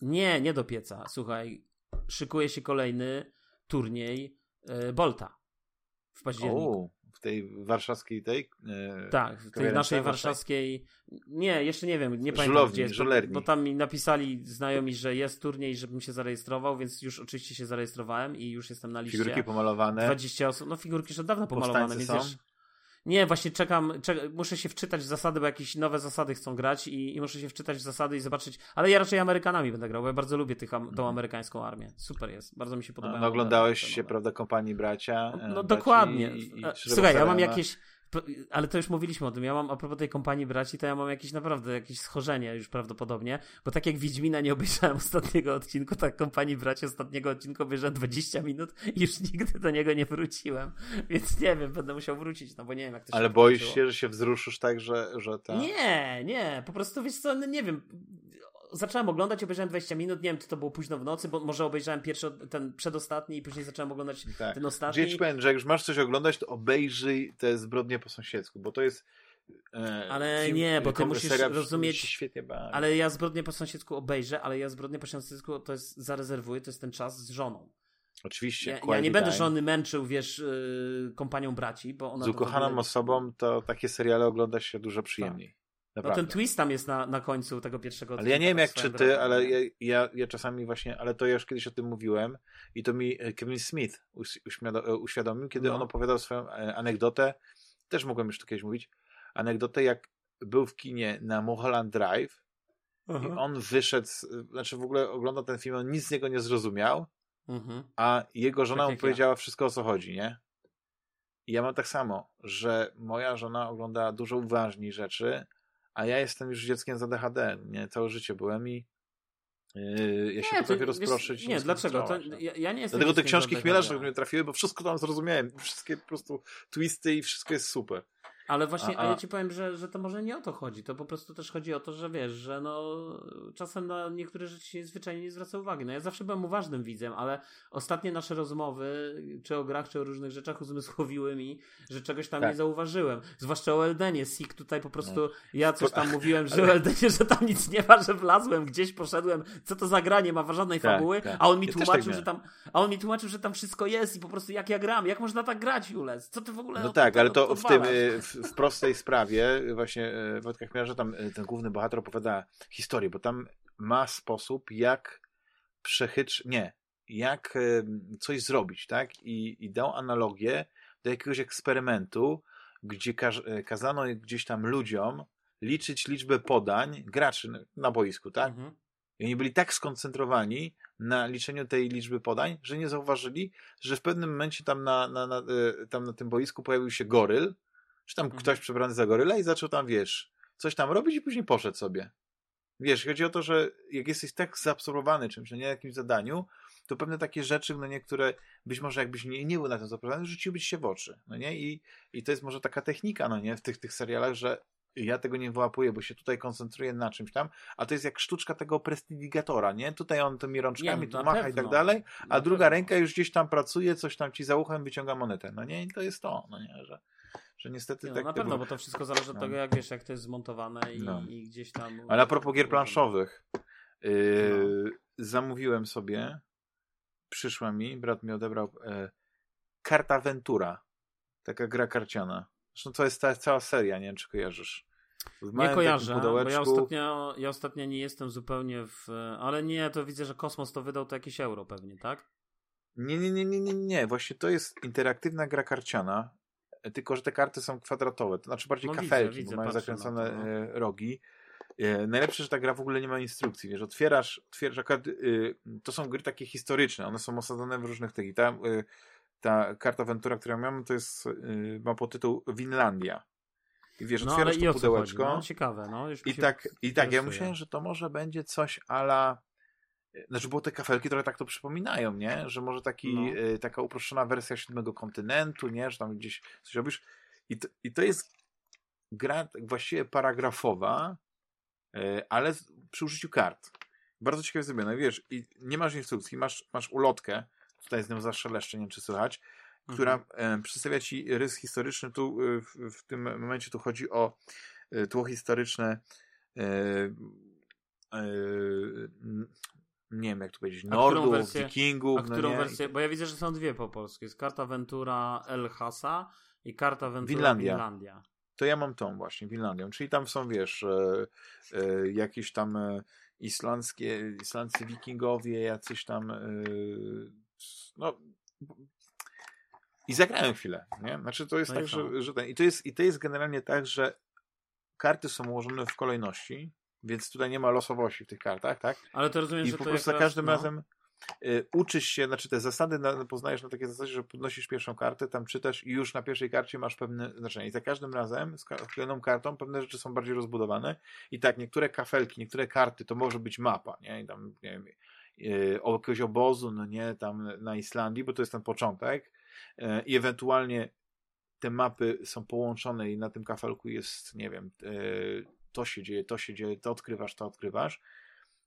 Nie, nie do pieca. Słuchaj, szykuje się kolejny turniej E, Bolta w październiku. O, w tej warszawskiej tej? E, tak, w tej naszej warszawskiej. Nie, jeszcze nie wiem, nie pamiętam gdzie jest, bo, bo, tam mi napisali znajomi, że jest turniej, żebym się zarejestrował, więc już oczywiście się zarejestrowałem i już jestem na liście. Figurki pomalowane. 20 osób, no figurki już od dawna pomalowane, więc wiesz, nie, właśnie czekam, czek muszę się wczytać w zasady, bo jakieś nowe zasady chcą grać i, i, muszę się wczytać w zasady i zobaczyć, ale ja raczej Amerykanami będę grał, bo ja bardzo lubię tych, tą mhm. amerykańską armię. Super jest, bardzo mi się podoba. No, oglądałeś się, prawda, kompanii bracia? No, no dokładnie. I, i Słuchaj, ja mam jakieś ale to już mówiliśmy o tym. Ja mam, a propos tej kompanii braci, to ja mam jakieś naprawdę jakieś schorzenie już prawdopodobnie, bo tak jak Wiedźmina nie obejrzałem (laughs) ostatniego odcinku, tak kompanii braci ostatniego odcinku obejrzałem 20 minut i już nigdy do niego nie wróciłem. Więc nie wiem, będę musiał wrócić, no bo nie wiem jak to się Ale boisz się, że się wzruszysz tak, że, że ta... Nie, nie, po prostu wiesz co, no nie wiem, zacząłem oglądać, obejrzałem 20 minut, nie wiem, czy to było późno w nocy, bo może obejrzałem pierwszy, ten przedostatni i później zacząłem oglądać tak. ten ostatni. Gdzieś powiem, że jak już masz coś oglądać, to obejrzyj te zbrodnie po sąsiedzku, bo to jest e, ale film, nie, bo ty musisz rozumieć. Świetnie ale ja zbrodnię po sąsiedzku obejrzę, ale ja zbrodnię po sąsiedzku to jest zarezerwuję, to jest ten czas z żoną. Oczywiście. Ja, ja nie będę żony męczył, wiesz, yy, kompanią braci, bo ona. Z ukochaną osobą to takie seriale ogląda się dużo przyjemniej. Tak. Naprawdę. No ten twist tam jest na, na końcu tego pierwszego Ale ja nie wiem jak czy ty, ale ja, ja, ja, czasami właśnie, ale to ja już kiedyś o tym mówiłem i to mi e, Kevin Smith e, uświadomił, kiedy no. on opowiadał swoją e, anegdotę, też mogłem już to kiedyś mówić, anegdotę jak był w kinie na Mulholland Drive i on wyszedł, znaczy w ogóle oglądał ten film, on nic z niego nie zrozumiał, mhm. a jego żona tak mu powiedziała ja. wszystko o co chodzi, nie? I ja mam tak samo, że moja żona ogląda dużo uważniej rzeczy, a ja jestem już dzieckiem z ADHD, nie? Całe życie byłem i Yy, ja się nie, potrafię rozproszyć. Wiesz, nie, dlatego? To, ja, ja, nie jestem Dlatego te książki chmielarze do mnie trafiły, bo wszystko tam zrozumiałem. Wszystkie po prostu twisty i wszystko jest super. Ale właśnie, a, a... a, ja ci powiem, że, że to może nie o to chodzi. To po prostu też chodzi o to, że wiesz, że no czasem na niektóre rzeczy się zwyczajnie nie zwraca uwagi. No ja zawsze byłem uważnym widzem, ale ostatnie nasze rozmowy, czy o grach, czy o różnych rzeczach uzmysłowiły mi, że czegoś tam tak. nie zauważyłem. Zwłaszcza o Eldenie. Sik tutaj po prostu, no. ja coś tam mówiłem, że o Eldenie, że tam nic nie ma, że wlazłem, gdzieś poszedłem, co to za granie, ma żadnej tak, fabuły, tak. a on mi ja tłumaczył, tak że tam, a on mi tłumaczył, że tam wszystko jest i po prostu jak ja gram, jak można tak grać, Jules? Co ty w ogóle No tak, ale to w tym, w, w prostej sprawie właśnie e, Wojtka Chmiela, że tam e, ten główny bohater opowiada historię, bo tam ma sposób, jak przechytrz... Nie, jak e, coś zrobić, tak? I, i dał analogię do jakiegoś eksperymentu, gdzie kaz kazano gdzieś tam ludziom liczyć liczbę podań graczy na boisku, tak? Mhm. I oni byli tak skoncentrowani na liczeniu tej liczby podań, że nie zauważyli, że w pewnym momencie tam na, na, na, tam na tym boisku pojawił się goryl, czy tam mhm. ktoś przebrany za goryla i zaczął tam, wiesz, coś tam robić i później poszedł sobie. Wiesz, chodzi o to, że jak jesteś tak zaabsorbowany czymś, no nie jakimś zadaniu, to pewne takie rzeczy, no niektóre, być może jakbyś nie, nie był na tym zaabsorbowany, rzuciłbyś się w oczy, no nie? I, I to jest może taka technika, no nie, w tych, tych serialach, że ja tego nie wyłapuję, bo się tutaj koncentruję na czymś tam, a to jest jak sztuczka tego prestidigatora, nie? Tutaj on tymi rączkami nie, tu macha pewno. i tak dalej, a na druga pewno. ręka już gdzieś tam pracuje, coś tam ci za uchem wyciąga monetę, no nie? I to jest to, no nie, że że niestety no, tak... Na pewno, bo to wszystko zależy od no. tego, jak wiesz, jak to jest zmontowane i, no. i gdzieś tam... Ale a propos gier planszowych, yy, no. zamówiłem sobie, przyszła mi, brat mi odebrał yy, Karta Ventura, taka gra karciana. Zresztą to jest ta, cała seria, nie wiem, czy kojarzysz. Nie kojarzę, bo ja ostatnio, ja ostatnio nie jestem zupełnie w... Ale nie, to widzę, że Kosmos to wydał to jakieś euro pewnie, tak? Nie, nie, nie, nie, nie, nie. Właśnie to jest interaktywna gra karciana tylko że te karty są kwadratowe, to znaczy bardziej no kafelki, widzę, bo mają zakręcone to, no. E, rogi. E, najlepsze, że ta gra w ogóle nie ma instrukcji, wiesz, otwierasz, otwierasz akurat, y, to są gry takie historyczne, one są osadzone w różnych tych i ta, ta karta Ventura, którą mam, to jest, ma tytuł Winlandia. I wiesz, no, otwierasz to pudełeczko. No, ciekawe, no. I tak, i tak, ja myślałem, że to może będzie coś ala znaczy, bo te kafelki trochę tak to przypominają, nie? Że może taki, no. y, taka uproszczona wersja siódmego kontynentu, nie? Że tam gdzieś coś robisz. I to, i to jest gra właściwie paragrafowa, y, ale przy użyciu kart. Bardzo ciekawie zrobione. Wiesz, i nie masz instrukcji, masz, masz ulotkę, tutaj z nią zaszeleszczę, nie wiem czy słychać, która mhm. przedstawia ci rys historyczny. Tu w, w, tym momencie tu chodzi o tło historyczne nie wiem jak to powiedzieć, Nordów, wersję, Wikingów. A no którą no wersję, bo ja widzę, że są dwie po polsku. Jest karta Ventura El Hasa i karta Ventura Finlandia. Finlandia. To ja mam tą właśnie, Finlandią. Czyli tam są, wiesz, e, e, jakieś tam e, islandzkie, islandzcy wikingowie, jacyś tam e, no i zagrałem chwilę, nie? Znaczy to jest no tak, że, że ten, i, to jest, i to jest generalnie tak, że karty są ułożone w kolejności, więc tutaj nie ma losowości w tych kartach, tak? Ale to rozumiem, I że po prostu za każdym no. razem y, uczysz się, znaczy te zasady na, poznajesz na takiej zasadzie, że podnosisz pierwszą kartę, tam czytasz i już na pierwszej karcie masz pewne znaczenie. I za każdym razem z kolejną kartą pewne rzeczy są bardziej rozbudowane. I tak, niektóre kafelki, niektóre karty to może być mapa, nie? I tam, nie wiem, y, jakiegoś obozu, no nie, tam na Islandii, bo to jest ten początek. Y, I ewentualnie te mapy są połączone i na tym kafelku jest, nie wiem, y, to się dzieje, to się dzieje, to odkrywasz, to odkrywasz.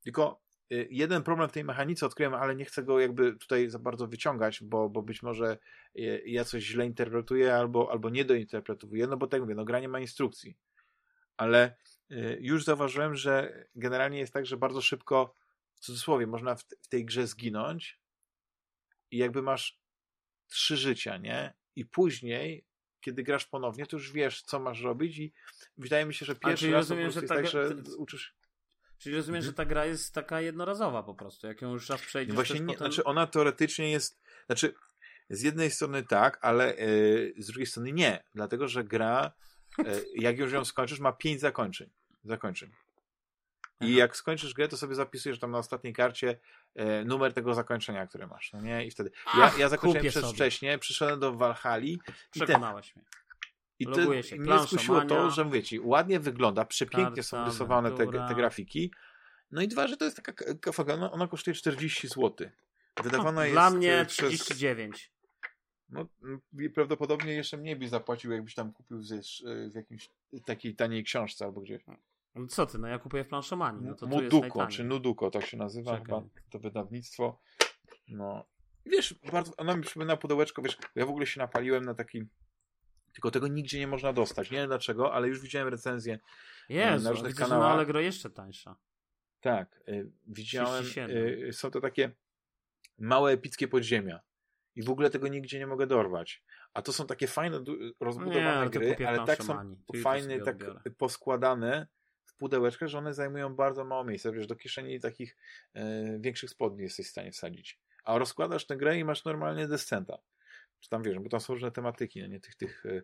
Tylko y, jeden problem w tej mechanice odkryłem, ale nie chcę go jakby tutaj za bardzo wyciągać, bo, bo być może y, ja coś źle interpretuję albo, albo nie dointerpretowuję, no bo tak mówię, no granie ma instrukcji. Ale y, już zauważyłem, że generalnie jest tak, że bardzo szybko, w cudzysłowie, można w, w tej grze zginąć i jakby masz trzy życia, nie? I później kiedy grasz ponownie, to już wiesz, co masz robić i wydaje mi się, że pierwszy raz rozumiem, że jest tak, że uczysz... Czyli rozumiem, że ta gra jest taka jednorazowa po prostu, jak ją już raz przejdziesz. Właśnie, nie, potem... znaczy ona teoretycznie jest, znaczy z jednej strony tak, ale yy, z drugiej strony nie, dlatego, że gra, yy, jak już ją skończysz, ma pięć zakończeń. zakończeń. I jak skończysz grę, to sobie zapisujesz tam na ostatniej karcie e, numer tego zakończenia, które masz. No nie? I wtedy. Ja, ja zakończyłem przez wcześnie, przyszedłem do Walhali. Przekonałeś mnie. I to mnie skusiło to, że mówię ci, ładnie wygląda, przepięknie są rysowane te, te, grafiki. No i dwa, że to jest taka kafaga, ona, ona kosztuje 40 zł. Wydawana (laughs) jest. Dla mnie 39. No, prawdopodobnie jeszcze mniej byś zapłacił, jakbyś tam kupił w jakimś takiej taniej książce albo gdzieś. No co ty, no ja kupuję w planszomanii. No to Muduko, czy Nuduko, tak się nazywa chyba to wydawnictwo. No. Wiesz, bardzo, ono mi przypomina pudełeczko, wiesz, ja w ogóle się napaliłem na taki tylko tego nigdzie nie można dostać. Nie wiem dlaczego, ale już widziałem recenzję e, Jezu, na różnych widzę, kanałach. Że na Allegro jeszcze tańsza. Tak, y, widziałem. Y, są to takie małe epickie podziemia. I w ogóle tego nigdzie nie mogę dorwać. A to są takie fajne, rozbudowane nie, gry, ale tak są fajne, tak poskładane w pudełeczkach, że one zajmują bardzo mało miejsca. Wiesz, do kieszeni takich e, większych spodni jesteś w stanie wsadzić. A rozkładasz tę grę i masz normalnie descenta. Czy tam wiesz, bo tam są różne tematyki, no nie tych, tych e,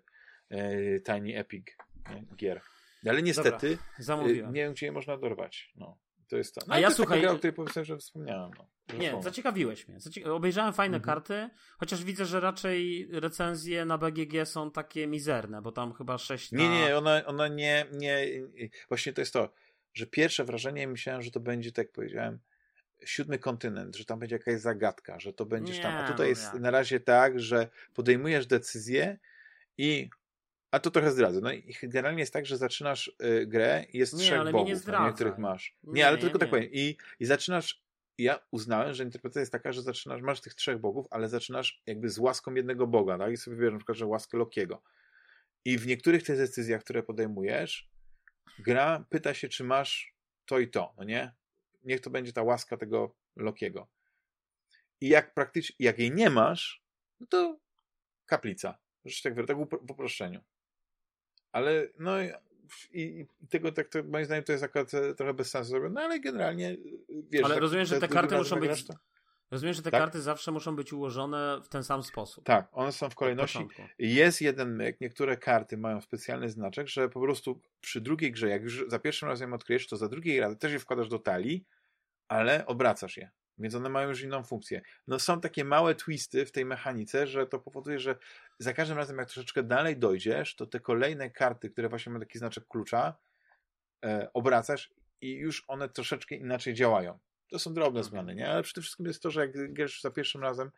e Tiny Epic nie? gier. Ale niestety Dobra, nie wiem, gdzie je można dorwać. No. To jest to. No, A ja słuchaj. Gra, o której powiedziałem, że wspomniałem. No. Nie, zaciekawiłeś mnie. Obejrzałem fajne mhm. karty, chociaż widzę, że raczej recenzje na BGG są takie mizerne, bo tam chyba 6 na... Nie, nie, ona, ona nie, nie. Właśnie to jest to, że pierwsze wrażenie myślałem, że to będzie, tak jak powiedziałem, siódmy kontynent, że tam będzie jakaś zagadka, że to będziesz nie, tam. A tutaj no jest na razie tak, że podejmujesz decyzję i a to trochę zdradzę. No i generalnie jest tak, że zaczynasz y, grę i jest nie, trzech bogów, nie których masz. Nie, nie ale tylko tak powiem. I, I zaczynasz ja uznałem, że interpretacja jest taka, że zaczynasz, masz tych trzech bogów, ale zaczynasz jakby z łaską jednego boga, tak? I sobie wybierzesz na przykład, że łaskę Lokiego. I w niektórych tych decyzjach, które podejmujesz, gra pyta się, czy masz to i to, no nie? Niech to będzie ta łaska tego Lokiego. I jak praktycznie, jak jej nie masz, no to kaplica. Rzecz tak, tak w uproszczeniu. Ale no i, i tego tak to, moim zdaniem to jest akurat trochę bez sensu zrobione, no ale generalnie wiesz... Ale tak, rozumiem, że te, karty muszą być... Rozumiem, że te tak? karty zawsze muszą być ułożone w ten sam sposób. Tak, one są w kolejności. Jest jeden myk, niektóre karty mają specjalny znaczek, że po prostu przy drugiej grze, jak już za pierwszym razem odkryjesz, to za drugiej razy też je wkładasz do talii, ale obracasz je. Więc one mają już inną funkcję. No są takie małe twisty w tej mechanice, że to powoduje, że za każdym razem jak troszeczkę dalej dojdziesz, to te kolejne karty, które właśnie mają taki znaczek klucza, e, obracasz i już one troszeczkę inaczej działają. To są drobne mhm. zmiany, nie? Ale przede wszystkim jest to, że jak grasz za pierwszym razem,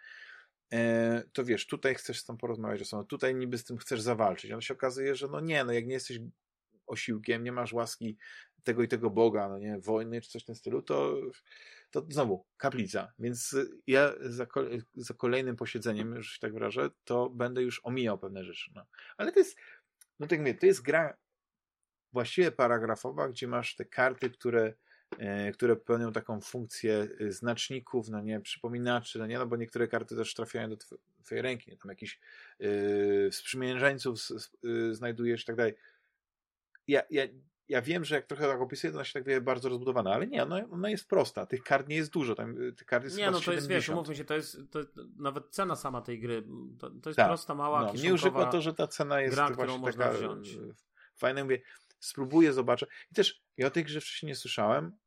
e, to wiesz, tutaj chcesz z tą porozmawiać tutaj niby z tym chcesz zawalczyć. Ale się okazuje, że no nie, no jak nie jesteś osiłkiem, nie masz łaski tego i tego Boga, no nie, wojny czy coś w tym stylu, to to znowu kaplica. Więc ja za, za kolejnym posiedzeniem, że się tak wyrażę, to będę już omijał pewne rzeczy. No. Ale to jest, no tak mówię, to jest gra właściwie paragrafowa, gdzie masz te karty, które e, które pełnią taką funkcję e, znaczników, no nie, przypominaczy, no nie, no bo niektóre karty też trafiają do twojej ręki, nie, tam jakiś yy, sprzymierzeńców yy, znajdujesz i tak dalej. Ja, ja ja wiem, że jak trochę tak opisuję, to ona się tak wie bardzo rozbudowana, ale nie, ona, ona jest prosta. Tych kart nie jest dużo, tam, y, tych kart jest Nie, no to 70. jest, wiesz, umówmy się, to jest to, nawet cena sama tej gry, to, to jest tak. prosta, mała, no, Mnie urzekło to, że ta cena jest gra, właśnie taka wziąć. Y, fajna. Mówię, spróbuję, zobaczę. I też ja o tej grze wcześniej nie słyszałem,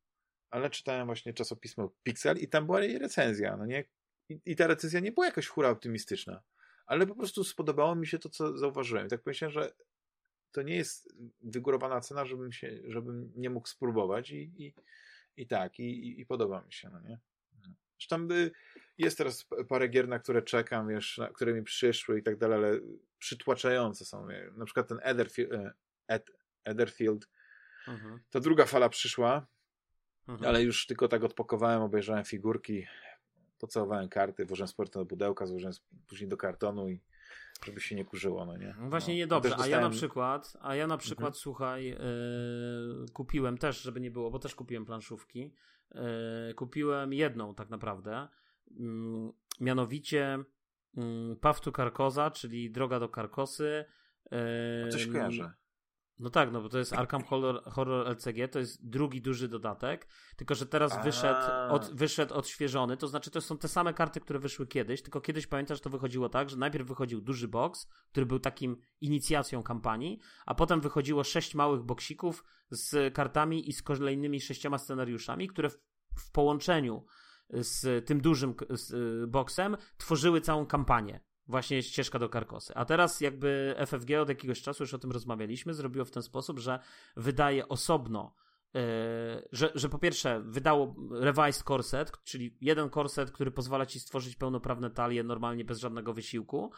ale czytałem właśnie czasopismo Pixel i tam była jej recenzja, no nie? I, I, ta recenzja nie była jakoś hura optymistyczna, ale po prostu spodobało mi się to, co zauważyłem. I tak pomyślałem, że to nie jest wygórowana cena, żebym, się, żebym nie mógł spróbować i, i, i tak, i, i podoba mi się, no nie? Zresztą jest teraz parę gier, na które czekam, wiesz, na, które mi przyszły i tak dalej, ale przytłaczające są. Na przykład ten Etherfield, Ed, Etherfield mhm. to druga fala przyszła, mhm. ale już tylko tak odpokowałem, obejrzałem figurki, pocałowałem karty, włożyłem sport do pudełka, złożyłem później do kartonu i żeby się nie kurzyło, no nie? No właśnie no. niedobrze, dostałem... a ja na przykład, a ja na przykład, mhm. słuchaj, yy, kupiłem też, żeby nie było, bo też kupiłem planszówki, yy, kupiłem jedną tak naprawdę, yy, mianowicie yy, Path to Carcosa, czyli Droga do Karkosy. Yy, coś kojarzę. No tak, no bo to jest Arkham Horror, Horror LCG, to jest drugi duży dodatek, tylko że teraz wyszedł, od, wyszedł odświeżony, to znaczy to są te same karty, które wyszły kiedyś, tylko kiedyś pamiętasz, to wychodziło tak, że najpierw wychodził duży box, który był takim inicjacją kampanii, a potem wychodziło sześć małych boksików z kartami i z kolejnymi sześcioma scenariuszami, które w, w połączeniu z tym dużym z, y, boksem tworzyły całą kampanię właśnie ścieżka do karkosy. A teraz jakby FFG od jakiegoś czasu, już o tym rozmawialiśmy, zrobiło w ten sposób, że wydaje osobno że, że po pierwsze wydało revised corset, czyli jeden corset, który pozwala ci stworzyć pełnoprawne talie normalnie bez żadnego wysiłku,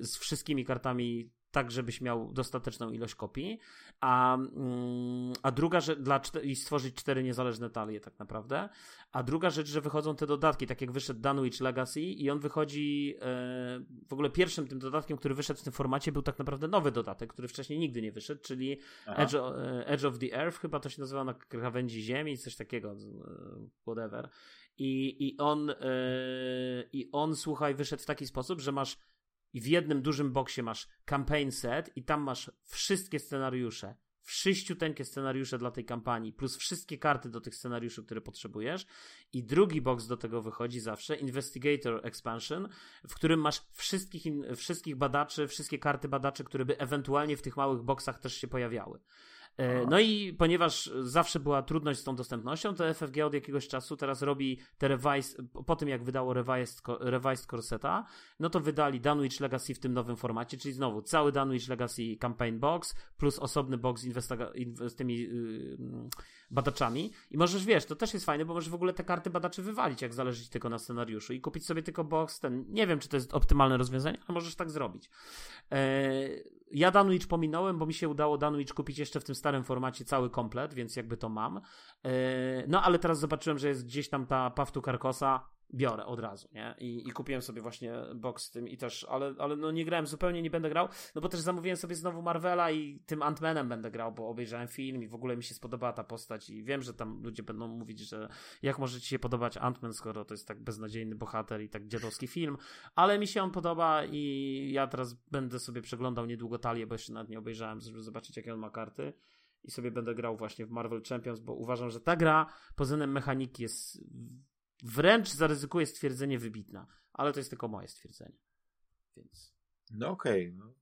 z wszystkimi kartami tak, żebyś miał dostateczną ilość kopii, a, mm, a druga rzecz, dla, i stworzyć cztery niezależne talie tak naprawdę, a druga rzecz, że wychodzą te dodatki, tak jak wyszedł Dunwich Legacy i on wychodzi, e, w ogóle pierwszym tym dodatkiem, który wyszedł w tym formacie był tak naprawdę nowy dodatek, który wcześniej nigdy nie wyszedł, czyli Edge, e, Edge, of the Earth, chyba to się nazywa na krawędzi ziemi, coś takiego, e, whatever. I, i on, e, i on, słuchaj, wyszedł w taki sposób, że masz i w jednym dużym boksie masz campaign set i tam masz wszystkie scenariusze, wszyściuteńkie scenariusze dla tej kampanii, plus wszystkie karty do tych scenariuszy, które potrzebujesz. I drugi box do tego wychodzi zawsze, Investigator Expansion, w którym masz wszystkich, wszystkich badaczy, wszystkie karty badaczy, które by ewentualnie w tych małych boxach też się pojawiały. E, no i ponieważ zawsze była trudność z tą dostępnością, to FFG od jakiegoś czasu teraz robi te revised, po tym jak wydało revised, revised Corseta, no to wydali Dunwich Legacy w tym nowym formacie, czyli znowu cały Dunwich Legacy Campaign Box plus osobny box z tymi yy, badaczami. I możesz, wiesz, to też jest fajne, bo możesz w ogóle te karty badaczy wywalić, jak zależy ci tylko na scenariuszu i kupić sobie tylko box ten, nie wiem, czy to jest optymalne rozwiązanie, ale możesz tak zrobić. Yy, ja Dunwich pominąłem, bo mi się udało Dunwich kupić jeszcze w tym starym formacie cały komplet, więc jakby to mam. E, no ale teraz zobaczyłem, że jest gdzieś tam ta Pawtu Karkosa, biorę od razu, nie? I, I, kupiłem sobie właśnie box z tym i też, ale, ale no nie grałem, zupełnie nie będę grał, no bo też zamówiłem sobie znowu Marvela i tym Ant-Manem będę grał, bo obejrzałem film i w ogóle mi się spodobała ta postać i wiem, że tam ludzie będą mówić, że jak może ci się podobać Ant-Man, skoro to jest tak beznadziejny bohater i tak dziadowski film, ale mi się on podoba i ja teraz będę sobie przeglądał niedługo talię, bo jeszcze nawet nie obejrzałem, żeby zobaczyć jakie on ma karty i sobie będę grał właśnie w Marvel Champions, bo uważam, że ta gra pod względem mechaniki jest wręcz zaryzykuję stwierdzenie wybitna, ale to jest tylko moje stwierdzenie. Więc. No okej. Okay, no.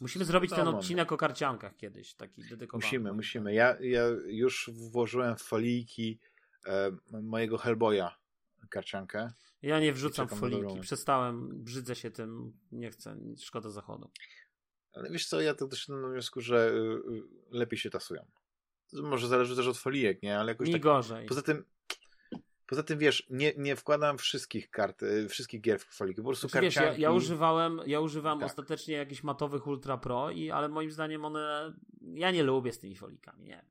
Musimy zrobić no, ten odcinek o karciankach kiedyś, taki dedykowany. Musimy, musimy. Ja, ja już włożyłem w foliki e, mojego Hellboya karciankę. Ja nie wrzucam foliki, przestałem, brzydzę się tym, nie chcę, szkoda zachodu. Ale wiesz co, ja to też na wniosku, że y, y, lepiej się tasują. Może zależy też od folijek, nie? Ale jakoś Mi tak... gorzej. Poza tym Poza tym wiesz, nie, nie wkładam wszystkich kart, y, wszystkich gier w foliki, po prostu znaczy, wiesz, ja, ja, używałem, ja używam tak. ostatecznie jakichś matowych Ultra Pro, i, ale moim zdaniem one, ja nie lubię z tymi folikami, nie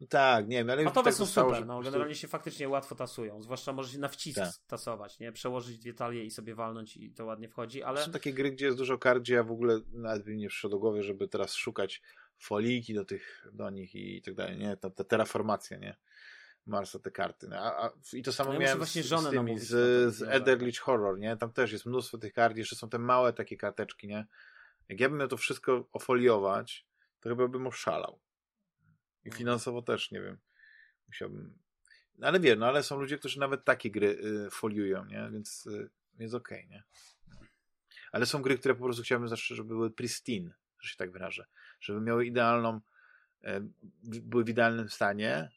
no tak, nie wiem, ale Matowe tak są zostało, super, no, prostu... generalnie się faktycznie łatwo tasują, zwłaszcza możesz na wcisk tak. tasować, nie? Przełożyć dwie talie i sobie walnąć i to ładnie wchodzi, ale... Są takie gry, gdzie jest dużo kart, gdzie ja w ogóle nawet mi nie przyszło do głowy, żeby teraz szukać foliki do tych, do nich i tak dalej, nie? Ta, ta terraformacja, nie? Marsa te karty. No, a, a, I to samo no ja miałem z, z, tymi, z, z Ederlich Horror, nie? Tam też jest mnóstwo tych kart, jeszcze są te małe takie karteczki, nie? Jak ja bym miał to wszystko ofoliować, to chyba bym oszalał. I no. finansowo też, nie wiem. Musiałbym... No, ale wiem, no ale są ludzie, którzy nawet takie gry y, foliują, nie? Więc y, jest okej, okay, nie? Ale są gry, które po prostu chciałbym zawsze, żeby były pristine, że się tak wyrażę. Żeby miały idealną, y, były w idealnym stanie,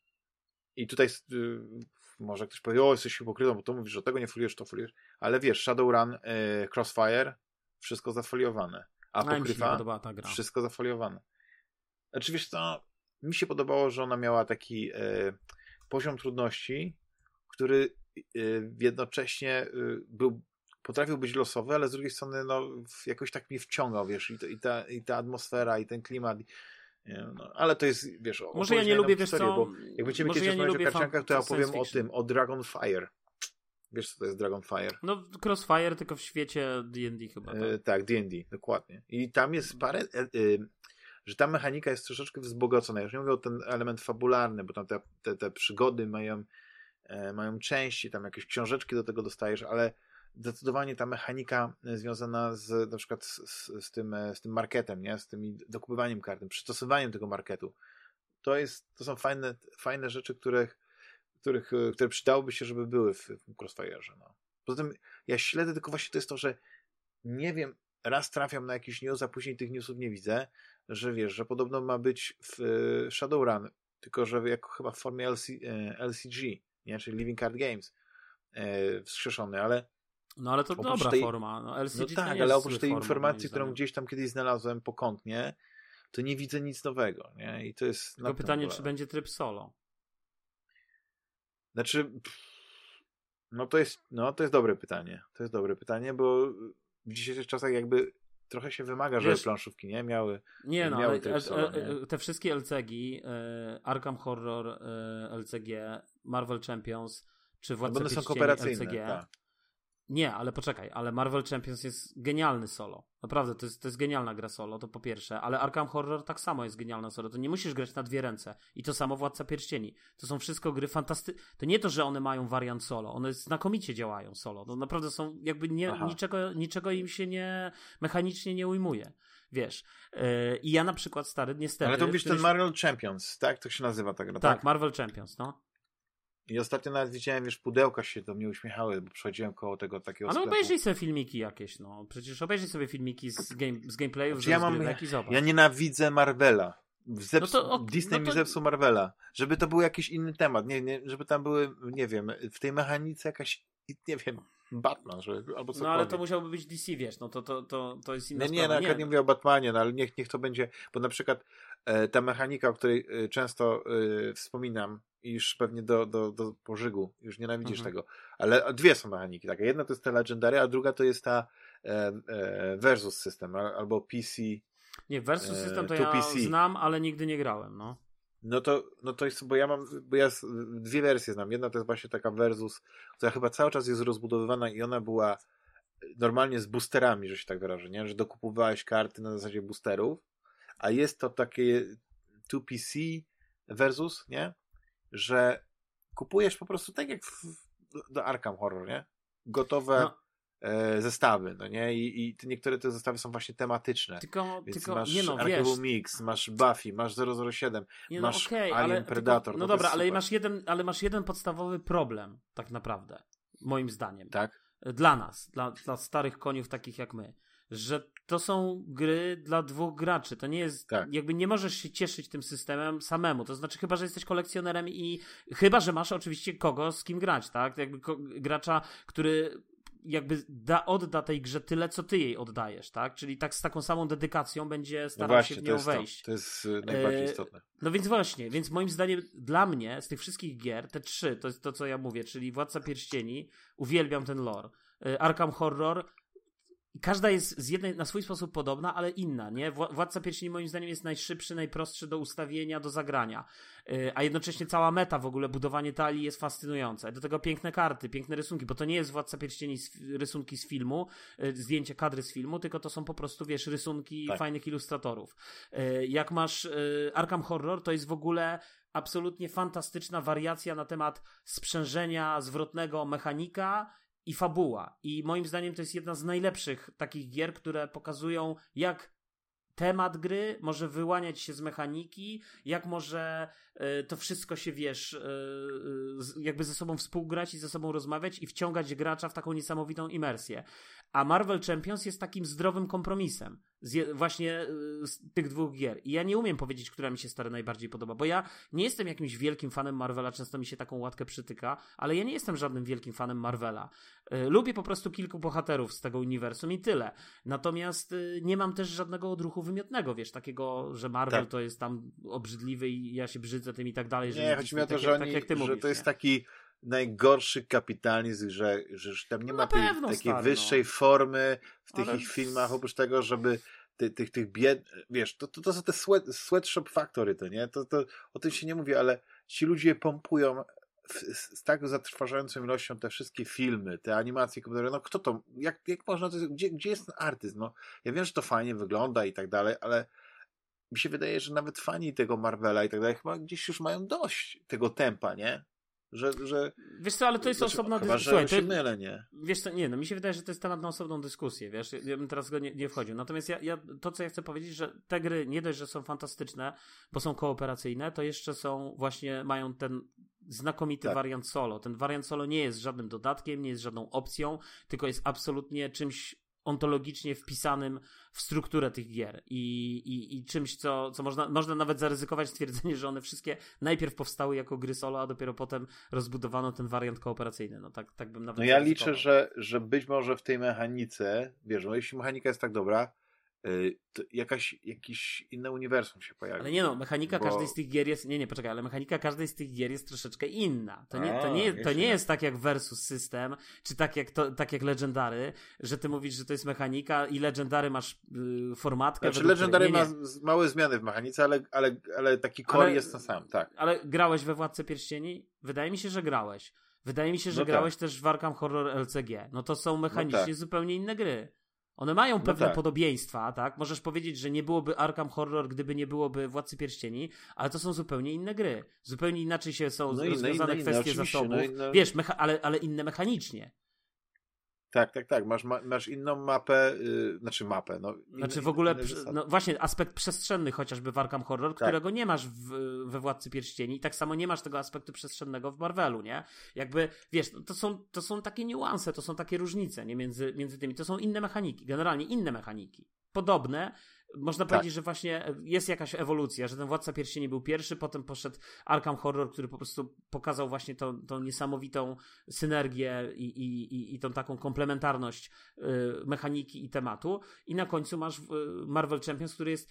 i tutaj y, może ktoś powie, o, jesteś hipokrytą, bo to mówisz, że tego nie foliujesz, to foliujesz. Ale wiesz, Shadowrun, y, Crossfire, wszystko zafoliowane. Apokryfa, no, wszystko zafoliowane. Oczywiście to mi się podobało, że ona miała taki y, poziom trudności, który y, jednocześnie y, był potrafił być losowy, ale z drugiej strony no, jakoś tak mnie wciągał, wiesz, i, to, i, ta, i ta atmosfera, i ten klimat, no, ale to jest, wiesz, Może ja nie lubię, wiesz co, bo jak będziemy kiedyś ja rozmawiać o karciankach, to ja opowiem o tym, o Dragonfire. Wiesz, co to jest Dragonfire? No, Crossfire, tylko w świecie D&D chyba. Tak, e, tak D&D, dokładnie. I tam jest parę... E, e, że ta mechanika jest troszeczkę wzbogacona. Ja już nie mówię o ten element fabularny, bo tam te, te, te przygody mają, e, mają części, tam jakieś książeczki do tego dostajesz, ale zdecydowanie ta mechanika e, związana z na przykład z, z, tym, e, z tym marketem, nie? z tym dokupywaniem karty, przystosowaniem tego marketu, to, jest, to są fajne, fajne rzeczy, których, których, e, które przydałoby się, żeby były w, w Crossfire'ze. No. Poza tym ja śledzę tylko właśnie to jest to, że nie wiem, raz trafiam na jakiś news, a później tych newsów nie widzę, że wiesz, że podobno ma być w Shadowrun, tylko że jako chyba w formie LC, LCG, nie? czyli Living Card Games wskrzeszony, ale no ale to oprócz dobra tej... forma. No, LCG no tak, ale oprócz tej informacji, którą gdzieś tam kiedyś znalazłem pokątnie, to nie widzę nic nowego, nie? I to jest... Tylko pytanie, czy będzie tryb solo? Znaczy, no to jest, no to jest dobre pytanie. To jest dobre pytanie, bo w dzisiejszych czasach jakby trochę się wymaga, żeby Wiesz, planszówki nie miały. Nie, no, miały ale, solo, nie? te wszystkie LCG, e, Arkham Horror e, LCG, Marvel Champions, czy Władca no, są kooperacyjne, LCG, tak. Nie, ale poczekaj, ale Marvel Champions jest genialny solo. Naprawdę, to jest, to jest genialna gra solo, to po pierwsze. Ale Arkham Horror tak samo jest genialna solo. To nie musisz grać na dwie ręce. I to samo Władca Pierścieni. To są wszystko gry fantastyczne. To nie to, że one mają wariant solo. One znakomicie działają solo. To naprawdę są jakby nie, niczego, niczego im się nie mechanicznie nie ujmuje. Wiesz. Yy, I ja na przykład stary niestety... Ale to mówisz ten Marvel Champions, tak? To się nazywa ta gra, tak? Tak, Marvel Champions, no. I ostatnio nawet widziałem, wiesz, pudełka się do mnie uśmiechały, bo przechodziłem koło tego takiego Ale obejrzyj sobie filmiki jakieś, no. Przecież obejrzyj sobie filmiki z, game, z gameplayów, znaczy, ja mam, i zobacz. Ja nienawidzę Marvela. Zeps... No to, Disney no to... mi zepsuł Marvela. Żeby to był jakiś inny temat, nie, nie, żeby tam były, nie wiem, w tej mechanice jakaś, nie wiem, Batman, żeby, albo cokolwiek. No ale to musiałby być DC, wiesz, no to, to, to, to jest inna nie, sprawa. Nie, no, nie, nie mówię o Batmanie, no ale niech, niech to będzie, bo na przykład e, ta mechanika, o której e, często e, wspominam, iż pewnie do, do, do pożygu, już nienawidzisz mhm. tego, ale dwie są mechaniki, taka jedna to jest ta Legendary, a druga to jest ta e, e, Versus System, albo PC. Nie, Versus e, System to ja PC. znam, ale nigdy nie grałem, no. No to, no to jest, bo ja mam, bo ja dwie wersje znam. Jedna to jest właśnie taka Versus, która chyba cały czaz jest rozbudowywana i ona była normalnie z boosterami, że się tak wyrażę, nie? Że dokupowałeś karty na zasadzie boosterów, a jest to takie 2PC versus, nie? że kupujesz po prostu tak jak w, do Arkham Horror, nie? Gotowe no. E, zestawy, no nie? I, I niektóre te zestawy są właśnie tematyczne. Tylko, Więc tylko masz nie no, Archival Mix, masz Buffy, masz 007, nie no, masz okay, Alien ale, Predator. Tylko, no dobra, ale masz, jeden, ale masz jeden podstawowy problem, tak naprawdę, moim zdaniem. Tak? Dla nas, dla, dla starych koniów takich jak my że to są gry dla dwóch graczy. To nie jest, tak. jakby nie możesz się cieszyć tym systemem samemu. To znaczy, chyba, że jesteś kolekcjonerem i chyba, że masz oczywiście kogo z kim grać, tak? Jakby gracza, który jakby da, odda tej grze tyle, co ty jej oddajesz, tak? Czyli tak z taką samą dedykacją będzie no starał no właśnie, się w nią to wejść. To, to jest y, najbardziej e, istotne. No więc właśnie, więc moim zdaniem dla mnie z tych wszystkich gier, te trzy, to jest to, co ja mówię, czyli Władca Pierścieni, uwielbiam ten lore. E, Arkham Horror, i każda jest z jednej na swój sposób podobna, ale inna, nie? Władca Pierścieni moim zdaniem jest najszybszy, najprostszy do ustawienia, do zagrania. Yy, a jednocześnie cała meta w ogóle, budowanie talii jest fascynujące. Do tego piękne karty, piękne rysunki, bo to nie jest Władca Pierścieni z, rysunki z filmu, yy, zdjęcie kadry z filmu, tylko to są po prostu, wiesz, rysunki tak. fajnych ilustratorów. Yy, jak masz y, Arkham Horror, to jest w ogóle absolutnie fantastyczna wariacja na temat sprzężenia zwrotnego mechanika i fabuła. I moim zdaniem to jest jedna z najlepszych takich gier, które pokazują, jak temat gry może wyłaniać się z mechaniki, jak może y, to wszystko się, wiesz, y, y, jakby ze sobą współgrać i ze sobą rozmawiać i wciągać gracza w taką niesamowitą imersję. A Marvel Champions jest takim zdrowym kompromisem z, właśnie y, z tych dwóch gier. I ja nie umiem powiedzieć, która mi się stary najbardziej podoba, bo ja nie jestem jakimś wielkim fanem Marvela, często mi się taką łatkę przytyka, ale ja nie jestem żadnym wielkim fanem Marvela. Y, lubię po prostu kilku bohaterów z tego uniwersum i tyle. Natomiast y, nie mam też żadnego odruchu wymiotnego, wiesz, takiego, że Marvel tak. to jest tam obrzydliwy i ja się brzydzę tym i tak dalej. Nie, chodzi mi o to, tak, że, oni, tak, że to jest nie? taki najgorszy kapitalizm, że, że tam nie no ma tej, takiej stary, wyższej no. formy w tych Ale... ich filmach, oprócz tego, żeby ty, tych, tych bied... Wiesz, to, to, to są te sweat, sweatshop factory, to nie? To, to, o tym się nie mówi, ale ci ludzie pompują w, z tak zatrważającą ilością te wszystkie filmy, te animacje komputerowe, no kto to, jak, jak można, to, gdzie, gdzie jest ten artyst? No, ja wiem, że to fajnie wygląda i tak dalej, ale mi się wydaje, że nawet fani tego Marvela i tak dalej chyba gdzieś już mają dość tego tempa, nie? Że, że... Wiesz co, ale to jest znaczy, osobna dyskusja. się mylę, nie? Wiesz co, nie, no mi się wydaje, że to jest temat na osobną dyskusję, wiesz, ja bym teraz go nie, nie wchodził. Natomiast ja, ja, to, co ja chcę powiedzieć, że te gry nie dość, że są fantastyczne, bo są kooperacyjne, to jeszcze są właśnie, mają ten znakomity tak. wariant solo. Ten wariant solo nie jest żadnym dodatkiem, nie jest żadną opcją, tylko jest absolutnie czymś ontologicznie wpisanym w strukturę tych gier i, i, i czymś, co, co można, można nawet zaryzykować stwierdzenie, że one wszystkie najpierw powstały jako gry solo, a dopiero potem rozbudowano ten wariant kooperacyjny. No tak, tak bym nawet No ja liczę, że, że być może w tej mechanice, wiesz, no jeśli mechanika jest tak dobra, jakaś, jakiś inne uniwersum się pojawia. Ale nie no, mechanika bo... każdej z tych gier jest, nie, nie, poczekaj, ale mechanika każdej z tych gier jest troszeczkę inna. To nie, to nie, to nie jest tak jak Versus System, czy tak jak, to, tak jak Legendary, że ty mówisz, że to jest mechanika i Legendary masz yy, formatkę. Znaczy Legendary nie, nie. ma małe zmiany w mechanice, ale, ale, ale taki core ale, jest ten sam, tak. Ale grałeś we Władce Pierścieni? Wydaje mi się, że grałeś. Wydaje mi się, że no grałeś tak. też w Arkham Horror LCG. No to są mechanicznie no tak. zupełnie inne gry. One mają no pewne no tak. podobieństwa, tak? Możesz powiedzieć, że nie byłoby Arkham Horror, gdyby nie byłoby Władcy Pierścieni, ale to są zupełnie inne gry. Zupełnie inaczej się są no rozwiązane inne, kwestie inne, zasobów. No Wiesz, mecha- ale, ale inne mechanicznie. Tak, tak, tak. Masz, masz inną mapę, yy, znaczy mapę. No, inne, znaczy w ogóle, no właśnie aspekt przestrzenny chociażby w Arkham Horror, tak. którego nie masz w, we Władcy Pierścieni i tak samo nie masz tego aspektu przestrzennego w Marvelu, nie? Jakby, wiesz, to są, to są takie niuanse, to są takie różnice nie? Między, między tymi. To są inne mechaniki, generalnie inne mechaniki. Podobne, można tak. powiedzieć, że właśnie jest jakaś ewolucja, że ten Władca Pierścieni był pierwszy, potem poszedł Arkham Horror, który po prostu pokazał właśnie tą, tą niesamowitą synergię i, i, i, i tą taką komplementarność y, mechaniki i tematu i na końcu masz y, Marvel Champions, który jest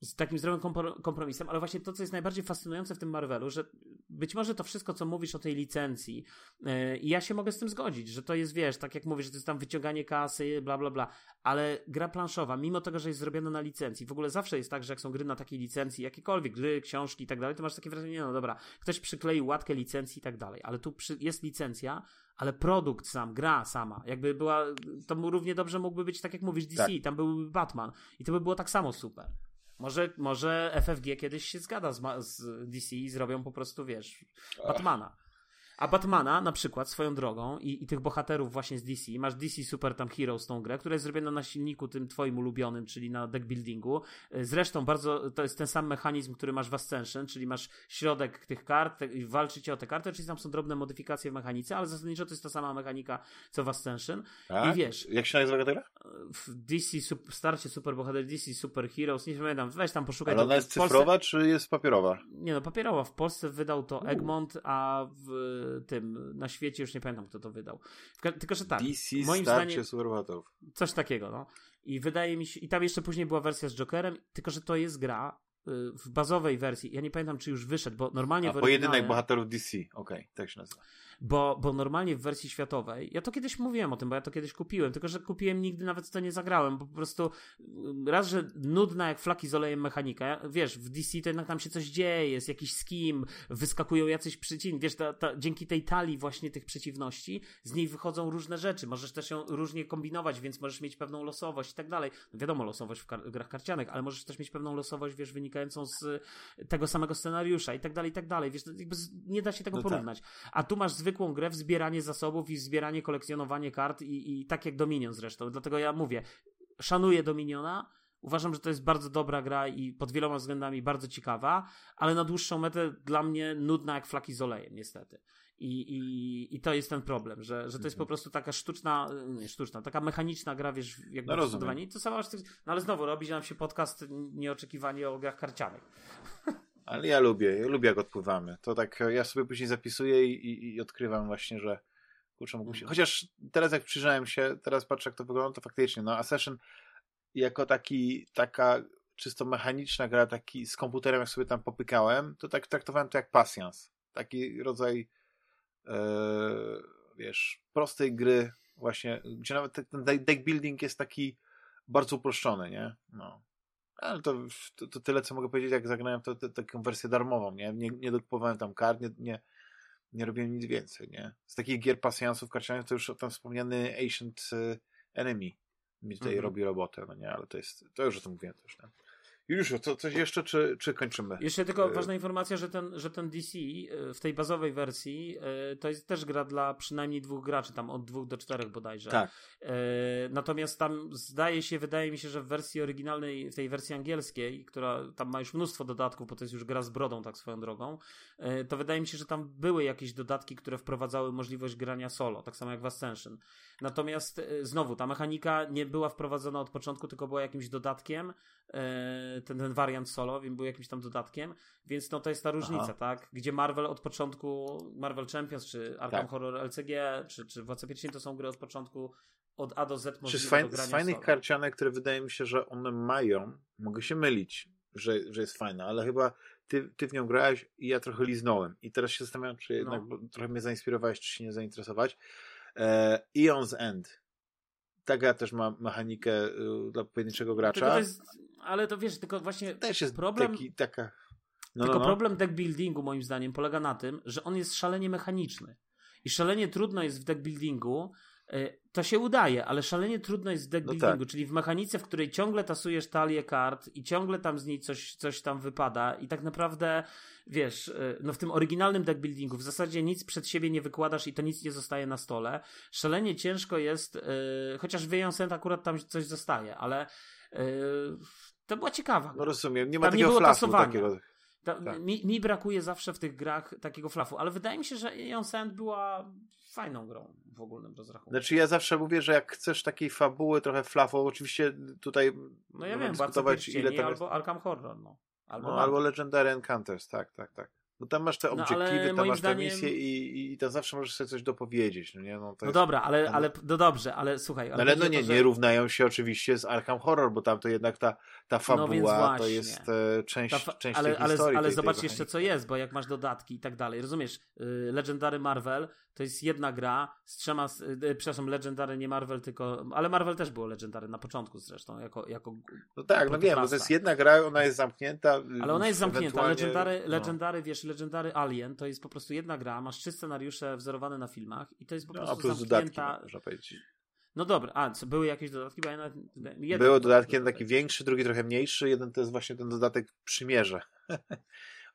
z takim zdrowym kompromisem, ale właśnie to, co jest najbardziej fascynujące w tym Marvelu, że być może to wszystko, co mówisz o tej licencji, yy, i ja się mogę z tym zgodzić, że to jest, wiesz, tak jak mówisz, że to jest tam wyciąganie kasy, bla, bla, bla, ale gra planszowa, mimo tego, że jest zrobiona na licencji, w ogóle zawsze jest tak, że jak są gry na takiej licencji, jakiekolwiek gry, książki i tak dalej, to masz takie wrażenie, no dobra, ktoś przykleił łatkę licencji i tak dalej, ale tu przy, jest licencja, ale produkt sam, gra sama, jakby była, to równie dobrze mógłby być, tak jak mówisz, DC, tak. tam byłby Batman i to by było tak samo super. Może, może FFG kiedyś się zgada z, z DC i zrobią po prostu, wiesz, Batmana. A Batmana na przykład swoją drogą i, i tych bohaterów właśnie z DC, masz DC Super tam Heroes tą grę, która jest zrobiona na silniku tym twoim ulubionym, czyli na deckbuildingu. Zresztą bardzo, to jest ten sam mechanizm, który masz w Ascension, czyli masz środek tych kart i walczycie o te karty, czyli tam są drobne modyfikacje w mechanice, ale zasadniczo to jest ta sama mechanika co w Ascension. Tak? I wiesz... Jak się nazywa ta gra? W DC, starcie Super Bohater, DC Super Heroes, nie pamiętam, weź tam poszukaj. Ale ona jest cyfrowa, czy jest papierowa? Nie no, papierowa. W Polsce wydał to Egmont, a w tym, na świecie, już nie pamiętam kto to wydał. Tylko, że tak. DC moim zdaniem Coś takiego, no. I wydaje mi się, i tam jeszcze później była wersja z Jokerem, tylko że to jest gra, y, w bazowej wersji, ja nie pamiętam, czy już wyszedł, bo normalnie A w pojedynek bohaterów DC, okej, okay, tak się nazywa. Bo, bo normalnie w wersji światowej, ja to kiedyś mówiłem o tym, bo ja to kiedyś kupiłem, tylko że kupiłem, nigdy nawet to nie zagrałem, bo po prostu mm, raz, że nudna jak flaki z olejem mechanika, wiesz, w DC to jednak tam się coś dzieje, jest jakiś skim, wyskakują jacyś przeciwni, wiesz, ta, ta, dzięki tej talii właśnie tych przeciwności, z niej wychodzą różne rzeczy, możesz też ją różnie kombinować, więc możesz mieć pewną losowość i tak dalej. No wiadomo, losowość w kar grach karcianych, ale możesz też mieć pewną losowość, wiesz, wynikającą z tego samego scenariusza i tak dalej, i tak dalej, wiesz, nie da się tego no tak. porównać. Tak. A tu masz zwykłą grę w zbieranie zasobów i zbieranie, kolekcjonowanie kart i, i tak jak Dominion zresztą. Dlatego ja mówię, szanuję Dominiona, Uważam, że to jest bardzo dobra gra i pod wieloma względami bardzo ciekawa, ale na dłuższą metę dla mnie nudna jak flaki z olejem, niestety. I, i, i to jest ten problem, że, że to jest po mhm. prostu taka sztuczna, nie sztuczna, taka mechaniczna gra, wiesz, jakby no I to samo, no ale znowu robi nam się podcast nieoczekiwanie o grach karcianych. (laughs) Ale ja lubię, ja lubię jak odpływamy. To tak, ja sobie później zapisuję i, i, i odkrywam właśnie, że kurczę, mógłbym się... Mm. Chociaż teraz jak przyjrzałem się, teraz patrzę jak to wygląda, to faktycznie, no Assassin jako taki, taka czysto mechaniczna gra, taki z komputerem jak sobie tam popykałem, to tak traktowałem to jak pasjans. Taki rodzaj e, wiesz, prostej gry właśnie, gdzie nawet ten deck building jest taki bardzo uproszczony, nie? No. Ale to, to, to, tyle, co mogę powiedzieć, jak zagrałem to, to, taką wersję darmową, nie? Nie, nie dokupowałem tam kart, nie, nie, nie robiłem nic więcej, nie? Z takich gier pasjansów karcianych to już tam wspomniany Ancient e, Enemy mi tutaj mm -hmm. robi robotę, no nie? Ale to jest, to już o tym mówiłem też, nie? To coś jeszcze, czy, czy kończymy? Jeszcze tylko e, ważna informacja, że ten, że ten DC e, w tej bazowej wersji e, to jest też gra dla przynajmniej dwóch graczy, tam od dwóch do czterech bodajże. Tak. Natomiast tam zdaje się, wydaje mi się, że w wersji oryginalnej, w tej wersji angielskiej, która tam ma już mnóstwo dodatków, bo to jest już gra z brodą, tak swoją drogą, to wydaje mi się, że tam były jakieś dodatki, które wprowadzały możliwość grania solo, tak samo jak w Ascension. Natomiast znowu, ta mechanika nie była wprowadzona od początku, tylko była jakimś dodatkiem ten, ten wariant solo, był jakimś tam dodatkiem, więc no to jest ta różnica, Aha. tak? Gdzie Marvel od początku, Marvel Champions, czy Arkham tak. Horror LCG, czy, czy Władca Pierścieni to są gry od początku od A do Z możliwe fajn, do grania Z fajnych solo. karcianek, które wydaje mi się, że one mają, mogę się mylić, że, że jest fajna, ale chyba ty, ty w nią grałeś i ja trochę liznąłem. I teraz się zastanawiam, czy jednak no. trochę mnie zainspirowałeś, czy się nie zainteresować. E, Eon's End. Ta gra też ma mechanikę y, dla pojedynczego gracza. To jest, ale to wiesz, tylko właśnie też jest problem... Taki, taka... No, tylko no, no. problem deck buildingu moim zdaniem polega na tym, że on jest szalenie mechaniczny. I szalenie trudno jest w deck buildingu E, to się udaje, ale szalenie trudno jest w deckbuildingu, no tak. czyli w mechanice, w której ciągle tasujesz talię kart i ciągle tam z niej coś, coś tam wypada i tak naprawdę, wiesz, e, no w tym oryginalnym deckbuildingu w zasadzie nic przed siebie nie wykładasz i to nic nie zostaje na stole. Szalenie ciężko jest, yy, chociaż w Sent akurat tam coś zostaje, ale yy, to była ciekawa. No rozumiem, nie ma tam takiego nie flashu takiego. Ta, tak. mi, mi, brakuje zawsze w tych grach takiego flafu, ale wydaje mi się, że Ion Sand była fajną grą w ogólnym rozrachunku. Znaczy ja zawsze mówię, że jak chcesz takiej fabuły, trochę flafu, oczywiście tutaj no ja wiem, dyskutować ile tam jest... albo Arkham Horror, no. Albo, no, albo Legendary Encounters, tak, tak, tak. No tam masz te no, obiektywy, no, tam masz zdaniem... te misje i, i, i tam zawsze możesz sobie coś dopowiedzieć, no nie? No, no dobra, ale, ale no dobrze, ale słuchaj. Ale, ale no nie, to, że... nie równają się oczywiście z Arkham Horror, bo tam to jednak ta, ta no fabuła no to jest e, część, ta część ale, ale, historii. Ale tej, zobacz tej jeszcze co jest, bo jak masz dodatki i tak dalej, rozumiesz, y, Legendary Marvel to jest jedna gra z trzema, y, przepraszam, Legendary nie Marvel, tylko, ale Marvel też było Legendary na początku zresztą, jako, jako No tak, no wiem, bo to jest jedna gra, ona jest zamknięta. Ale ona jest zamknięta, Legendary, no. Legendary, wiesz, Legendary Alien to jest po prostu jedna gra, masz trzy scenariusze wzorowane na filmach i to jest po no, prostu plus zamknięta... dodatki, można powiedzieć. No dobra, a co, były jakieś dodatki? Bo ja nawet, Były dodatki, jeden taki większy, drugi trochę mniejszy, jeden to jest właśnie ten dodatek Przymierze. (laughs)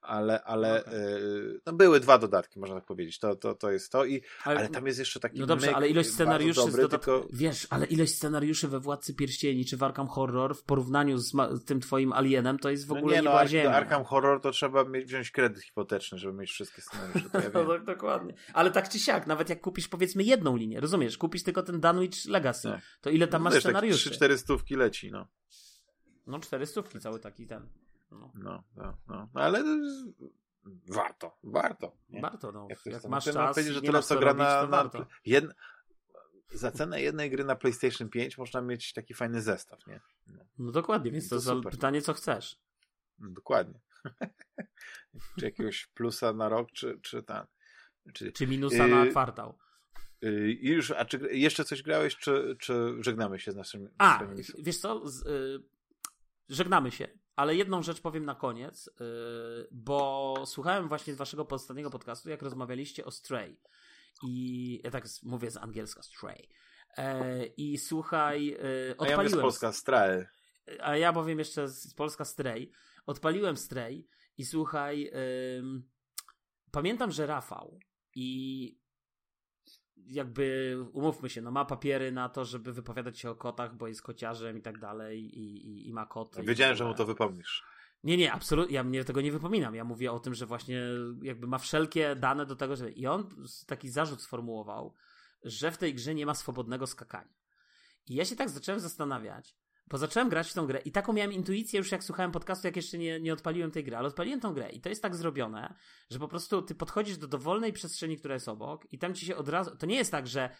ale, ale no, tak. y, no były dwa dodatki, można tak powiedzieć. To, to, to jest to. I, ale, ale tam jest jeszcze taki. No dobrze, ale ilość scenariuszy dobry, dodat... tylko... Wiesz, ale ilość scenariuszy we Władcy Pierścieni czy w Arkham Horror w porównaniu z, z tym twoim Alienem to jest w no ogóle no nie, no, Arkham Horror to trzeba mieć, wziąć kredyt hipoteczny, żeby mieć wszystkie scenariusze. To ja (laughs) no, tak, dokładnie. Ale tak czy siak, nawet jak kupisz powiedzmy jedną linię, rozumiesz? Kupisz tylko ten Dunwich Legacy, tak. to ile tam no, masz wiesz, tak scenariuszy? Tak 3-4 stówki leci, no. No, cztery stówki cały taki ten. No, no, no, no. ale warto, warto. Nie? Warto, no. Jak, jak masz czas, powiedzieć, że tyle co gra na, na jed... za cenę jednej gry na PlayStation 5 można mieć taki fajny zestaw, nie? No, no dokładnie, więc to, to pytanie, co chcesz. No, dokładnie. (laughs) czy jakiegoś plusa na rok, czy, czy ten. Czy, czy minusa yy, na kwartał. Yy, już, a czy jeszcze coś grałeś, czy, czy żegnamy się z naszym. A, wiesz co? Z, yy, żegnamy się. Ale jedną rzecz powiem na koniec, yy, bo słuchałem właśnie z waszego ostatniego podcastu, jak rozmawialiście o Stray. I ja tak mówię z angielska Stray. E, I słuchaj, odpaliłem. A ja z Polska Stray. A ja powiem jeszcze z Polska Stray. Odpaliłem Stray i słuchaj, pamiętam, że Rafał i jakby umówmy się, no ma papiery na to, żeby wypowiadać się o kotach, bo jest kociarzem i tak dalej i, i, i ma koty. Wiedziałem, że mu to wypomnisz. Nie, nie, absolutnie, ja mnie tego nie wypominam. Ja mówię o tym, że właśnie jakby ma wszelkie dane do tego, że i on taki zarzut sformułował, że w tej grze nie ma swobodnego skakania. I ja się tak zacząłem zastanawiać, bo zacząłem grać w tą grę i taką miałem intuicję już jak słuchałem podcastu, jak jeszcze nie, nie odpaliłem tej gry, ale odpaliłem tą grę i to jest tak zrobione, że po prostu ty podchodzisz do dowolnej przestrzeni, która jest obok i tam ci się od razu, to nie jest tak, że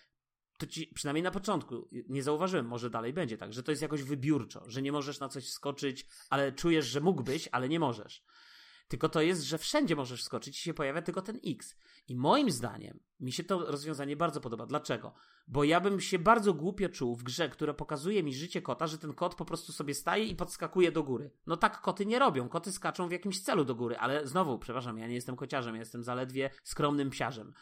to ci, przynajmniej na początku, nie zauważyłem, może dalej będzie tak, że to jest jakoś wybiórczo, że nie możesz na coś skoczyć, ale czujesz, że mógłbyś, ale nie możesz. Tylko to jest, że wszędzie możesz skoczyć i się pojawia tylko ten X. I moim zdaniem mi się to rozwiązanie bardzo podoba. Dlaczego? Bo ja bym się bardzo głupio czuł w grze, która pokazuje mi życie kota, że ten kot po prostu sobie staje i podskakuje do góry. No tak koty nie robią. Koty skaczą w jakimś celu do góry, ale znowu, przepraszam, ja nie jestem kociarzem, ja jestem zaledwie skromnym psiarzem.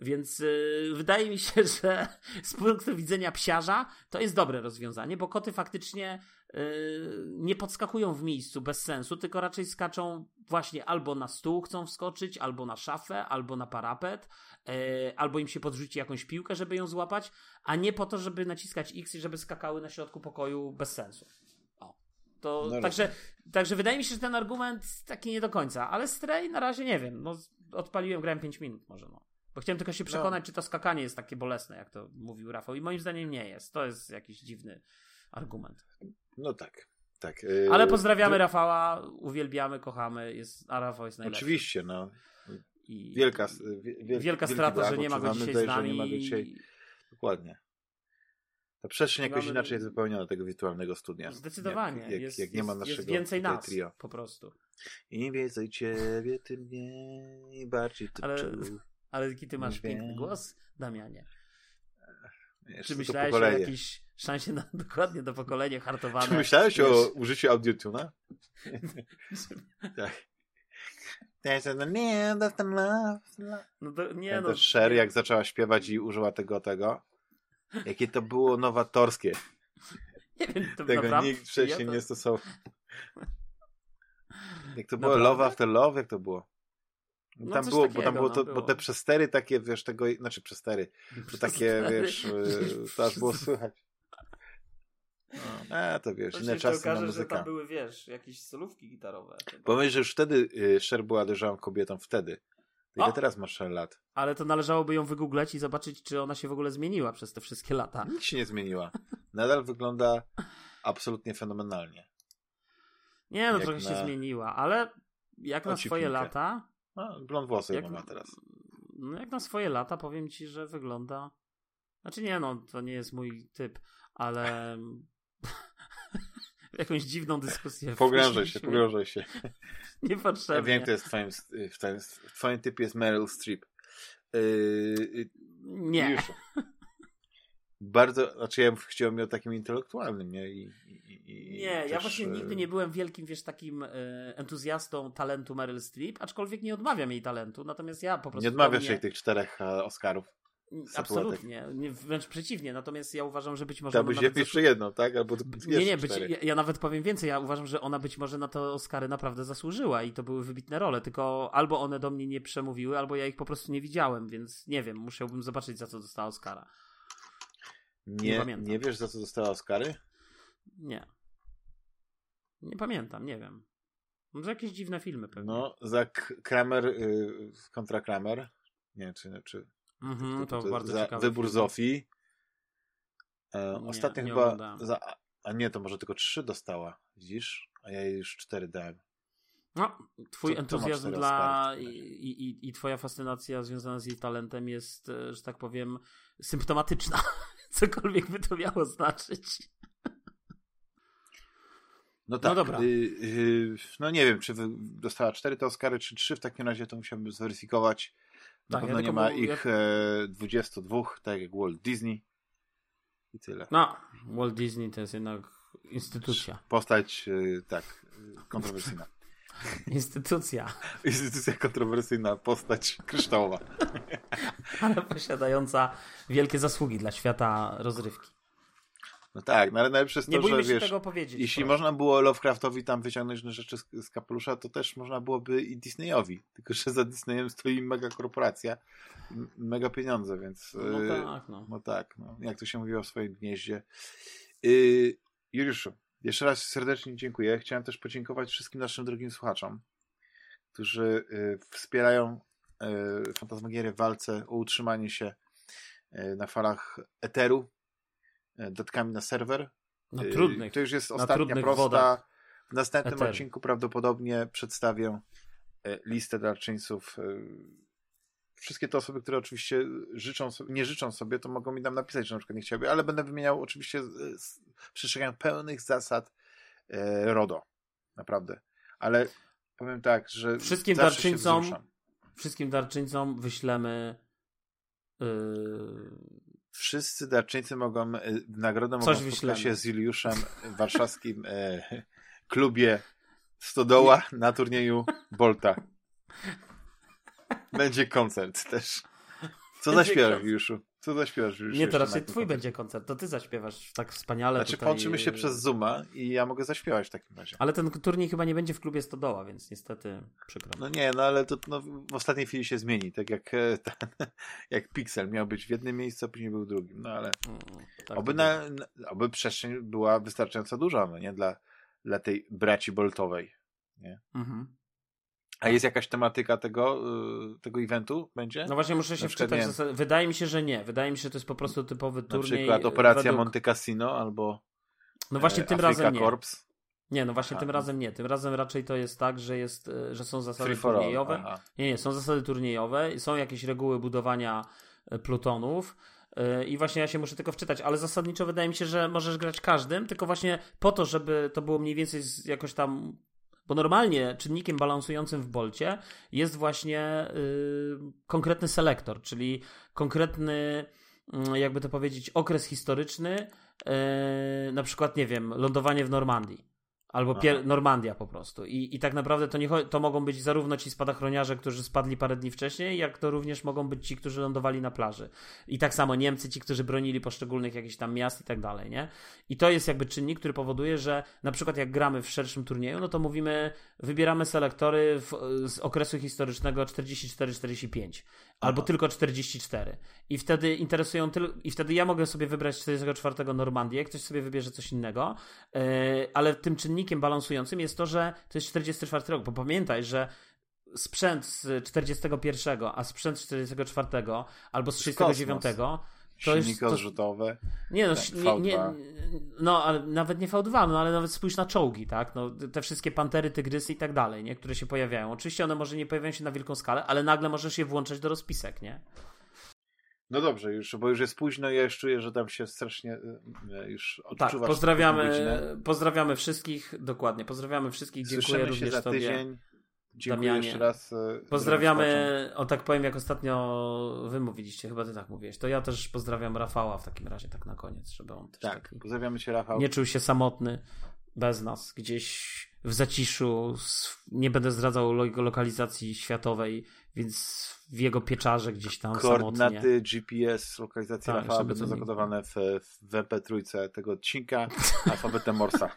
Więc yy, wydaje mi się, (laughs) że z punktu widzenia psiarza to jest dobre rozwiązanie, bo koty faktycznie yy, nie podskakują w miejscu bez sensu, tylko raczej skaczą właśnie albo na stół chcą wskoczyć, albo na szafę, albo na parapet, yy, albo im się podrzuci jakąś piłkę, żeby ją złapać, a nie po to, żeby naciskać X i żeby skakały na środku pokoju bez sensu. To, no także, także wydaje mi się, że ten argument taki nie do końca, ale Stray na razie nie wiem. No, odpaliłem, grałem 5 minut może. No. Bo chciałem tylko się no. przekonać, no. czy to skakanie jest takie bolesne, jak to mówił Rafał. I moim zdaniem nie jest. To jest jakiś dziwny argument. No tak. Tak. Ale pozdrawiamy Rafała, uwielbiamy, kochamy, jest, a Rafał jest najlepszy. Oczywiście, no. I wielka, wiel, wielka strata, że nie ma go dzisiaj z nami. Nie ma go dzisiaj... Dokładnie. Ta przestrzeń jakoś Mamy... inaczej jest wypełniona tego wirtualnego studia. Zdecydowanie. Jak, jak, jest, jak nie ma naszego jest więcej nas trio. po prostu. Im więcej ciebie, tym mniej bardziej to ale, ale jaki ty masz piękny głos, Damianie. Jeszcze (laughs) Czy myślałeś o jakiejś szansie na dokładnie do pokolenia hartowane? Czy myślałeś wiesz? o użyciu audiotuna? (laughs) tak. No to, nie no. Sher jak zaczęła śpiewać i użyła tego, tego. Jakie to było nowatorskie. (laughs) Nie wiem, to Tego naprawdę, nikt wcześniej ja to... nie stosował. Jak to było? Naprawdę? Love after love? Jak to było? No tam było, takiego, bo tam było, to, no, było. bo te przestery takie, wiesz, tego, znaczy przestery, (laughs) to takie, wiesz, y, to aż było słychać. No, a, to wiesz, to inne czasy okaże, na muzyka. że tam były, wiesz, jakieś solówki gitarowe. Pomyśl, że już wtedy y, Cher była dojrzałą kobietą, wtedy. Ile teraz masz lat? Ale to należałoby ją wygoogleć i zobaczyć, czy ona się w ogóle zmieniła przez te wszystkie lata. Nic się nie zmieniła. Nadal wygląda absolutnie fenomenalnie. Nie, no jak trochę na... się zmieniła, ale jak na swoje lata... No, blond włosy jak ma teraz. No jak na swoje lata powiem ci, że wygląda... Znaczy nie, no to nie jest mój typ, ale... (laughs) jakąś dziwną dyskusję. (laughs) Pogrążaj się, pogrążaj się. (laughs) Niepotrzebnie. Ja wiem, to jest w twoim, w twoim, w twoim typie jest Meryl Streep. Yy, nie. Już. Bardzo, znaczy ja chciałem o takim intelektualnym, nie? I, i, i nie, też... ja właśnie nigdy nie byłem wielkim, wiesz, takim e, entuzjastą talentu Meryl Streep, aczkolwiek nie odmawiam jej talentu, natomiast ja po prostu... Nie odmawiasz jej tych czterech e, Oscarów. Absolutnie, nie, wręcz przeciwnie. Natomiast ja uważam, że być może. Chciałbyś nawet jeszcze jedną, tak? Albo nie, nie, być, ja, ja, nawet powiem więcej. Ja uważam, że ona być może na te Oscary naprawdę zasłużyła i to były wybitne role, tylko albo one do mnie nie przemówiły, albo ja ich po prostu nie widziałem, więc nie wiem, musiałbym zobaczyć, za co dostała Oscara. Nie, nie, nie wiesz, za co dostała Oscary? Nie. Nie pamiętam, nie wiem. Może jakieś dziwne filmy pewnie. No, za Kramer y, kontra Kramer. Nie, czy, czy Mhm, to, to, to bardzo za ciekawe. Wybór Zofii. E, nie, ostatnio nie chyba. Za, a nie, to może tylko trzy dostała. Widzisz? A ja jej już cztery dałem. No, twój to, entuzjazm dla i, i, i twoja fascynacja związana z jej talentem jest, e, że tak powiem, symptomatyczna. (laughs) Cokolwiek by to miało znaczyć. No tak. No dobra. Y, y, no nie wiem, czy dostała cztery te Oscary, czy trzy. W takim razie to musiałbym zweryfikować. Na tak, pewno ja nie ma ich ja... 22, tak jak Walt Disney. I tyle. No, Walt Disney to jest jednak instytucja. Postać, e, tak, kontrowersyjna. (laughs) Instytucja. Instytucja kontrowersyjna, postać kryształowa. (laughs) Ale posiadająca wielkie zasługi dla świata rozrywki. No tak, no ale najlepsze jest nie to, że wiesz, tego powiedzieć, jeśli proszę. można było Lovecraftowi tam wyciągnąć rzeczy z, z kapelusza, to też można byłoby i Disneyowi. Tylko, że za Disneyem stoi mega korporacja, mega pieniądze, więc... No yy, tak, no. No tak, no. Jak to się mówiło w swoim gnieździe. Yy, Juliuszu, jeszcze raz serdecznie dziękuję. Chciałem też podziękować wszystkim naszym drogim słuchaczom, którzy yy, wspierają yy, w walce o utrzymanie się yy, na falach Eteru, E, datkami na serwer. Na trudnych, to już jest ostatnia prosta. Wodach. W następnym odcinku prawdopodobnie przedstawię e, listę darczyńców. E, wszystkie te osoby, które oczywiście życzą nie życzą sobie, to mogą mi nam napisać, że na przykład nie chciałyby, ale będę wymieniał oczywiście przestrzegając pełnych zasad RODO. Naprawdę. Ale powiem tak, że wszystkim darczyńcom wszystkim darczyńcom wyślemy yy, wszyscy darczyńcy mogą, e, nagrodę mogą spotkać się z Juliuszem w warszawskim e, klubie Stodoła na turnieju Bolta. Będzie koncert też. Co zaśpiewasz, Juliuszu? Co zaśpiewasz już? Nie, to raczej twój będzie koncert, to ty zaśpiewasz tak wspaniale. Znaczy tutaj... połączymy się przez Zooma i ja mogę zaśpiewać w takim razie. Ale ten turniej chyba nie będzie w klubie Stodoła, więc niestety przykro. No nie, no ale to no, w ostatniej chwili się zmieni, tak jak e, (laughs) ten, jak Pixel miał być w jednym miejscu, a później był w drugim, no ale mm, tak oby, na, oby przestrzeń była wystarczająco duża, no nie, dla, dla tej braci boltowej, nie? Mhm. A jest jakaś tematyka tego, y, tego eventu? Będzie? No właśnie muszę się wczytać. Wydaje mi się, że nie. Wydaje mi się, że to jest po prostu typowy turniej. Na przykład Operacja według... Monte Cassino albo No właśnie e, tym razem nie. Corps. Nie, no właśnie Aha. tym razem nie. Tym razem raczej to jest tak, że jest, e, że są zasady turniejowe. Nie, nie, są zasady turniejowe, są jakieś reguły budowania e, plutonów. I właśnie ja się muszę tylko wczytać, ale zasadniczo wydaje mi się, że możesz grać każdym, tylko właśnie po to, żeby to było mniej więcej jakoś tam. Bo normalnie czynnikiem balansującym w bolcie jest właśnie yy, konkretny selektor, czyli konkretny, yy, jakby to powiedzieć, okres historyczny, yy, na przykład, nie wiem, lądowanie w Normandii Albo pier- Normandia po prostu. I, I tak naprawdę to, nie to mogą być zarówno ci spadochroniarze, którzy spadli parę dni wcześniej, jak to również mogą być ci, którzy lądowali na plaży. I tak samo Niemcy, ci, którzy bronili poszczególnych jakichś tam miast i tak dalej, nie? I to jest jakby czynnik, który powoduje, że na przykład jak gramy w szerszym turnieju, no to mówimy, wybieramy selektory w, z okresu historycznego 44-45 albo tylko 44. I wtedy interesują tyl- i wtedy ja mogę sobie wybrać 44 Normandię, ktoś sobie wybierze coś innego, yy, ale tym czynnikiem balansującym jest to, że to jest 44 rok, bo pamiętaj, że sprzęt z 41, a sprzęt z 44 albo z 39 to Silniki jest, odrzutowe. Nie no, nie, nie, no, ale nawet nie V2, no ale nawet spójrz na czołgi, tak? No, te wszystkie pantery, tygrysy i tak dalej, nie? Które się pojawiają. Oczywiście one może nie pojawiają się na wielką skalę, ale nagle możesz je włączać do rozpisek, nie? No dobrze, już, bo już jest późno i ja już czuję, że tam się strasznie e, już odczuwasz. Tak, pozdrawiamy, pozdrawiamy wszystkich, dokładnie, pozdrawiamy wszystkich, dziękuję Słyszymy również się za tobie. Dziękuję Damianie. jeszcze raz. E, Pozdrawiamy, o tak powiem, jak ostatnio wy mówiliście, chyba ty tak mówiłeś, to ja też pozdrawiam Rafała w takim razie, tak na koniec, żeby on też tak, pozdrawiamy cię Rafał. nie czuł się samotny bez nas, gdzieś w zaciszu, nie będę zdradzał lokalizacji światowej, więc w jego pieczarze gdzieś tam Koordynaty samotnie. GPS, lokalizacji tak, Rafała będą zakodowane w, w MP3 tego odcinka (laughs) alfabetem Morsa.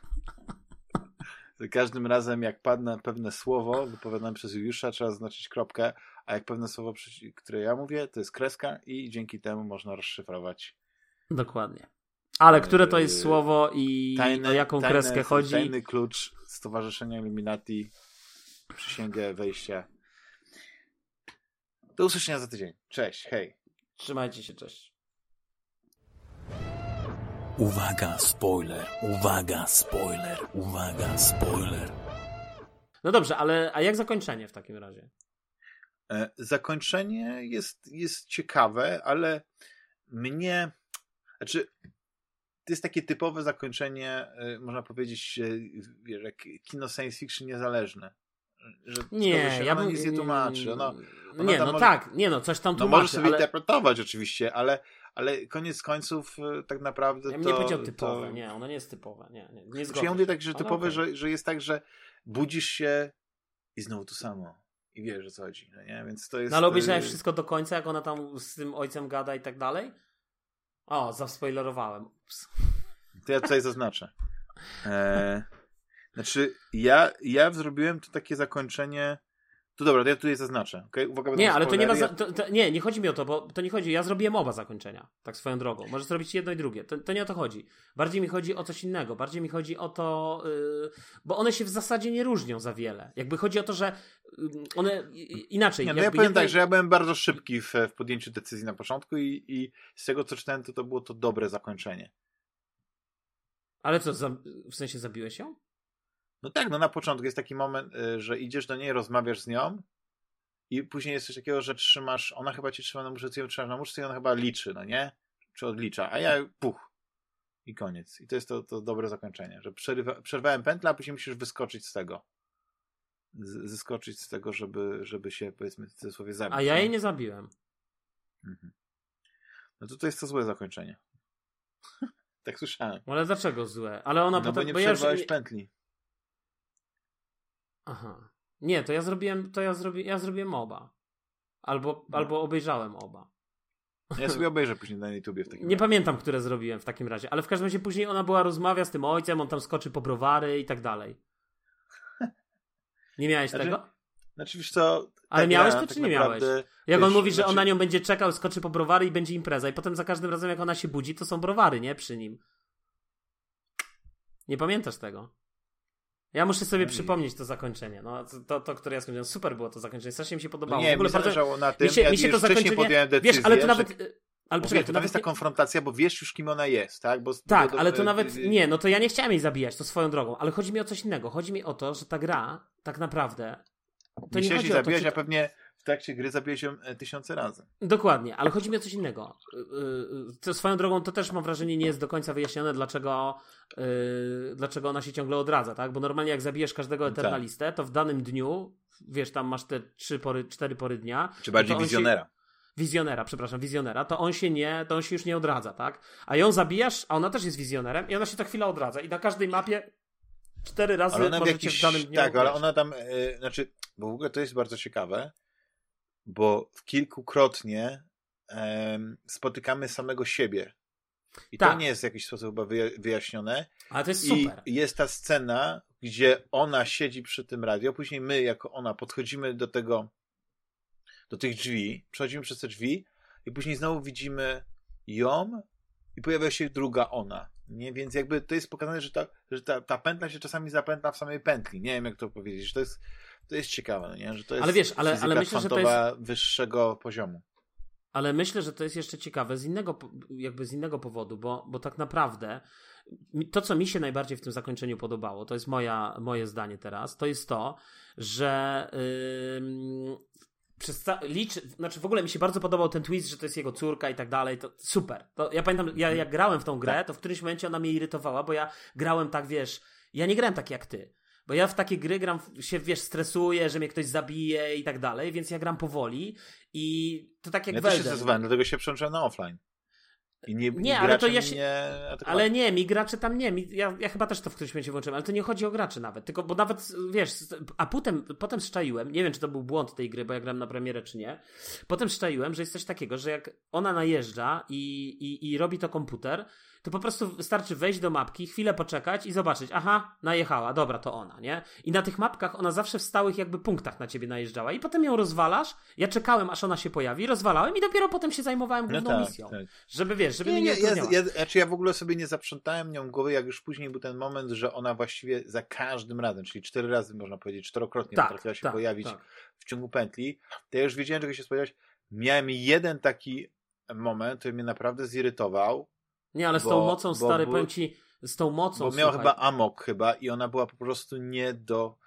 Każdym razem, jak padnę pewne słowo wypowiadane przez Juliusza, trzeba zaznaczyć kropkę, a jak pewne słowo, które ja mówię, to jest kreska i dzięki temu można rozszyfrować. Dokładnie. Ale które to jest yy, słowo i tajne, o jaką tajne, kreskę chodzi? Tajny klucz Stowarzyszenia Illuminati, przysięgę wejścia. Do usłyszenia za tydzień. Cześć, hej. Trzymajcie się, cześć. Uwaga, spoiler, uwaga, spoiler, uwaga, spoiler. No dobrze, ale a jak zakończenie w takim razie? E, zakończenie jest, jest ciekawe, ale mnie. Znaczy, to jest takie typowe zakończenie, e, można powiedzieć, wiesz, jak kino science fiction niezależne. Że nie, ja bym... nic nie tłumaczy. Nie, no może... tak, nie no, coś tam tłumaczy. No możesz sobie ale... interpretować oczywiście, ale ale koniec końców e, tak naprawdę ja to... Nie powiedział typowe, to... nie, ono nie jest typowe, nie, nie, nie znaczy, Ja mówię tak, że typowe, okay. że, że jest tak, że budzisz się i znowu to samo. I wiesz, o co chodzi, no nie? Więc to jest... No ale obejrzałeś wszystko do końca, jak ona tam z tym ojcem gada i tak dalej? O, zaspoilerowałem. Ups. To ja tutaj zaznaczę. E... Znaczy, ja, ja zrobiłem to takie zakończenie to dobra, to ja tutaj zaznaczę. Okay? Uwaga, nie, ale to nie ma. To, to, nie, nie chodzi mi o to, bo to nie chodzi. Ja zrobiłem oba zakończenia, tak swoją drogą. Możesz zrobić jedno i drugie. To, to nie o to chodzi. Bardziej mi chodzi o coś innego. Bardziej mi chodzi o to, yy, bo one się w zasadzie nie różnią za wiele. Jakby chodzi o to, że yy, one inaczej. Nie, no ja powiem tak, że ja byłem bardzo szybki w, w podjęciu decyzji na początku i, i z tego co czytałem, to to było to dobre zakończenie. Ale co, za, w sensie zabiłeś ją? No tak, no na początku jest taki moment, y, że idziesz do niej, rozmawiasz z nią i później jest coś takiego, że trzymasz, ona chyba cię trzyma na muszce, trzymasz na muszce i ona chyba liczy, no nie? Czy odlicza, a ja puch. I koniec. I to jest to, to dobre zakończenie, że przerywa, przerwałem pętlę, a później musisz wyskoczyć z tego. Z, zeskoczyć z tego, żeby, żeby się, powiedzmy, w cudzysłowie zabić. A ja jej nie zabiłem. Mhm. No to to jest to złe zakończenie. (laughs) tak słyszałem. Ale dlaczego złe? Ale ona no potem... bo nie przerwałeś ja już... pętli. Aha. Nie, to ja zrobiłem, to ja, zrobi, ja zrobiłem oba. Albo, no. albo obejrzałem oba. Ja sobie obejrzę później na YouTubie w takim Nie razie. pamiętam, które zrobiłem w takim razie, ale w każdym razie później ona była rozmawia z tym ojcem, on tam skoczy po browary i tak dalej. Nie miałeś znaczy, tego? Znaczy wiesz co... Ale miałeś to, tak czy nie miałeś? Jak wiesz, on mówi, że znaczy... on na nią będzie czekał, skoczy po browary i będzie impreza i potem za każdym razem jak ona się budzi, to są browary, nie? Przy nim. Nie pamiętasz tego? Ja muszę sobie no przypomnieć to zakończenie. No, to, to, które ja skończyłem. Super było to zakończenie. Strasznie mi się podobało. No nie, w ogóle mi bardzo... na tym. Mi się, ja mi się to zakończenie. Decyzję, wiesz, ale to nawet. Ale czekaj, to tam jest ta konfrontacja, bo wiesz już, kim ona jest, tak? Bo, tak, ale to nawet. Nie, no to ja nie chciałem jej zabijać, to swoją drogą, ale chodzi mi o coś innego. Chodzi mi o to, że ta gra tak naprawdę. To nie, nie chodzi o zabijać, to, czy... a pewnie w trakcie gry zabijesz ją e, tysiące razy. Dokładnie, ale chodzi mi o coś innego. To swoją drogą to też mam wrażenie nie jest do końca wyjaśnione, dlaczego, dlaczego ona się ciągle odradza, tak? Bo normalnie jak zabijesz każdego tak. eternalistę, to w danym dniu, wiesz, tam masz te trzy pory, cztery pory dnia. Czy bardziej wizjonera. Się wizjonera, przepraszam, wizjonera, to on się nie, to on się już nie odradza, tak? A ją zabijasz, a ona też jest wizjonerem i ona się to chwilę odradza i na każdej mapie cztery razy ale ona w, jakiś, w danym dniu Tak, ale ona tam, yy, znaczy, bo w ogóle to jest bardzo ciekawe, bo kilkukrotnie yy, spotykamy samego siebie. I tak. to nie jest w jakiś sposób chyba wyjaśnione. Ale to jest super. I jest ta scena, gdzie ona siedzi przy tym radio, później my, jako ona, podchodzimy do tego do tych drzwi, przechodzimy przez te drzwi i później znowu widzimy ją i pojawia się druga ona. Nie? Więc jakby to jest pokazane, że, ta, że ta, ta pętla się czasami zapętla w samej pętli. Nie wiem, jak to powiedzieć. To jest, to jest ciekawe, no nie? że to jest ale wiesz, ale, ale myślę, że to jest wyższego poziomu. Ale myślę, że to jest jeszcze ciekawe z innego, jakby z innego powodu, bo, bo tak naprawdę to, co mi się najbardziej w tym zakończeniu podobało, to jest moja, moje zdanie teraz, to jest to, że yy, przez ca- licz, znaczy w ogóle mi się bardzo podobał ten twist, że to jest jego córka i tak dalej, to super. To ja pamiętam, ja jak grałem w tą grę, tak. to w którymś momencie ona mnie irytowała, bo ja grałem tak, wiesz, ja nie grałem tak jak ty. Bo ja w takie gry gram, się wiesz, stresuję, że mnie ktoś zabije i tak dalej, więc ja gram powoli i to tak jak Ja też się stresowałem, dlatego się przełączyłem na offline. I nie, nie ale to ja się, nie Ale nie, mi gracze tam nie. Mi, ja, ja chyba też to w którymś momencie włączyłem, ale to nie chodzi o graczy nawet. Tylko, bo nawet, wiesz, a potem, potem szczaiłem, nie wiem, czy to był błąd tej gry, bo ja gram na premierę, czy nie. Potem szczaiłem, że jest coś takiego, że jak ona najeżdża i, i, i robi to komputer, to po prostu wystarczy wejść do mapki, chwilę poczekać i zobaczyć, aha, najechała, dobra, to ona, nie? I na tych mapkach ona zawsze w stałych jakby punktach na ciebie najeżdżała i potem ją rozwalasz, ja czekałem, aż ona się pojawi, rozwalałem i dopiero potem się zajmowałem no główną no tak, misją. Tak. Żeby, wiesz, żeby nie, nie, nie ja, ja, znaczy ja w ogóle sobie nie zaprzątałem nią głowy, jak już później był ten moment, że ona właściwie za każdym razem, czyli cztery razy można powiedzieć, czterokrotnie tak, potrafiła się tak, pojawić tak. w ciągu pętli, to ja już wiedziałem, czego się spodziewać. Miałem jeden taki moment, który mnie naprawdę zirytował, nie, ale z tą mocą, stary, bo, powiem ci, z tą mocą. Bo miał chyba amok chyba i ona była po prostu nie do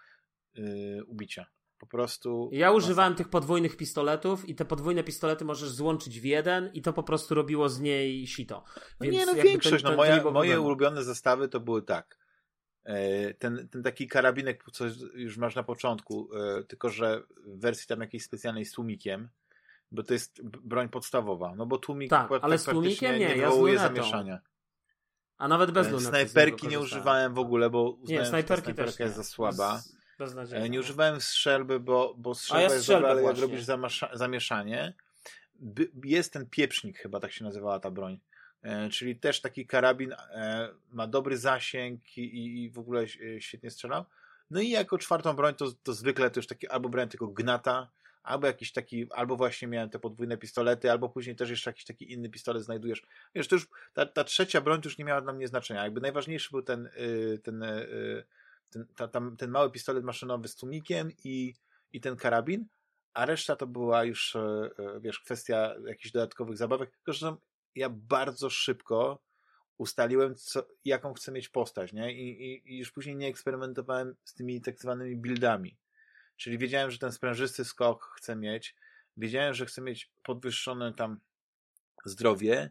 yy, ubicia. Po prostu. Ja używałem tych podwójnych pistoletów i te podwójne pistolety możesz złączyć w jeden i to po prostu robiło z niej sito. No Więc nie, no większość. no moje, moje ulubione zestawy to były tak. E, ten, ten taki karabinek, co już masz na początku, e, tylko że w wersji tam jakiejś specjalnej z tłumikiem, bo to jest broń podstawowa. No bo tłumik tak, ale z tłumikiem nie, nie wywołuje ja zamieszania. A nawet bez lunety. Snajperki nie używałem w ogóle, bo uznałem, nie, snajperki że snajperka jest za słaba. Nie no. używałem strzelby, bo, bo strzelba ja jest dobra, ale jak robisz zamieszanie, jest ten pieprznik chyba, tak się nazywała ta broń. E, czyli też taki karabin e, ma dobry zasięg i, i w ogóle świetnie strzelał. No i jako czwartą broń to, to zwykle to już taki albo brałem tylko gnata, albo jakiś taki, albo właśnie miałem te podwójne pistolety, albo później też jeszcze jakiś taki inny pistolet znajdujesz. Wiesz, to już ta, ta trzecia broń już nie miała dla mnie znaczenia. Jakby najważniejszy był ten, y, ten, y, ten, ta, ten mały pistolet maszynowy z tłumikiem i, i ten karabin, a reszta to była już, y, wiesz, kwestia jakichś dodatkowych zabawek. Że ja bardzo szybko ustaliłem, co, jaką chcę mieć postać, nie? I, i, I już później nie eksperymentowałem z tymi tak zwanymi buildami. Czyli wiedziałem, że ten sprężysty skok chcę mieć, wiedziałem, że chcę mieć podwyższone tam zdrowie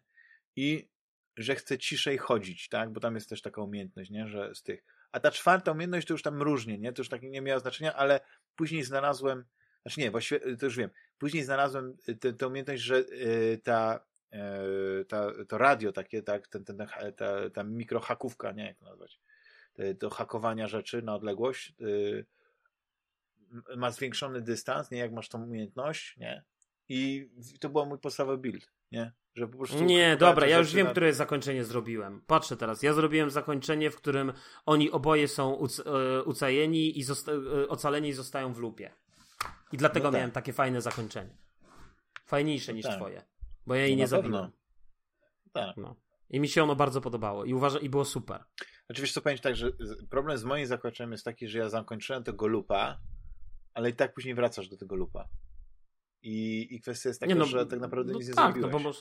i że chcę ciszej chodzić, tak? Bo tam jest też taka umiejętność, nie? Że z tych. A ta czwarta umiejętność to już tam różnie, nie? To już tak nie miało znaczenia, ale później znalazłem, znaczy nie, właściwie to już wiem. Później znalazłem tę umiejętność, że y, ta, y, ta, to radio takie, tak, ten, ten, ta, ta mikrohakówka, nie jak to nazwać, do hakowania rzeczy na odległość, y, ma zwiększony dystans, nie jak masz tą umiejętność, nie? I to był mój podstawowy build, nie? Że po prostu nie, dobra, ja już wiem, na... które zakończenie zrobiłem. Patrzę teraz. Ja zrobiłem zakończenie, w którym oni oboje są e, ucajeni i e, ocaleni i zostają w lupie. I dlatego no tak. miałem takie fajne zakończenie. Fajniejsze niż tak. twoje. Bo ja jej no nie zabiłem. Tak. No. I mi się ono bardzo podobało. I uważam, i było super. Oczywiście to powiem tak, że problem z moim zakończeniem jest taki, że ja zakończyłem tego lupa ale i tak później wracasz do tego lupa. I, i kwestia jest taka, no, że tak naprawdę no nic nie tak, zrobiłeś. No bo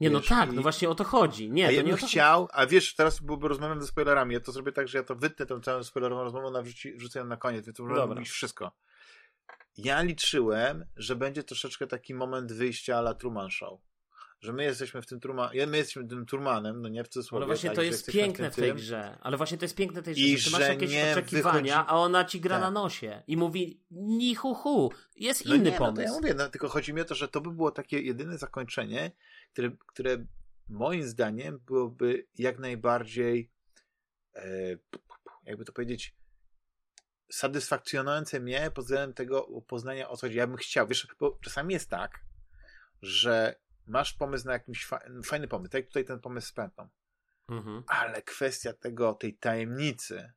Nie, no wiesz, no tak, i... no właśnie o to chodzi. Nie, a ja bym chciał, a wiesz, teraz byłby rozmawiam ze spoilerami, ja to zrobię tak, że ja to wytnę tą całą spoilerową rozmowę, na wrzuci, wrzucę na koniec, więc to mówić wszystko. Ja liczyłem, że będzie troszeczkę taki moment wyjścia la Truman Show że my jesteśmy w tym Truman, my jesteśmy tym Trumanem, no nie w cudzysłowie. Ale właśnie tak, to jest piękne w, tej grze. Ale właśnie to jest piękne w tej grze, I że ty masz jakieś oczekiwania, wychodzi... a ona ci gra tak. na nosie i mówi ni hu hu, jest no inny nie, pomysł. No to ja mówię, no, tylko chodzi mi o to, że to by było takie jedyne zakończenie, które, które moim zdaniem byłoby jak najbardziej e, jakby to powiedzieć satysfakcjonujące mnie pod względem tego poznania o co chodzi. Ja bym chciał, wiesz, bo czasami jest tak, że masz pomysł na jakiś fa fajny pomysł, tak jak tutaj ten pomysł z pętą. Mhm. Ale kwestia tego, tej tajemnicy,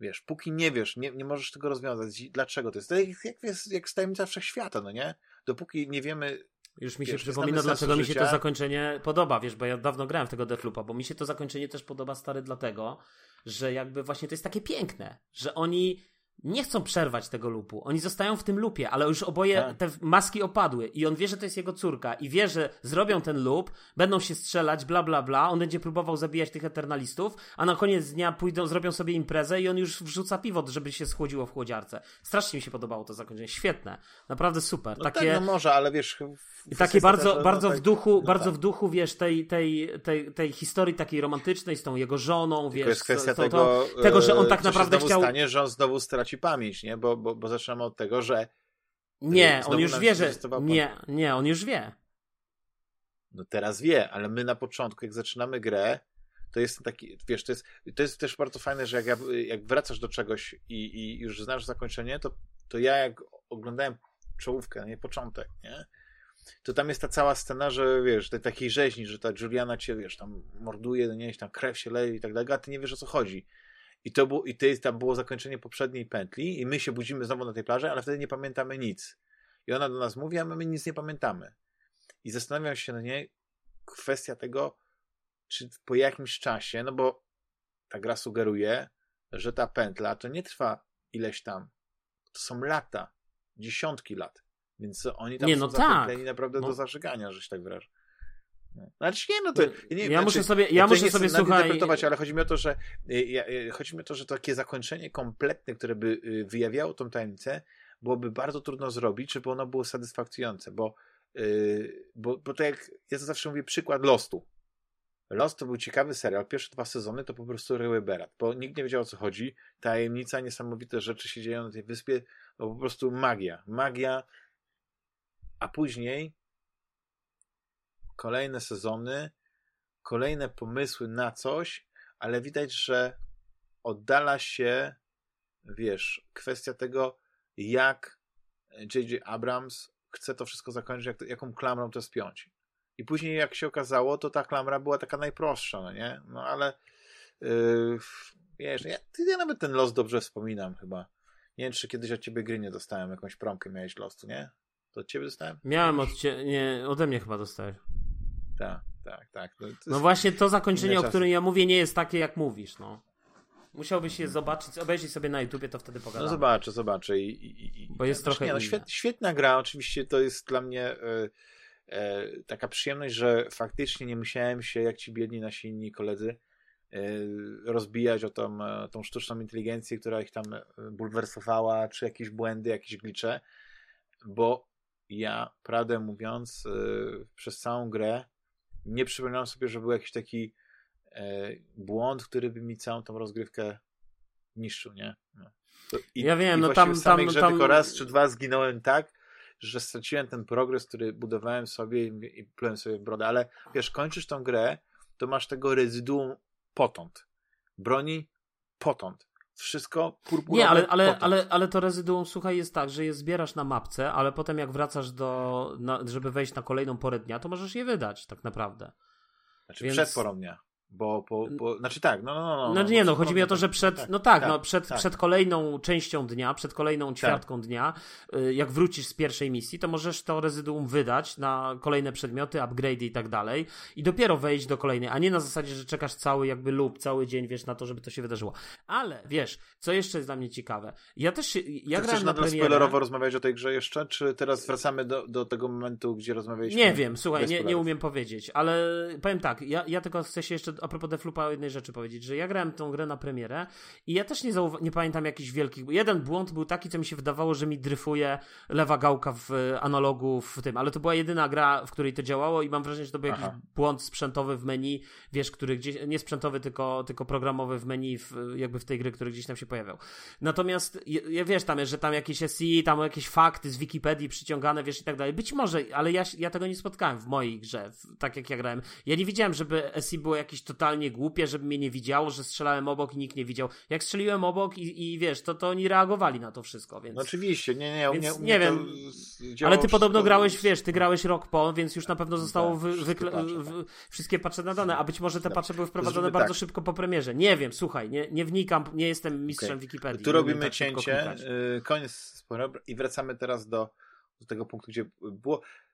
wiesz, póki nie wiesz, nie, nie możesz tego rozwiązać. Dlaczego to jest? To jak, jak, jest, jak tajemnica wszechświata, no nie? Dopóki nie wiemy. Już mi się wiesz, przypomina, dlaczego mi się to zakończenie podoba, wiesz, bo ja dawno grałem w tego Deflupa, bo mi się to zakończenie też podoba stary dlatego, że jakby właśnie to jest takie piękne, że oni nie chcą przerwać tego lupu. Oni zostają w tym lupie, ale już oboje tak. te maski opadły i on wie, że to jest jego córka i wie, że zrobią ten lup, będą się strzelać, bla bla bla, on będzie próbował zabijać tych eternalistów, a na koniec dnia pójdą, zrobią sobie imprezę i on już wrzuca piwo, żeby się schłodziło w chłodziarce. Strasznie mi się podobało to zakończenie, świetne. Naprawdę super. No takie... tak, no może, ale wiesz... I takie bardzo, też, bardzo no, w duchu, no bardzo tak. w duchu, wiesz, tej, tej, tej, tej historii takiej romantycznej z tą jego żoną, Tylko wiesz... jest kwestia to, tego, to, tego, że on tak naprawdę chciał... stanie, że on znowu straci traci pamięć, nie? Bo, bo, bo zaczynamy od tego, że. Nie, on już wie, że. Nie, nie, on już wie. No teraz wie, ale my na początku, jak zaczynamy grę, to jest taki, wiesz, to jest, to jest też bardzo fajne, że jak, ja, jak wracasz do czegoś i, i już znasz zakończenie, to, to ja jak oglądałem czołówkę, nie początek, nie? To tam jest ta cała scena, że wiesz, tej takiej rzeźni, że ta Juliana cię, wiesz, tam morduje, nie, tam krew się leje i tak dalej, a ty nie wiesz o co chodzi. I to, było, i to jest, tam było zakończenie poprzedniej pętli i my się budzimy znowu na tej plaży, ale wtedy nie pamiętamy nic. I ona do nas mówi, a my nic nie pamiętamy. I zastanawiam się na niej kwestia tego, czy po jakimś czasie, no bo ta gra sugeruje, że ta pętla to nie trwa ileś tam. To są lata, dziesiątki lat. Więc oni tam nie, no są tak. naprawdę no. do zażegania, że się tak wyrażę. No. Znaczy nie, no to... Nie, ja znaczy, muszę sobie, ja muszę sobie słuchać... ale chodzi mi o to, że y, chodzi mi o to, że takie zakończenie kompletne, które by y, wyjawiało tą tajemnicę, byłoby bardzo trudno zrobić, żeby ono było satysfakcjonujące, bo, yy, bo, bo to jak ja to zawsze mówię, przykład Lostu. Lost to był ciekawy serial. Pierwsze dwa sezony to po prostu ryły berat, bo nikt nie wiedział o co chodzi. Tajemnica, niesamowite rzeczy się dzieją na tej wyspie, to po prostu magia. Magia, a później kolejne sezony, kolejne pomysły na coś, ale widać, że oddala się, wiesz, kwestia tego, jak J.J. Abrams chce to wszystko zakończyć, jak, jaką klamrą to spiąć. I później, jak się okazało, to ta klamra była taka najprostsza, no nie? No ale yy, wiesz, ja, ja nawet ten los dobrze wspominam chyba. Nie wiem, czy kiedyś od ciebie gry nie dostałem, jakąś promkę miałeś losu, nie? To od ciebie dostałem? Miałem od ciebie, nie, ode mnie chyba dostałeś. Tak, tak, tak. No, no właśnie to zakończenie, o którym ja mówię, nie jest takie, jak mówisz, no. Musiałbyś je zobaczyć, obejrzeć sobie na YouTubie, to wtedy pogadamy. No zobaczę, zobaczę. I, i, i Bo jest trochę nie, no, świet, Świetna gra, oczywiście to jest dla mnie e, e, taka przyjemność, że faktycznie nie musiałem się, jak ci biedni nasi inni koledzy, e, rozbijać o tą, tą sztuczną inteligencję, która ich tam bulwersowała, czy jakieś błędy, jakieś glicze, bo ja, prawdę mówiąc, przez całą grę nie przypominam sobie, że był jakiś taki e, błąd, który by mi całą tą rozgrywkę niszczył, nie? No. I, ja wiem, no tam, w samej tam, grze tam... tylko raz czy dwa zginąłem tak, że straciłem ten progres, który budowałem sobie i, i plułem sobie w brodę, ale wiesz, kończysz tą grę, to masz tego rezyduum potąd. Broni potąd wszystko purpurowe. Nie, ale, ale, ale, ale to rezyduum, słuchaj, jest tak, że je zbierasz na mapce, ale potem jak wracasz do, na, żeby wejść na kolejną porę dnia, to możesz je wydać tak naprawdę. Znaczy Więc... przed porą dnia. Bo, po, po, znaczy tak, no, no, no. No, no nie, no, chodzi mi o to, że przed, tak, no tak, tak no, przed, tak. przed kolejną częścią dnia, przed kolejną tak. ćwiartką dnia, y, jak wrócisz z pierwszej misji, to możesz to rezyduum wydać na kolejne przedmioty, upgrade i tak dalej i dopiero wejść do kolejnej, a nie na zasadzie, że czekasz cały jakby lub cały dzień, wiesz, na to, żeby to się wydarzyło. Ale, wiesz, co jeszcze jest dla mnie ciekawe? Ja też się, ja grałem na premierę... spoilerowo rozmawiać o tej grze jeszcze, czy teraz wracamy do, do tego momentu, gdzie rozmawialiśmy? Nie wiem, słuchaj, nie, nie umiem powiedzieć, ale powiem tak, ja, ja tylko chcę się jeszcze a propos Deflupa o jednej rzeczy powiedzieć, że ja grałem tą grę na premierę i ja też nie, nie pamiętam jakichś wielkich. Jeden błąd był taki, co mi się wydawało, że mi dryfuje lewa gałka w analogu w tym, ale to była jedyna gra, w której to działało i mam wrażenie, że to był Aha. jakiś błąd sprzętowy w menu, wiesz, który gdzieś, nie sprzętowy, tylko, tylko programowy w menu, w, jakby w tej gry, który gdzieś tam się pojawiał. Natomiast ja, wiesz tam, że tam jakieś SI, tam jakieś fakty z Wikipedii przyciągane, wiesz i tak dalej. Być może, ale ja, ja tego nie spotkałem w mojej grze, w, tak jak ja grałem. Ja nie widziałem, żeby SI było jakieś totalnie głupie, żeby mnie nie widziało, że strzelałem obok i nikt nie widział. Jak strzeliłem obok i, i wiesz, to, to oni reagowali na to wszystko, więc... No oczywiście, nie, nie, więc, nie, nie wiem, ale ty podobno grałeś, wiesz, ty grałeś rok po, więc już na pewno zostało tak, wy, wszystkie, wszystkie patche nadane, a być może te patche były wprowadzone bardzo tak. szybko po premierze. Nie wiem, słuchaj, nie, nie wnikam, nie jestem mistrzem okay. Wikipedii. Tu robimy tak cięcie, y, koniec i wracamy teraz do, do tego punktu, gdzie było